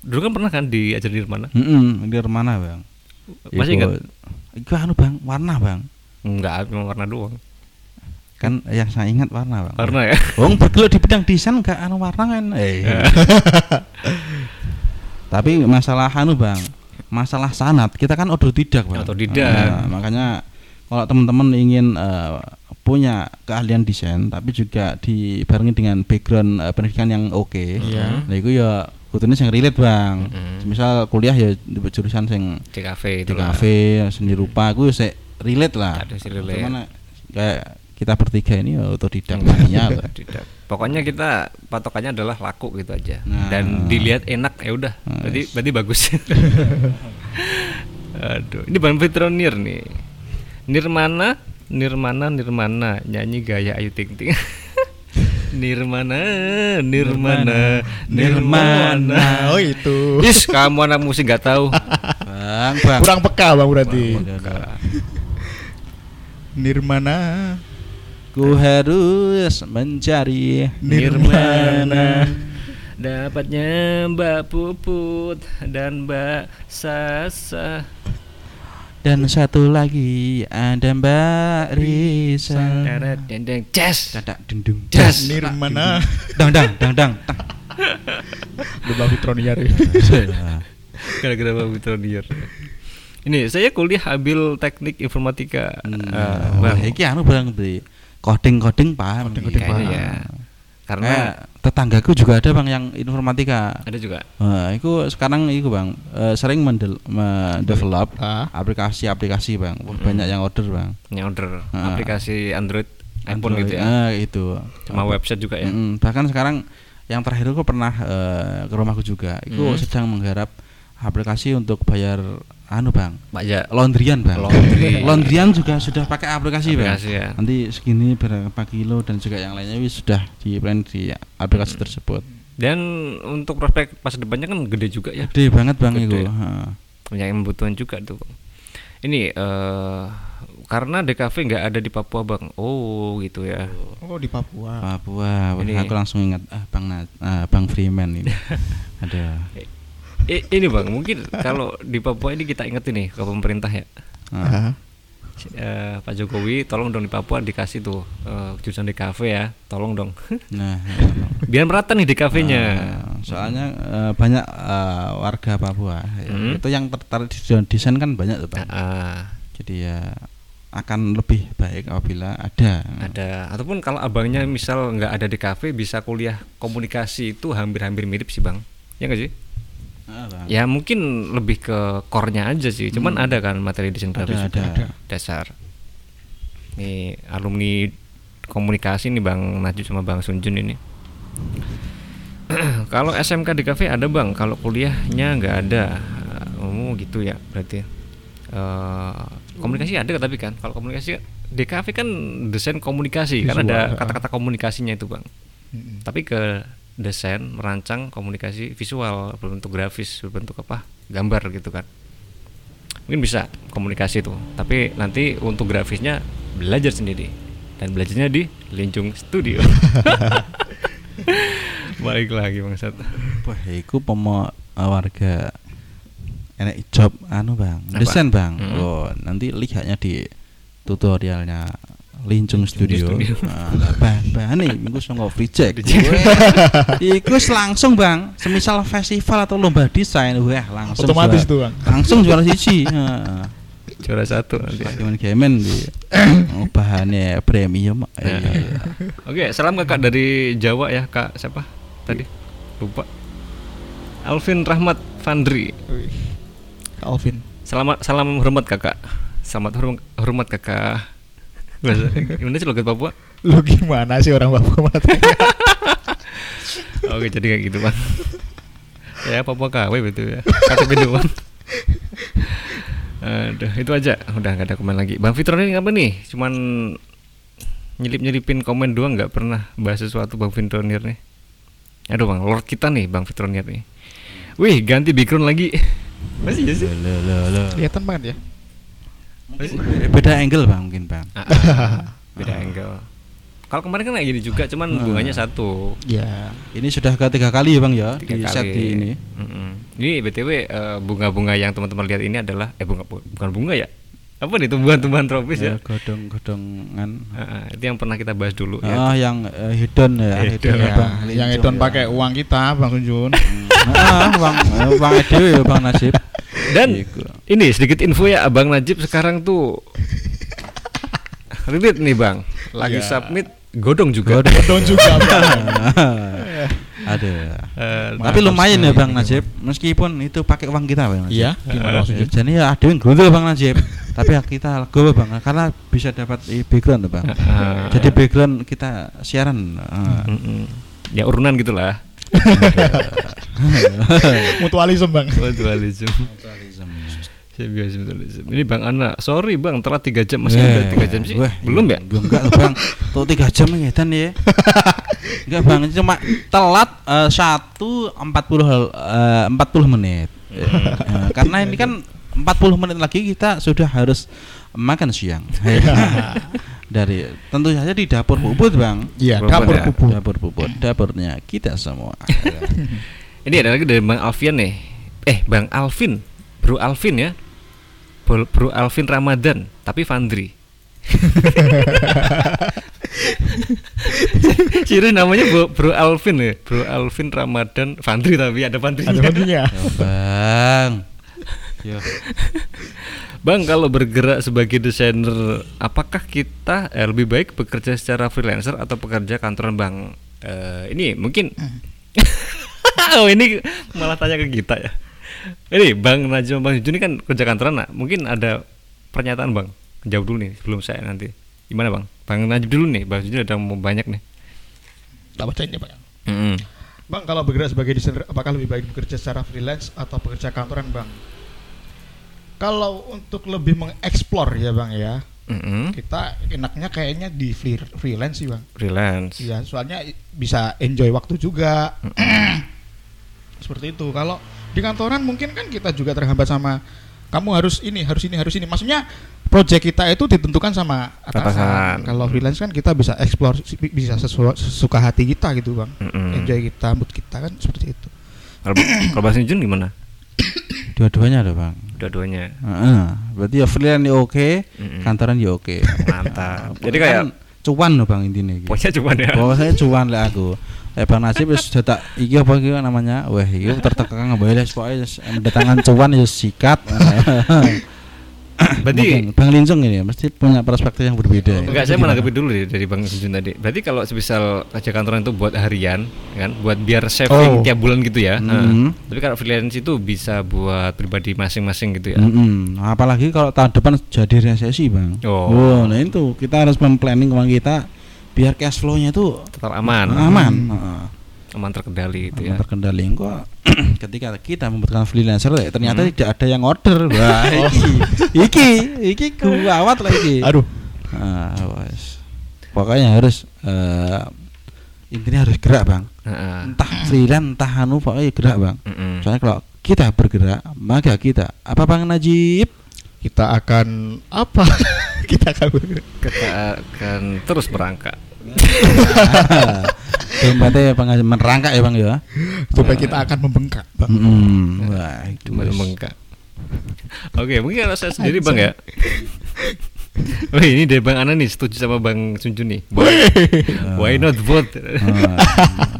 dulu kan pernah kan diajar nirmana Mm-mm. Ini mana bang? Masih ingat? Iku anu bang, warna bang. enggak cuma warna doang Kan yang saya ingat warna bang. warna ya Wong bergelut di bidang desain gak anu warna kan? Eh. Tapi masalah anu bang, masalah sanat kita kan otodidak bang. Otodidak. Nah, makanya kalau teman-teman ingin eh, punya keahlian desain, tapi juga dibarengi dengan background eh, pendidikan yang oke, Iya. nah itu ya kudune sing relate bang. Mm-mm. Misal kuliah ya di jurusan sing CKV itu kafe seni rupa aku sih relate lah Ada sih relate. Cuman kayak kita bertiga ini ya otodidak Enggak, mania tidak. Pokoknya kita patokannya adalah laku gitu aja. Nah. Dan dilihat enak ya udah. Nah, Berarti yes. berarti bagus. Aduh, ini Bang Fitronir nih. Nirmana, Nirmana, Nirmana nyanyi gaya Ayu Ting Ting. Nirmana, Nirmana, Nirmana. Oh itu. Is, kamu anak musik gak tahu. bang bang Kurang peka bang berarti. Nirmana. Ku harus mencari Nirmana. Dapatnya Mbak Puput dan Mbak Sasa. dan satu lagi ada Mbak Risa dendeng jazz. dadak dendung Jas. Nirmana. dang dang dang dang. Udah Bang Fitroniar. Gara-gara Bang Fitronier. Ini saya kuliah ambil teknik informatika. Hmm, Eh, wah, Bang. iki anu bang coding coding paham Coding-coding iki. Kayaknya paham. ya. Karena Eh, tetanggaku juga ada bang yang informatika ada juga Nah, itu sekarang itu bang eh, sering mendel- mendevelop aplikasi-aplikasi bang. Wah, Banyak yang order bang. yang order Ah. aplikasi Android, iPhone Android, gitu ya. ah, itu. Cuma website juga ya. Mm-mm. Bahkan sekarang yang terakhir aku pernah eh, ke rumahku juga. Itu Hmm. sedang menggarap aplikasi untuk bayar anu bang. Pak Ja. Laundryan bang. Laundry. Laundryan juga sudah pakai aplikasi, bang. Aplikasi ya. Nanti segini berapa kilo dan juga yang lainnya wis sudah di plan di aplikasi Hmm. tersebut. Dan untuk prospek masa depannya kan gede juga ya. Gede banget bang Gede. itu. Banyak yang membutuhkan juga tuh. Bang. Ini eh karena DKV nggak ada di Papua bang. Oh gitu ya. Oh di Papua. Papua, Ini- aku langsung ingat ah Bang Nat, ah, Bang Freeman ini. Ada. I- ini bang, mungkin kalau di Papua ini kita inget ini ke pemerintah ya. Ah. Eh, Pak Jokowi, tolong dong di Papua dikasih tuh eh, jurusan DKV ya, tolong dong. Nah, Biar merata nih DKV-nya. ah, soalnya eh, banyak eh, warga Papua ya, Hmm. itu yang tertarik di desain kan banyak tuh Bang. Ah, Jadi ya akan lebih baik apabila ada. ada ataupun kalau abangnya misal nggak ada di kafe bisa kuliah komunikasi itu hampir-hampir mirip sih bang ya nggak sih Ya mungkin lebih ke core-nya aja sih cuman Hmm. ada kan materi desain grafis Ada, juga ada. dasar nih alumni komunikasi nih Bang Najib sama Bang Sunjun ini. kalau SMK di kafe ada Bang, kalau kuliahnya nggak ada. Oh gitu ya berarti. Eh, komunikasi ada tapi kan kalau komunikasi di kafe kan desain komunikasi kan Visual, ada ha. kata-kata komunikasinya itu Bang. Mm-mm. Tapi ke desain merancang komunikasi visual berbentuk grafis berbentuk apa gambar gitu kan. Mungkin bisa komunikasi itu tapi nanti untuk grafisnya belajar sendiri dan belajarnya di Lincung Studio. Balik lagi bang Sat. Wah, iku pomo eh, warga enek job anu bang, desain bang. Mm-mm. Oh, nanti lihatnya di tutorialnya Lincung Studio. Studio. Nah, lah, bah, bah nih minggu songo free check. Free check. Weh, Iku langsung bang, semisal festival atau lomba desain, wah langsung Otomatis tuh bang. langsung juara siji. Heeh. juara satu nanti Gamen gamen di oh, bahannya premium. Ya. Iya, oke salam kakak dari Jawa ya kak siapa tadi lupa Alvin Rahmat Fandri. Alvin. Selamat salam hormat kakak. Selamat horm- hormat kakak. Bahasa gimana sih logat Papua? Lu gimana sih orang Papua mati? Oke jadi kayak gitu bang. ya Papua KW betul ya. KTP doang. Aduh itu aja. Udah nggak ada komen lagi. Bang Fitron ini apa nih? Cuman nyelip nyelipin komen doang nggak pernah bahas sesuatu Bang Fitronir nih. Aduh bang, Lord kita nih Bang Fitronir nih. Wih ganti background lagi. Masih ya sih? Kelihatan banget ya. Beda angle bang mungkin bang. Ah, ah, beda angle. Kalau kemarin kan kayak gini juga, cuman Ah. bunganya satu. Ya. Ini sudah ketiga kali ya bang ya Tiga di kali. set di ini. Mm-mm. Ini btw eh, bunga-bunga yang teman-teman lihat ini adalah eh bunga bu- bukan bunga ya? Apa nih tumbuhan-tumbuhan tropis ya? Ya, godong-godongan. Ah, ah, itu yang pernah kita bahas dulu Ah, ya. yang eh, hedon ya, Hedon. ya, Ya, Bang. yang Lincung Edon ya. pakai uang kita, Bang Sunjun. Ah, bang, eh, bang Edewe ya bang Nasib. Dan Iku. ini sedikit info ya Abang Najib sekarang tuh Ridit nih Bang, lagi Ya. submit godong juga. Edon juga, Bang. Ada. Eh, Tapi lumayan ya Bang. Najib, meskipun itu pakai uang kita Bang Najib. Iya, gimana Bang Sunjun? Jadi ya ada yang grundel Bang Najib, tapi ya kita legowo Bang karena bisa dapat eh, background tuh Bang. Jadi background kita siaran. Mm-mm. Ya urunan gitulah. Mutualisme, Bang. Mutualism. Simbiose mutualism. Ini Bang Ana, sorry Bang, telat 3 jam masih Eh, udah 3 jam sih. wah, Belum ya? Belum enggak Bang. Tuh 3 jam ngedan ya. Enggak Bang, cuma telat satu empat puluh eh, 40 menit. Eh, karena ini kan 40 menit lagi kita sudah harus makan siang. Dari tentu saja di dapur Puput, Bang. Iya, Bubut dapur ya. pupuk. Dapur Puput, dapurnya kita semua. Ini ada lagi dari Bang Alfian nih. Eh, Bang Alvin. Bro Alvin ya. Bro, Bro Alvin Ramadan, tapi Fandri. Serius namanya Bro, Bro Alvin ya. Bro Alvin Ramadan Fandri tapi ada Fandri. Ada bantunya. Ya, bang. Yo. Bang, kalau bergerak sebagai desainer, apakah kita eh, lebih baik bekerja secara freelancer atau pekerja kantoran Bang? Eh, ini mungkin Oh, ini malah tanya ke kita ya. Ini Bang Najwa Bang Juni kan kerja kantoran, nah. mungkin ada pernyataan Bang. Jawab dulu nih sebelum saya nanti. Gimana Bang? Bang Najib dulu nih, Bang Juni ada mau banyak nih. Tak bacain ya, Pak. Mm-mm. Bang, kalau bergerak sebagai desainer, apakah lebih baik bekerja secara freelance atau bekerja kantoran, Bang? Kalau untuk lebih mengeksplor ya, Bang ya, Mm-mm. kita enaknya kayaknya di free- freelance sih, Bang. Freelance. Iya, soalnya bisa enjoy waktu juga. Seperti itu. Kalau di kantoran mungkin kan kita juga terhambat sama kamu harus ini, harus ini, harus ini. Maksudnya project kita itu ditentukan sama Atasan. atasan. Kalau freelance kan kita bisa explore bisa sesuai sesuka hati kita gitu, Bang. Mm-mm. Enjoy kita, mood kita kan seperti itu. Kalau Bang Jun gimana? Dua-duanya ada, Bang. Dua-duanya. Heeh. berarti ya freelance ya oke, Mm-mm. kantoran ya oke. Mantap. Jadi kayak kan cuan loh Bang intinya iki. pokoknya cuma ya. Pokoknya cuan lah aku. Eh Bang Nasib wis sudah tak iki apa iki namanya? Wah, iki tertekan bae les pokoke mendatangkan cuan ya sikat. Berarti Mungkin Bang Lincong ini ya, mesti punya perspektif yang berbeda. ya. Enggak, saya menanggapi dulu deh dari Bang Junjun tadi. Berarti kalau semisal kerja kantoran itu buat harian, kan, buat biar saving Oh. tiap bulan gitu ya. Nah, Mhm. tapi kalau freelance itu bisa buat pribadi masing-masing gitu ya. Mm-mm. Apalagi kalau tahun depan jadi resesi, Bang. Oh. nah itu kita harus memplanning uang kita biar cash flow-nya itu Tetap aman, aman. Heeh. Aman terkendali gitu Aman ya. terkendali. Kok ketika kita membutuhkan freelancer eh, ternyata Hmm. tidak ada yang order. Wah, iki iki iki gawat lah iki. Aduh. Ah, wes. Pokoknya harus eh, intinya harus gerak, Bang. Heeh. Entah freelance, entah anu pokoknya gerak, Bang. Mm-mm. Soalnya kalau kita bergerak, maka kita apa Bang Najib? Kita akan apa? kita akan bergerak. Kita akan terus merangkak. Dompetnya bang merangkak ya bang ya. supaya kita akan membengkak. Bang. Mm, Wah itu membengkak. Oke, mungkin kalau saya sendiri Bang ya. Oh ini dari Bang Ana nih setuju sama Bang Sunjun nih. Why, why not vote? Ah,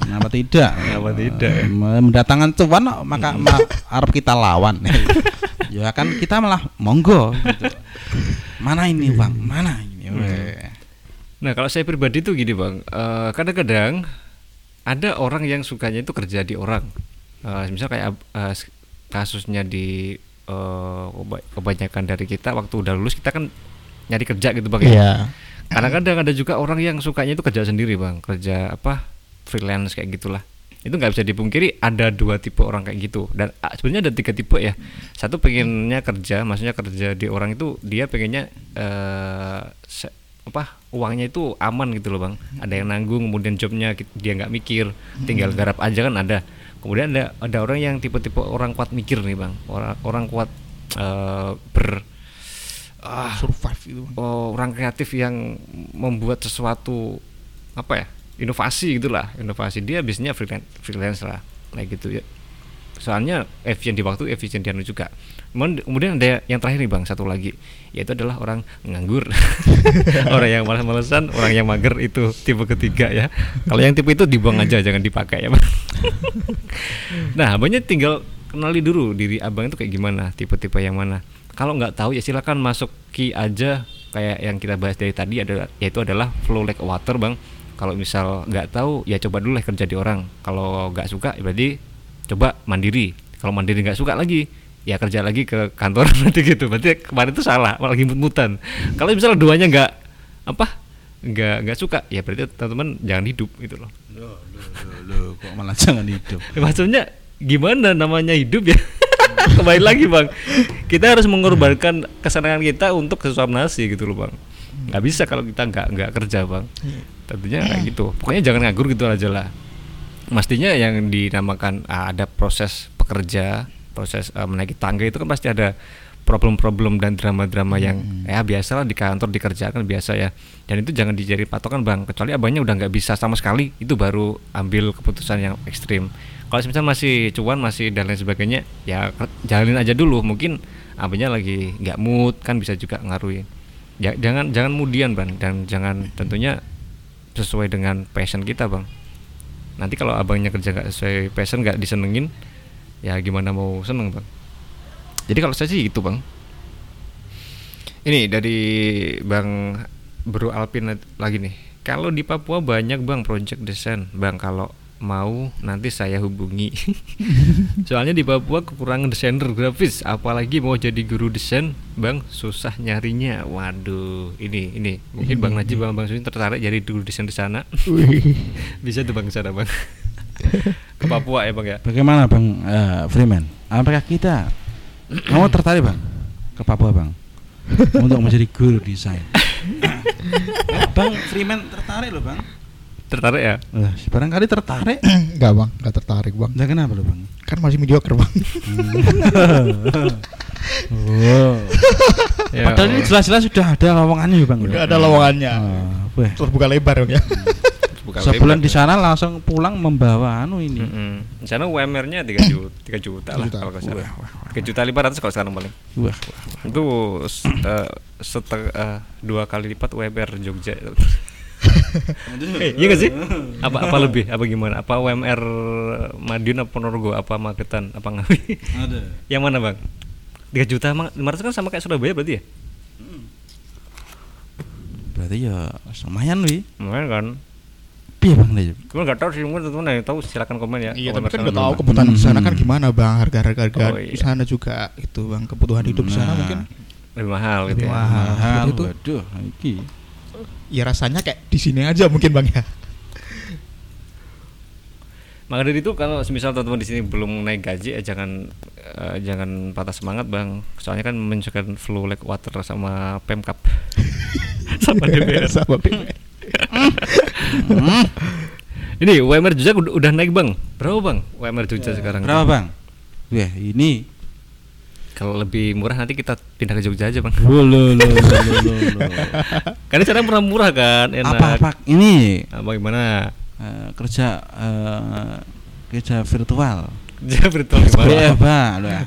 Kenapa tidak? Kenapa tidak? Mendatangkan cuan kok, maka ma- harap kita lawan. ya kan kita malah monggo gitu. Mana ini bang? Mana ini? Weh. Nah kalau saya pribadi tuh gini bang, eh, kadang-kadang ada orang yang sukanya itu kerja di orang. Eh, misal kayak s- kasusnya di keba- kebanyakan dari kita waktu udah lulus kita kan nyari kerja gitu bang. ya. Iya. Kadang-kadang ada juga orang yang sukanya itu kerja sendiri bang, kerja apa freelance kayak gitulah. Itu nggak bisa dipungkiri ada dua tipe orang kayak gitu dan ah, sebenarnya ada tiga tipe ya. Satu pengennya kerja, maksudnya kerja di orang itu dia pengennya se- apa uangnya itu aman gitu loh bang. Ada yang nanggung, kemudian jobnya dia nggak mikir, tinggal garap aja kan ada. Kemudian ada ada orang yang tipe-tipe orang kuat mikir nih bang, orang orang kuat eh, ber ah Survive itu. Bang. oh, orang kreatif yang membuat sesuatu apa ya inovasi gitulah inovasi dia biasanya freelance freelance lah kayak gitu ya soalnya efisien di waktu efisien di anu juga. Kemudian- ada yang terakhir nih bang satu lagi. Yaitu adalah orang nganggur. Orang yang malas-malesan orang yang mager itu tipe ketiga ya. Kalau yang tipe itu dibuang aja jangan dipakai ya bang. Nah abangnya tinggal kenali dulu diri abang itu kayak gimana tipe-tipe yang mana. Kalau nggak tahu ya silakan masuki aja. Kayak yang kita bahas dari tadi adalah yaitu adalah flow like water bang. Kalau misal nggak tahu ya coba dulu lah kerja di orang. Kalau nggak suka ya berarti coba mandiri. Kalau mandiri nggak suka lagi ya kerja lagi ke kantor berarti gitu. Berarti kemarin itu salah malah mut-mutan. Kalau misalnya duanya nggak apa nggak nggak suka ya berarti teman-teman jangan hidup gitu loh. Loh, loh, loh, loh, kok malah jangan hidup. Ya, maksudnya gimana namanya hidup ya? Kembali lagi bang. Kita harus mengorbankan kesenangan kita untuk sesuap nasi gitu loh bang. Nggak bisa kalau kita nggak nggak kerja bang. Tentunya kayak gitu. Pokoknya jangan nganggur gitu aja lah mestinya yang dinamakan ah, ada proses pekerja proses ah, menaiki tangga itu kan pasti ada problem-problem dan drama-drama yang ya biasa lah di kantor dikerjakan biasa ya. Dan itu jangan dijadi patokan bang. Kecuali abangnya udah nggak bisa sama sekali itu baru ambil keputusan yang ekstrim. Kalau misalnya masih cuan masih dan lain sebagainya ya jalanin aja dulu. Mungkin abangnya lagi nggak mood kan bisa juga ngaruhin ya, jangan jangan mudian bang. Dan jangan tentunya sesuai dengan passion kita bang nanti kalau abangnya kerja nggak sesuai passion nggak disenengin ya gimana mau seneng bang? Jadi kalau saya sih itu bang. Ini dari bang Bro Alpin lagi nih. Kalau di Papua banyak bang project desain. Bang kalau mau nanti saya hubungi. Soalnya di Papua kekurangan desainer grafis apalagi mau jadi guru desain bang susah nyarinya. Waduh ini ini. Mungkin bang Najib bang bang Susin tertarik jadi guru desain di sana. Bisa tuh bang sana bang. Ke Papua ya bang ya? Bagaimana bang eh, Freeman? Apakah kita kamu tertarik bang ke Papua bang untuk menjadi guru desain? Bang Freeman tertarik loh bang. Tertarik ya Wah, barangkali tertarik. Enggak bang, enggak tertarik bang. Nah, kenapa loh bang? Kan masih mediocre bang. wow. Ya Padahal ini jelas-jelas sudah ada lowongannya ya bang. Udah ada lowongannya. Ah, weh. Terus buka lebar bang ya. Buka Sebulan di ya. sana langsung pulang membawa anu ini. Mm-mm. Di sana UMR-nya 3 juta, 3 juta lah Juta. kalau nggak salah. 3 juta 500 kalau sekarang paling. Wah, wah, wah. Itu eh, setel- eh, dua kali lipat UMR Jogja. Eh, iya gak sih? Apa apa lebih? Apa gimana? Apa UMR Madiun apa Ponorogo? Apa Magetan? Apa Ngawi? Ada. Yang mana, Bang? 3 juta emang 500 kan sama kayak Surabaya berarti ya? Berarti ya lumayan wi. Lumayan kan. Piye Bang Najib? Cuma nggak tahu sih mungkin teman-teman yang tahu silakan komen ya. Iya, tapi kan nggak tahu kebutuhan di sana kan Hmm. gimana bang, harga-harga harga Oh, di iya. sana juga itu bang kebutuhan hidup di sana Nah. mungkin lebih mahal gitu Lebih ya. mahal. Mahal, Itu- waduh, iki. Ya rasanya kayak di sini aja mungkin bang ya. Maka dari itu kalau semisal teman-teman di sini belum naik gaji eh, jangan eh, jangan patah semangat bang. Soalnya kan menunjukkan flow like water sama Pemkap sama DPR. Sama DPR. Hmm, Ini UMR Jogja udah, naik bang. Berapa bang UMR Jogja sekarang? Berapa Bang? Wah, ini Kalau lebih murah nanti kita pindah ke Jogja aja bang. Lo, lo, lo, lo, lo, lo. Karena sekarang murah murah kan, enak. Apa apa ini Nah, bagaimana? eh, kerja eh, kerja virtual. Jogja virtual Iya, gimana? Pak. Nah,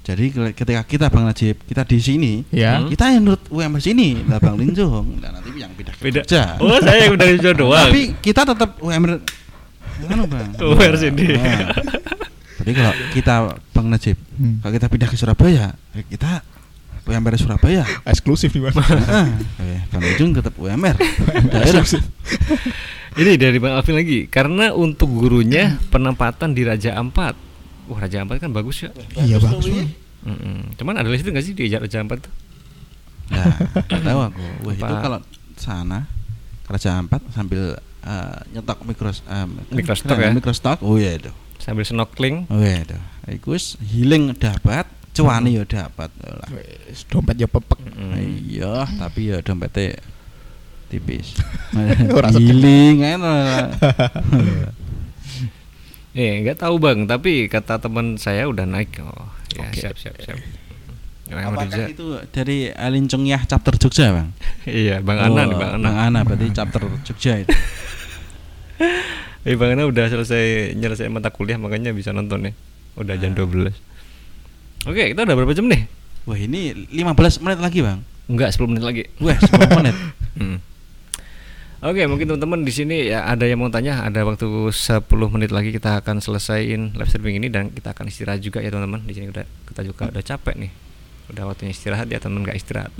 Jadi ke- ketika kita Bang Najib, kita di sini, Ya. Kita yang nurut UMR sini, lah Bang Linjong, dan nanti yang pindah ke Beda. Jogja. Oh saya yang udah Jogja doang. Tapi kita tetap UMR Anu Bang. UMR sini. Nah. Jadi kalau kita Bang Najib, Hmm. kalau kita pindah ke Surabaya, ya kita UMR Surabaya. Eksklusif nih bang. Heeh. Eh, Bang Linjong tetap UMR. Daerah. Ini dari Bang Alvin lagi. Karena untuk gurunya penempatan di Raja Ampat. Wah Raja Ampat kan bagus ya. Iya bagus. Mm-mm. Cuman ada list itu nggak sih di Raja Ampat tuh? Nah, nggak tahu aku. Wah, itu kalau sana Raja Ampat sambil eh, nyetok mikros eh, Mikrostock eh, ya? Mikrostock. Oh iya itu. Sambil snorkeling. Oh itu. Iku healing dapat, cuani ya dapat. Dompet ya pepek. Mm. Iya, tapi ya dompetnya tipis. Ora sedih. healing enak. Eh nggak tahu bang, tapi kata teman saya udah naik. Oh ya Oke. siap siap siap. Jogja. Apakah itu dari Alincungyah chapter Jogja, Bang? Iya Bang Ana nih Bang Ana. Bang Ana berarti chapter Jogja itu. Eh Bang Ana udah selesai nyelesain mata kuliah makanya bisa nonton nih. Udah jam Ah. 12 Oke kita udah berapa jam nih? Wah, ini 15 menit lagi, Bang. Enggak 10 menit lagi. Wah, 10 menit. Hmm. Oke, mungkin teman-teman di sini ya ada yang mau tanya, ada waktu 10 menit lagi kita akan selesaiin live streaming ini dan kita akan istirahat juga ya teman-teman. Di sini udah kita juga udah capek nih. Udah waktunya istirahat ya teman nggak istirahat.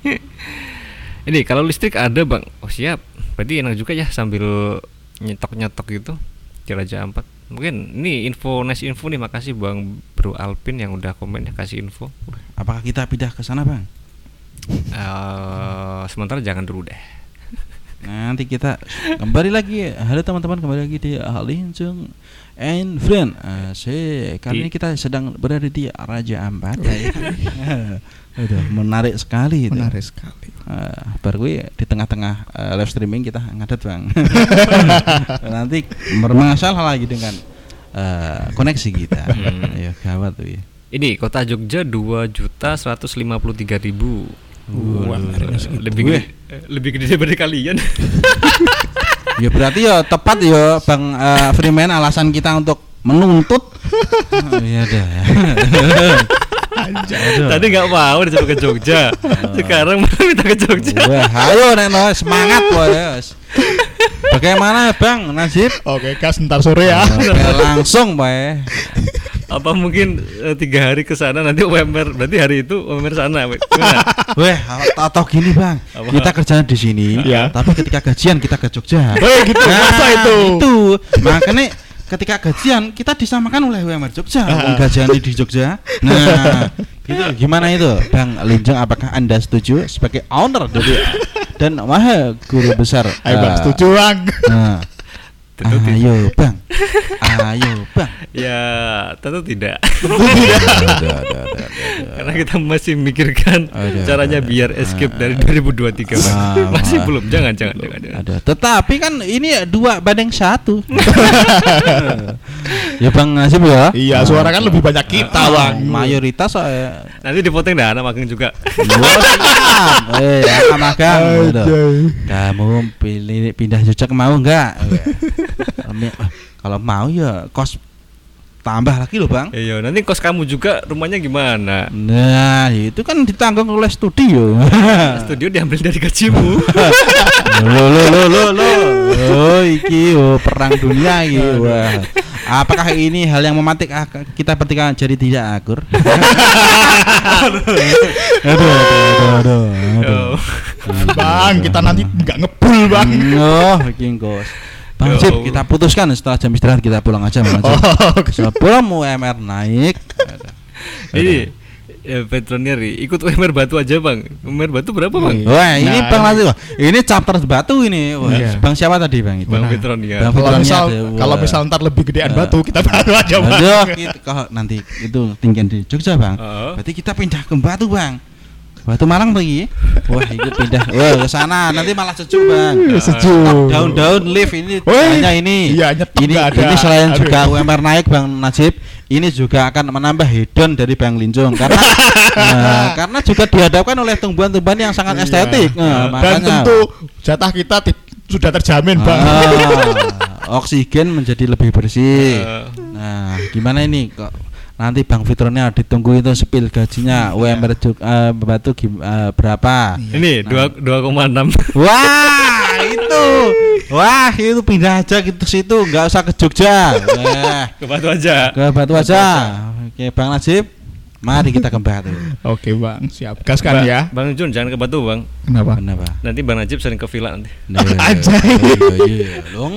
ini kalau listrik ada bang, oh siap. Berarti enak juga ya sambil nyetok-nyetok gitu di Raja Ampat. Mungkin ini info nice info nih makasih Bang Bro Alpin yang udah komen ya kasih info. Apakah kita pindah ke sana, Bang? Eh, sementara jangan dulu deh. Nanti kita kembali lagi. Halo teman-teman, kembali lagi di Alincung and Friend. Asik. Kali ini kita sedang berada di Raja Ampat. Aduh, menarik sekali itu. Menarik sekali. Eh, baru gue di tengah-tengah eh, live streaming kita ngadet bang nanti bermasalah lagi dengan eh, koneksi kita Hmm. ya gawat tuh ya Ini kota Jogja dua juta seratus lima puluh tiga ribu. Wah, segitu. lebih gede, lebih gede daripada kalian. ya berarti ya tepat ya bang eh, Freeman alasan kita untuk menuntut oh, iya dah. Tadi nggak mau disuruh ke Jogja. Sekarang malah minta ke Jogja. Wah, ayo nek no, semangat bos bagaimana bang Nasib Oke, kas ntar sore ya. Oke, langsung bae Apa mungkin eh, tiga hari ke sana nanti UMR berarti hari itu UMR sana. Weh. Atau gini bang, Apa? kita kerjanya di sini, Ya. tapi ketika gajian kita ke Jogja. Weh, gitu, masa itu? Itu, makanya ketika gajian kita disamakan oleh UMR Jogja, wong gajian di Jogja. Nah, gitu gimana itu, Bang Linjeng? Apakah anda setuju sebagai owner dari dan wah guru besar? Ayo bang, eh, setuju bang. Nah, Tentu tidak. ayo bang, ayo bang. Ya tentu tidak. Aduh. Karena kita masih mikirkan Aduh, caranya biar escape Ah. dari 2023 Bang. Ah, Masih ah. belum. Jangan jangan jangan. jangan. Ada. Tetapi kan ini dua banding satu. ya Bang Nasib ya. Iya, suara kan lebih banyak kita Ah, bang. Mayoritas saya. Nanti dipotong dah anak magang juga. eh, ya, magang. Kamu pilih pindah Jogja mau enggak? Kalau mau ya kos tambah lagi loh Bang. Iya, nanti kos kamu juga rumahnya gimana? Nah, itu kan ditanggung oleh studio. Studio diambil dari gajimu. lo lo lo lo lo oh iki oh, perang dunia iki wah Apakah ini hal yang mematik ah, kita ketika jadi tidak akur? aduh, aduh, aduh, aduh, aduh. Bang, kita nanti nggak ngebul, Bang. Oh, kingkos. Bang Ya Cip, kita putuskan setelah jam istirahat kita pulang aja Bang Cip. Oh, Sebelum UMR naik. Ini ya veterinary ikut UMR Batu aja bang. UMR Batu berapa bang? Iya. Wah, ini Nah, Bang Lati, wah. Ini chapter batu ini. Wah, Iya. Bang siapa tadi Bang itu? Bang Nah, Veteronia. Bang kalau misal kalau misal ntar lebih gedean Eh. batu, kita baru aja, Bang. Aduh, kita, kalau nanti itu tinggal di Jogja bang. Oh. Berarti kita pindah ke Batu bang. Batu Malang pergi. Wah itu pindah. Wah ke sana nanti malah sejuk bang. Iya, sejuk. Daun-daun lift ini Woi, hanya ini. iya, ini ada. ini selain Aduh. juga UMR naik bang Najib. Ini juga akan menambah hedon dari Bang Linjung karena nah, karena juga dihadapkan oleh tumbuhan-tumbuhan yang sangat Iya. estetik. Nah, Dan makanya tentu jatah kita sudah terjamin, Bang. Ah, oksigen menjadi lebih bersih. Eh. Nah, gimana ini kok nanti Bang Fitronya ditunggu itu spill gajinya UMR Jog- eh, Batu eh, berapa? Ini dua dua koma enam. Wah, itu. Wah, itu pindah aja gitu situ, nggak usah ke Jogja. Eh, Ke Batu aja. ke Batu aja. Oke, Bang Najib. Mari kita ke Batu. Oke, Bang. Siap. Gaskan Ba- ya. Bang Jun jangan ke Batu bang. Kenapa? Kenapa? Nanti Bang Najib sering ke villa nanti. Nah. Iya, iya. Dong,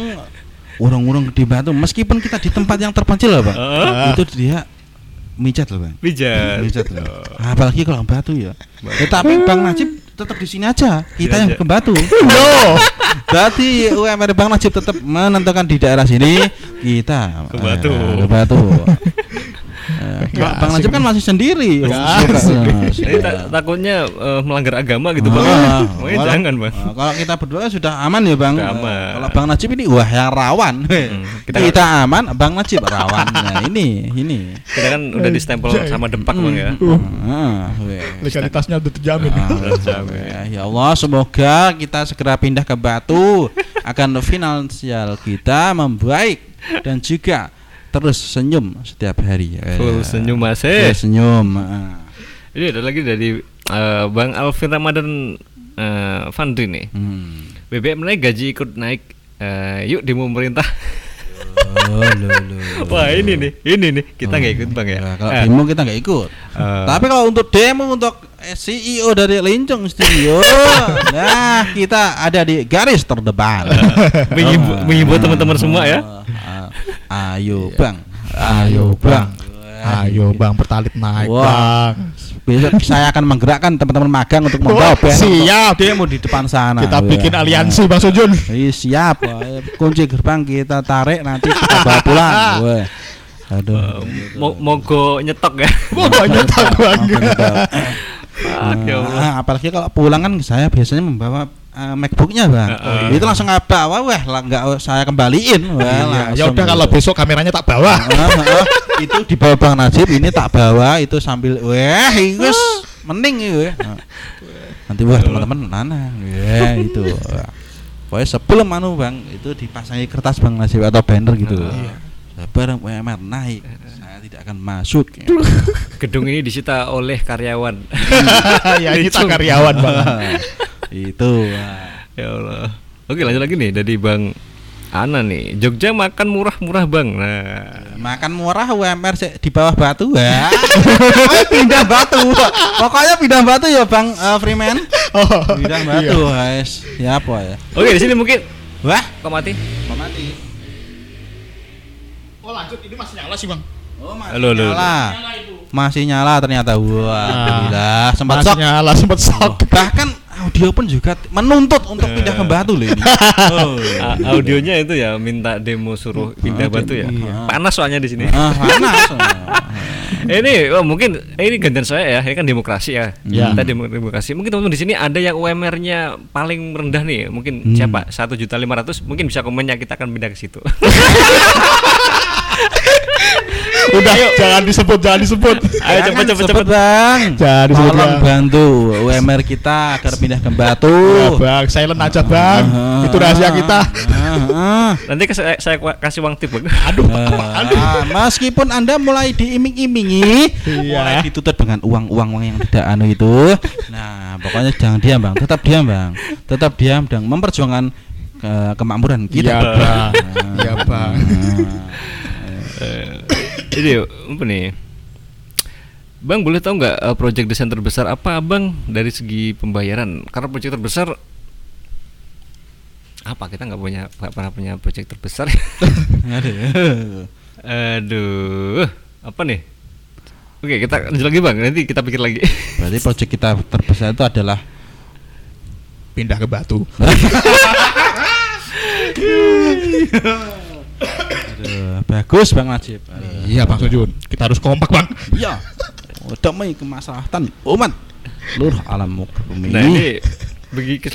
urung-urung di Batu meskipun kita di tempat yang terpencil loh, Bang. Heeh. Itu dia mijat loh, Bang. Pijat. Mijat loh. Apalagi kalau Batu ya. Tetapi Bang Najib tetap di sini aja. Kita Sini yang aja. ke Batu. No. Berarti UMR Bang Najib tetap menentukan di daerah sini kita Ke Batu. eh, ke Batu. Nggak Bang Najib kan masih sendiri. Jadi ta- takutnya eh, melanggar agama gitu bang. Ah, Makanya kalau- jangan bang. ah, kalau kita berdua sudah aman ya bang. Sudah aman. Kalau bang Najib ini wah yang rawan. kita kita, aman, bang Najib rawan. Nah ini ini. Kita kan udah di stempel sama depak bang ya. Ah, weh. Legalitasnya udah terjamin. Ah, Terjamin. ya, ya Allah semoga kita segera pindah ke Batu akan finansial kita membaik dan juga terus senyum setiap hari. Full Eh, senyum mas full eh. senyum. ah. Ini ada lagi dari eh, Bang Alvin Ramadan eh, Fandri nih. Hmm. BBM naik gaji ikut naik. Eh, yuk demo pemerintah. Oh, lo, lo, lo. Wah ini nih, ini nih kita nggak ikut bang ya. Nah, kalau Eh, demo kita nggak ikut. Eh. Tapi kalau untuk demo untuk eh, CEO dari Lincong Studio, nah kita ada di garis terdepan. menghibur, Oh. menghibur teman-teman semua ya. Ah, Ayo bang, Ayo, Bang. Ayo, Bang, pertalit naik, Wah. Bang. Besok saya akan menggerakkan teman-teman magang untuk membawa banner siap. untuk demo di depan sana. Kita bikin aliansi, Bang Sujun. Iya, siap. Kunci gerbang kita tarik nanti kita bawa pulang. Wah. Aduh. Mo mogo nyetok ya. Wah, banyak tak, Bang. Ya Allah. Nah, apalagi kalau pulang kan saya biasanya membawa eh, MacBooknya bang, Heeh. itu langsung nggak bawa, wah lah nggak saya kembaliin, wah Iya, ya udah kalau gitu. besok kameranya tak bawa. Ah, ah, itu di bawah bang Najib, ini tak bawa, itu sambil, wah itu mending itu, Nah, nanti wah teman-teman nana, ya itu, Wah. pokoknya sebelum anu bang, itu dipasangi kertas bang Najib atau banner gitu, Iya. barang UMR naik, saya tidak akan masuk. Gedung ini disita oleh karyawan. ya kita karyawan, Bang. Itu. ya Allah. Oke lanjut lagi nih dari Bang Ana nih. Jogja makan murah-murah bang. Nah. makan murah UMR sih di bawah batu ya pindah batu pokoknya pindah batu ya bang eh, Freeman Oh, pindah iya. batu guys siapa ya Oke di sini mungkin. wah Kok mati? mau mati Oh, lanjut ini masih nyala sih, Bang. oh masih Halo, halo, halo. nyala masih nyala ternyata wah gila sempat Masih sok nyala, sempat sok. bahkan audio pun juga menuntut untuk pindah ke batu loh ini oh. A- audionya itu ya minta demo suruh pindah batu ya. Iya. Panas soalnya di sini. ah, panas ini oh, mungkin eh, ini gantian saya ya. Ini kan demokrasi ya. Ya. Kita demo- demokrasi. Mungkin teman-teman di sini ada yang UMR-nya paling rendah nih. Mungkin Hmm. siapa? Satu juta lima ratus. Mungkin bisa komennya kita akan pindah ke situ. Udah, jangan disebut, jangan disebut. Ayo cepet cepet cepet cepet. bang Jangan disebut, tolong Bang. bantu UMR kita agar pindah ke batu Ya, Bang, silent aja, Bang. Ah, Itu rahasia kita. ah, ah. Nanti ke- saya, saya kasih uang tip. Bang. Aduh, Ah, aduh. meskipun anda mulai diiming-imingi, Iya. mulai ditutup dengan uang-uang yang tidak anu itu, nah pokoknya jangan diam bang, tetap diam bang, tetap diam dan memperjuangkan ke kemakmuran kita. Iya, Bang. Iya, Bang. Ini apa nih? Bang boleh tahu nggak eh, project desain terbesar apa abang dari segi pembayaran? Karena project terbesar apa kita nggak punya nggak pernah punya project terbesar. Aduh. Aduh, apa nih? Oke kita lanjut lagi bang. Nanti kita pikir lagi. Berarti project kita terbesar itu adalah Pindah ke Batu. Aduh, bagus Bang Najib. Aduh. Iya Bang Sujun. Kita harus kompak Bang. Iya. Demi kemaslahatan umat seluruh alam bumi. Nah ini bagi ke-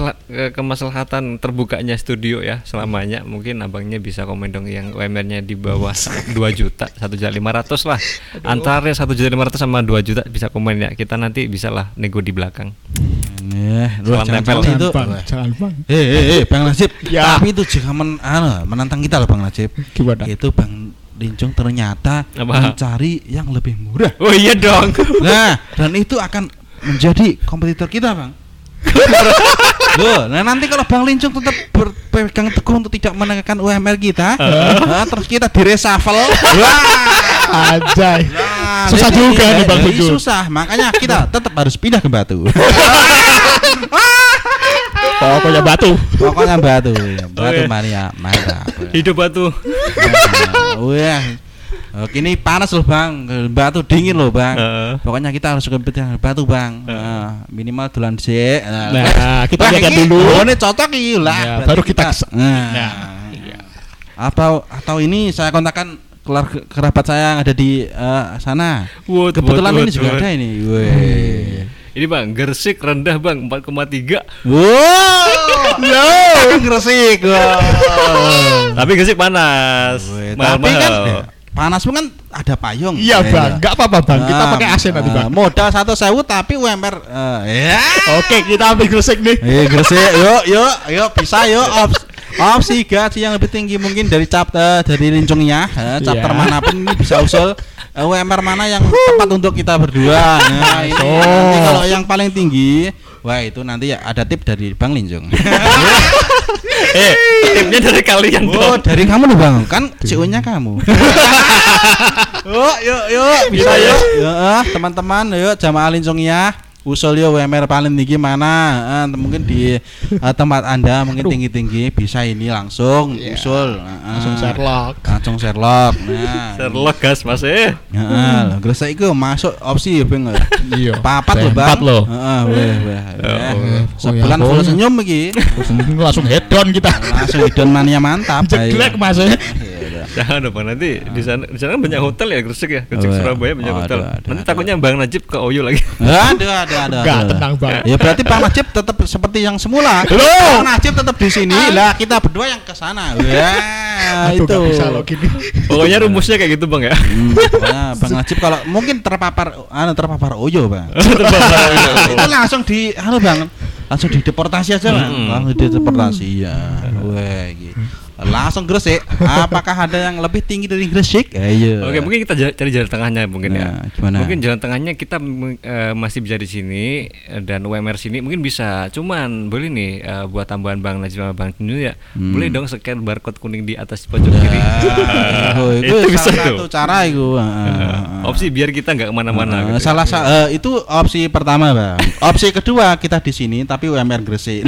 kemaslahatan terbukanya studio ya selamanya mungkin abangnya bisa komen dong yang UMR-nya di bawah 2 juta satu juta lima ratus lah antara satu juta lima ratus sama 2 juta bisa komen ya kita nanti bisa lah nego di belakang Salam jangan tempel. jangan itu. Bang, jangan Bang. Eh, eh, eh, Bang Najib. Ya. Tapi itu jika men, anu, menantang kita loh Bang Najib. Gimana? Itu Bang Lincung ternyata Apa? mencari yang lebih murah. oh iya dong Nah, dan itu akan menjadi kompetitor kita, Bang. Loh, nah nanti kalau Bang Lincung tetap berpegang teguh untuk tidak menekan UMR kita, nah, terus kita di reshuffle. Wah. Anjay. Nah, Susah jadi, juga nih, Bang Lincung. Susah, makanya kita tetap harus pindah ke Batu. Pokoknya Batu. Pokoknya Batu, Batu Oke. mania, mantap. hidup batu Nah, Wah. Oke, ini panas loh bang, batu dingin loh bang. Heeh. Pokoknya kita harus kompetitif batu bang. Nah, minimal dolan sih. Nah, kita lihat ini, dulu. Oh, ini cocok iya lah. Ya, baru kita kes- Nah, Nah, atau atau ini saya kontakkan keluarga kerabat saya yang ada di eh, sana. Wot, Kebetulan wot, ini wot, juga wot. ada ini. Weh. ini bang gersik rendah bang 4,3 Wow, no, gresik. Wow. tapi gersik panas mahal tapi kan mahal panas pun kan ada payung. Iya Eh, Bang, nggak apa-apa Bang. Kita Ah, pakai AC nanti Bang. modal satu sewu tapi UMR eh, ya. Oke, kita ambil gresik nih. Eh gresik, yuk yuk yuk bisa yuk opsi, opsi gaji yang lebih tinggi mungkin dari chapter dari lincungnya eh, chapter Iya. mana pun ini bisa usul eh, UMR mana yang tepat untuk kita berdua. Nah, ini nanti kalau yang paling tinggi Wah itu nanti ya ada tip dari Bang Linjung. eh tipnya dari kalian Oh dong dari kamu loh bang, kan CEO-nya kamu. yuk yuk yuk bisa yuk. Yuk ah, teman-teman yuk jamaah Linjung ya. Usul yuk WMR paling tinggi mana? Eh, mungkin di eh, tempat anda mungkin Aduh. tinggi-tinggi bisa ini langsung Iya. usul. Eh, Langsung Sherlock. Langsung Sherlock. Nah. Sherlock gas mas eh Heeh, lho gresik iku masuk opsi ya Bang. Iya. Papat loh Bang. Empat loh. Weh weh. Sebulan Oh, ya, full senyum iki. Langsung head down kita. Langsung hidon mania mantap. Jeglek Ayo. Mas. eh. Iya, udah. Jangan dong bang nanti di sana di sana kan banyak hotel ya Gresik ya Gresik. Surabaya banyak Oh, hotel ada, ada, nanti ada. takutnya bang Najib ke Oyo lagi Aduh, ada, ada. Enggak, tenang Bang. Ya berarti Bang Najib tetap seperti yang semula. Loh. Bang Najib tetap di sini, lah kita berdua yang ke sana. Wah, Aduh, itu. bisa loh gini. pokoknya rumusnya kayak gitu bang ya Hmm, pokoknya Bang Najib kalau mungkin terpapar anu terpapar oyo, Bang. itu langsung di anu Bang, langsung dideportasi aja, Bang. Hmm. Langsung dideportasi ya. Wah, gitu. Langsung Gresik. Apakah ada yang lebih tinggi dari Gresik? Ayo. Oke mungkin kita cari jalan tengahnya mungkin ya Nah, gimana? mungkin jalan tengahnya kita eh, masih bisa di sini eh, dan UMR sini mungkin bisa cuman boleh nih eh, buat tambahan bang Najib sama bang Tunjun ya Hmm. boleh dong scan barcode kuning di atas pojok kiri Ya, oh, itu, Itu bisa salah satu cara itu. Eh, opsi biar kita nggak ke mana-mana Eh, gitu. salah sa- eh, itu opsi pertama bang opsi kedua kita di sini tapi UMR Gresik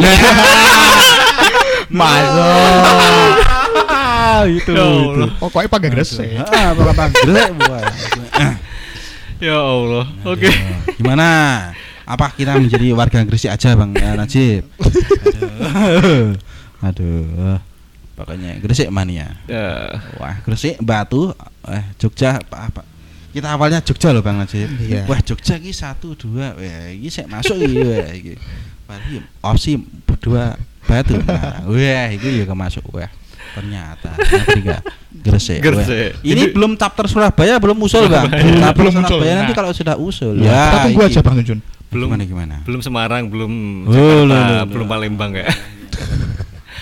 Masuk. itu Ya Allah. Pokoknya pakai gresik. Ah, Bapak Bang Gresik boy. ya Allah. Oke. Gimana? Apa kita menjadi warga Gresik aja bang? Najib. Aduh. Aduh. Pokoknya Gresik mania. Ya. wah Gresik Batu eh Jogja apa apa. Kita awalnya Jogja loh bang Najib. Iya. wah Jogja ini satu dua wah ini saya masuk ini wah ini. Berarti opsi dua batu nah, wah itu juga masuk wah ternyata nanti enggak Gresik. Gresik. ini Jadi- belum chapter Surabaya belum usul bang chapter Belum muncul. Surabaya nanti Nah. kalau sudah usul Ya, ya kita tunggu aja Bang Tunjun. belum gimana gimana belum Semarang belum Oh, Jakarta belum. Palembang ya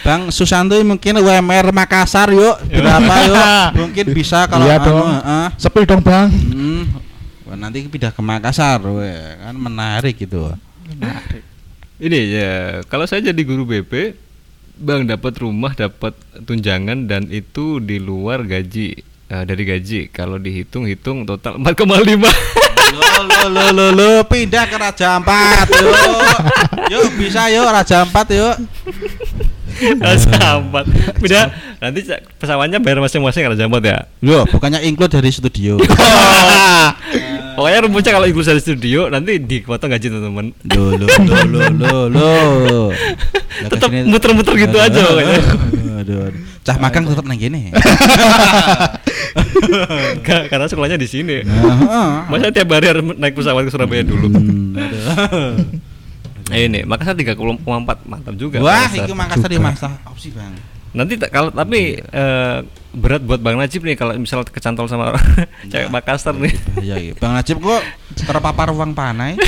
Bang Susanto mungkin UMR Makassar yuk berapa yuk mungkin bisa kalau Iya anu, dong. heeh. Sepi dong Bang. Hmm. Wah, nanti pindah ke Makassar weh, kan menarik gitu ini ya. Kalau saya jadi guru BP bang dapat rumah dapat tunjangan dan itu di luar gaji. Eh, dari gaji. Kalau dihitung-hitung total 4,5 lo lo lo lo lo pindah ke Raja Ampat yuk. Yuk bisa yuk Raja Ampat yuk. Raja Ampat. Beda nanti pesawatnya bayar masing-masing Raja Ampat ya? Loh, bukannya include dari studio. Pokoknya rumusnya kalau ikut dari studio nanti dipotong gaji teman-teman loh, loh, loh, loh. Lah, Tetep kesini- muter-muter gitu aja pokoknya. Aduh, aduh. Cah magang tetap nang gini. Ka- Karena sekolahnya di sini Masa tiap hari harus naik pesawat ke Surabaya dulu Hmm. Eh, Ini Makassar 3,4 mantap juga Wah, Makassar. itu Makassar di masa opsi, Bang. Nanti tak- kalau tapi eh, berat buat Bang Najib nih kalau misal kecantol sama orang cewek Makassar nih. Iya, iya. Bang Najib kok terpapar uang panai.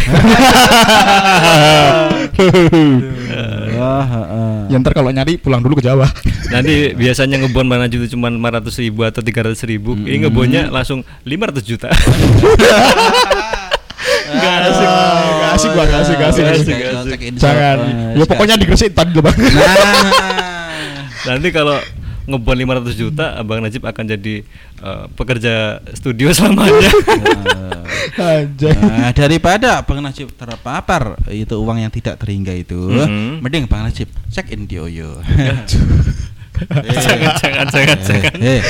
Wah, heeh. Ya ntar kalau nyari pulang dulu ke Jawa. Nanti biasanya ngebon Bang Najib itu cuma 500 ribu atau 300 ribu. Ini ngebonnya langsung 500 juta. Gak asik, gak asik gua, gak asik, gak asik. Gak gak asik, asik. asik. Jangan. Ya pokoknya Gresik tadi loh bang. Nah. Nanti kalau ngebon 500 juta, Bang Najib akan jadi eh, pekerja studio selamanya. Nah, daripada Bang Najib terpapar itu uang yang tidak terhingga itu, Mhm. mending Bang Najib check in di Oyo. jangan, jangan, jangan, jangan. Eh,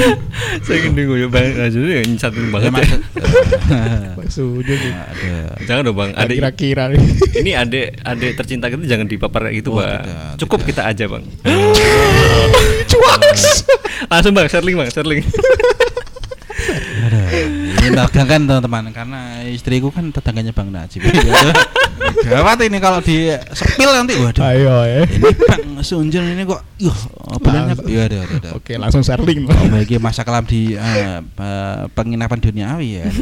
Saya ingin dengar ya Bang ini nyesatin ya banget. ya. maksud. Jangan dong Bang, adik Kira-kira ini adik adik tercinta kita jangan dipapar gitu Oh, bang cukup tidak. kita aja bang Cuaks. langsung bang Sherling bang Sherling Megangkan teman-teman karena istriku kan tetangganya Bang Najib. Gawat ini kalau di sepil nanti waduh. Ayo ya. Ini Bang Sunjun ini kok yuh bulannya kok ya ada ada. Oke langsung sharing. Oh, bagi masa kelam di eh, penginapan duniawi ya.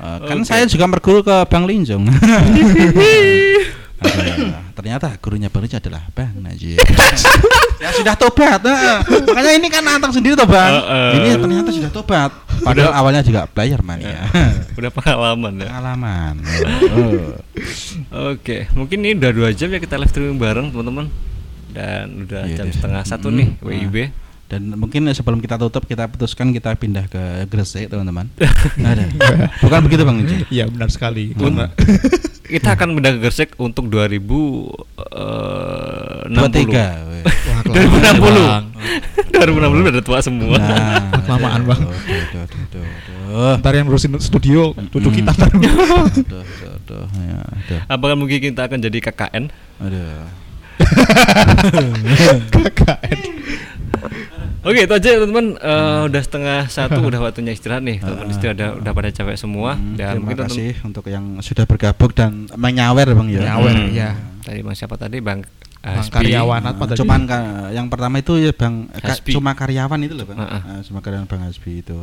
Kan Oke. saya juga merguru ke Bang Linjong. Ternyata gurunya barunya adalah Bang Najib. ya sudah tobat. eh. Makanya ini kan antang sendiri toh Bang. Heeh. Ini ternyata sudah tobat. Padahal awalnya juga player man ya. udah pengalaman ya Pengalaman. Oh. oke mungkin ini udah dua jam ya kita live streaming bareng teman-teman dan udah Iya jam deh. setengah satu Mm, nih nah. Dan mungkin sebelum kita tutup kita putuskan kita pindah ke Gresik teman-teman. Ada. Bukan begitu Bang Linjong? Iya benar sekali. Karena kita akan pindah ke Gresik untuk 2000 eh, Dua tiga. 2060 2060 udah tua semua Nah, Kelamaan, Bang. Aduh, aduh, aduh, aduh, aduh. ntar yang ngurusin studio cucu kita ntar. Aduh, aduh, aduh, ya, aduh, apakah mungkin kita akan jadi KKN aduh. KKN. Oke itu aja teman-teman Eh, udah setengah satu udah waktunya istirahat nih teman-teman istirahat udah, udah pada capek semua Hmm, dan terima mungkin kasih untuk yang sudah bergabung dan menyawer bang ya. Nyawer, Hmm. ya. tadi bang siapa tadi Bang Hasbi. karyawan Nah, apa tadi? cuman ka- yang pertama itu ya bang ka- cuma karyawan itu loh bang. Heeh. Ah, cuma karyawan bang Hasbi itu.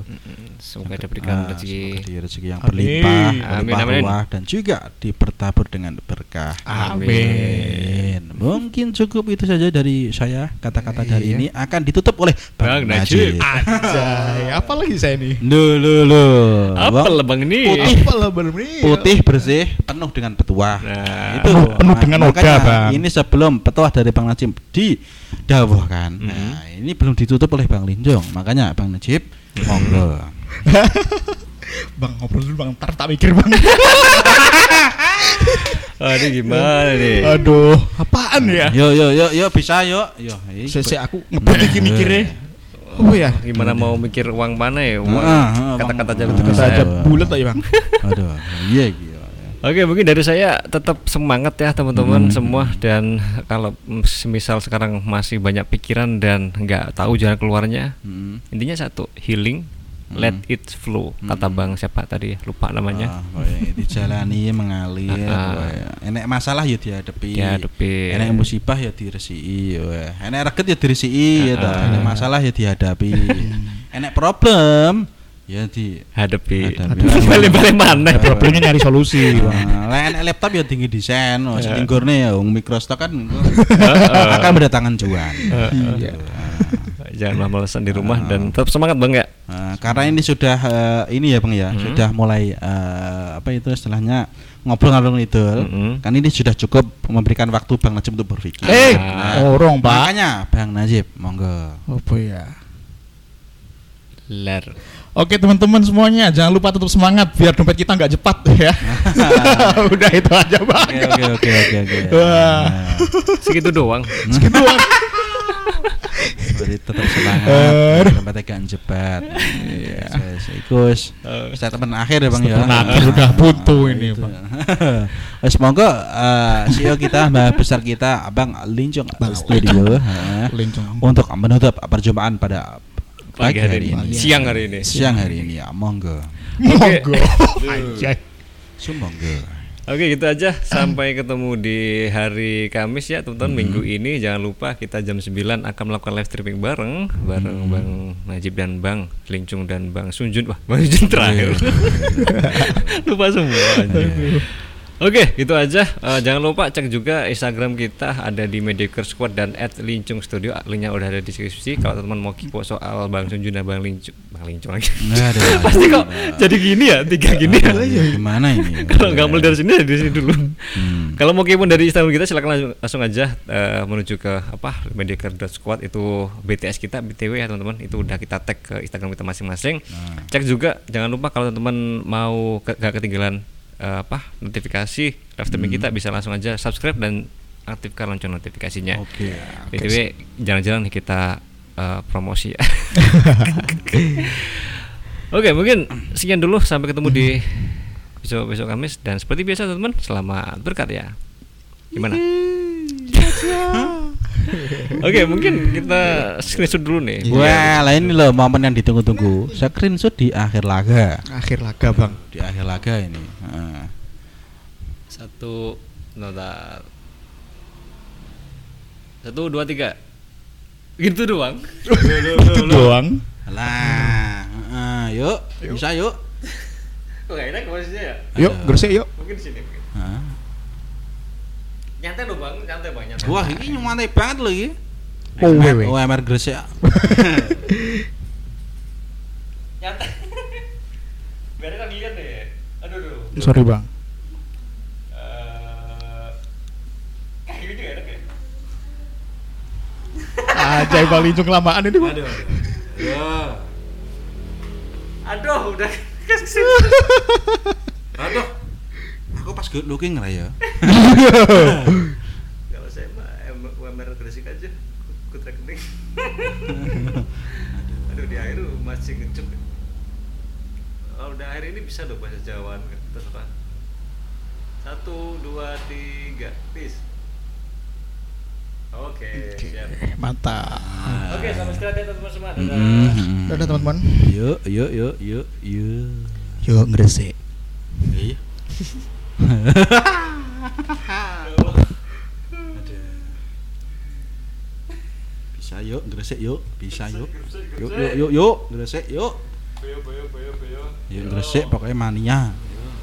Semoga diberikan Ah, rezeki semoga rezeki yang Amin. berlimpah, Amin, berlimpah amin. ruah dan juga dipertabur dengan berkah. Amin. Mungkin cukup itu saja dari saya. Kata-kata dari Iya. ini akan ditutup oleh Bang, Bang Najib. Anjay, apa lagi saya nih? Loh, loh, loh. apa Bang, lah bang ini Putih. Apa putih bersih penuh dengan petuah Nah, itu Penuh- penuh dengan noda, Bang. ini sebelum petuah dari Bang Najib didawuhkan Mhm. nah ini belum ditutup oleh Bang Linjong makanya Bang Najib monggo. Bang ngobrol dulu bang, ntar tak mikir bang. Aduh gimana nih? Aduh, apaan ya? yo yo yo yo bisa yo. Yo Saya aku ngebut iki mikirnya. Oh ya, gimana mau mikir uang mana ya? Uang. Kata-kata aja saya. ada bulat aja bang. aduh iya gitu Oke mungkin dari saya tetap semangat ya teman-teman Hmm. semua dan kalau semisal sekarang masih banyak pikiran dan nggak tahu jalan keluarnya Hmm. intinya satu healing let Hmm. it flow kata Hmm. bang siapa tadi lupa namanya Ah, woy, dijalani mengalir Ah. woy. enek masalah ya dihadapi Dihadapi. enek musibah ya diresiki woy. enek reget ya diresiki ya ta. Ah. enek masalah ya dihadapi enek problem ya di hadapi Hadapi. balik-balik mana Ah. Problemnya nyari solusi lah enek laptop ya tinggi desain oh, Ya. setinggurnya ya wong Microsoft kan Heeh. akan berdatangan cuan Iya. Jangan malesan di rumah Ah. dan tetap semangat bang ya Nah, karena ini sudah eh, ini ya bang ya Hmm. sudah mulai eh, apa itu istilahnya ngobrol-ngobrol itu Mm-mm. kan ini sudah cukup memberikan waktu bang Najib untuk berpikir. Eh, Ah. orang pak. makanya bang Najib monggo Apa ya? Ler. Oke teman-teman semuanya jangan lupa tetap semangat biar dompet kita nggak cepat ya. Udah itu aja bang. Oke oke oke oke. Nah, Segitu doang. Segitu doang. Berarti tetap semangat. Sampai tekan jebat. Iya. Ikus. Statement akhir ya bang ya. Statement akhir udah buntu ini, Itu. Bang. Eh, Semoga eh, CEO kita, mbak besar kita, Abang Lincong Studio, eh, untuk menutup perjumpaan pada Pagi hari ini. ini, Siang hari ini. siang hari ini ya, monggo, Monggo. Anjay. sumonggo. Oke gitu aja sampai ketemu di hari Kamis ya teman-teman minggu ini jangan lupa kita jam 9 akan melakukan live streaming bareng bareng Bang Najib dan Bang Lincung dan Bang Sunjun wah Bang Sunjun terakhir lupa semua anjing. Oke gitu aja Eh, jangan lupa cek juga Instagram kita ada di Mediocre Squad dan at Lincung Studio linknya udah ada di deskripsi kalau teman mau kipo soal Bang Sunjun dan Bang Lincung Bang Lincung lagi Nggak ada. pasti kok jadi gini ya tiga gini ya Gimana ini? kalau nggak mulai dari sini dari sini dulu. Hmm. Kalau mau kepo dari Instagram kita silakan langsung, langsung aja eh, menuju ke apa mediocre.squad itu BTS kita BTW ya teman-teman itu udah kita tag ke Instagram kita masing-masing. Nah. Cek juga jangan lupa kalau teman-teman mau ke, gak ketinggalan eh, apa notifikasi live streaming kita bisa langsung aja subscribe dan aktifkan lonceng notifikasinya. Oke. BTW jalan-jalan nih kita eh, promosi. Oke, mungkin sekian dulu sampai ketemu di besok besok Kamis dan seperti biasa teman-teman selamat berkat ya. Gimana? Oke, mungkin kita screenshot dulu nih. Wah, lah ini loh momen yang ditunggu-tunggu. Screenshot di akhir laga. Akhir laga bang. Di akhir laga ini. Heeh. Satu nota satu dua tiga gitu doang. Itu doang. Lah, heeh, yuk, bisa yuk. Kok gak enak posisinya ya? Yuk, gresik yuk. Mungkin di sini. mungkin. Nyantai dong bang, nyantai bang, nyantai. Wah, ini nyantai banget loh iki. Oh, wewe. Oh, MR Gresik. nyantai. Biar kan lihat deh. Aduh, aduh. Sorry bang. Eh, ya. Ajay bang Lincung kelamaan ini bang. Ya. Aduh, udah kasih. Aduh. Aku pas good looking lah ya. Kalau saya mah em- UMR Gresik aja, ikut rekening. Aduh, di akhir masih ngecep. Kalau udah akhir ini bisa dong bahasa Jawaan, terserah. Satu, dua, tiga, peace. Oke, siap. Mantap. Oke, sama sekali ya teman-teman semua. Dadah. Mhm. Dadah teman-teman. Yuk, yuk, yuk, yuk, yuk. Yuk gresik. Iya. Bisa yuk, gresik yuk, bisa yuk. Yuk, yuk, yuk, yuk, gresik yuk. Boyo. Yuk gresik pokoknya mania.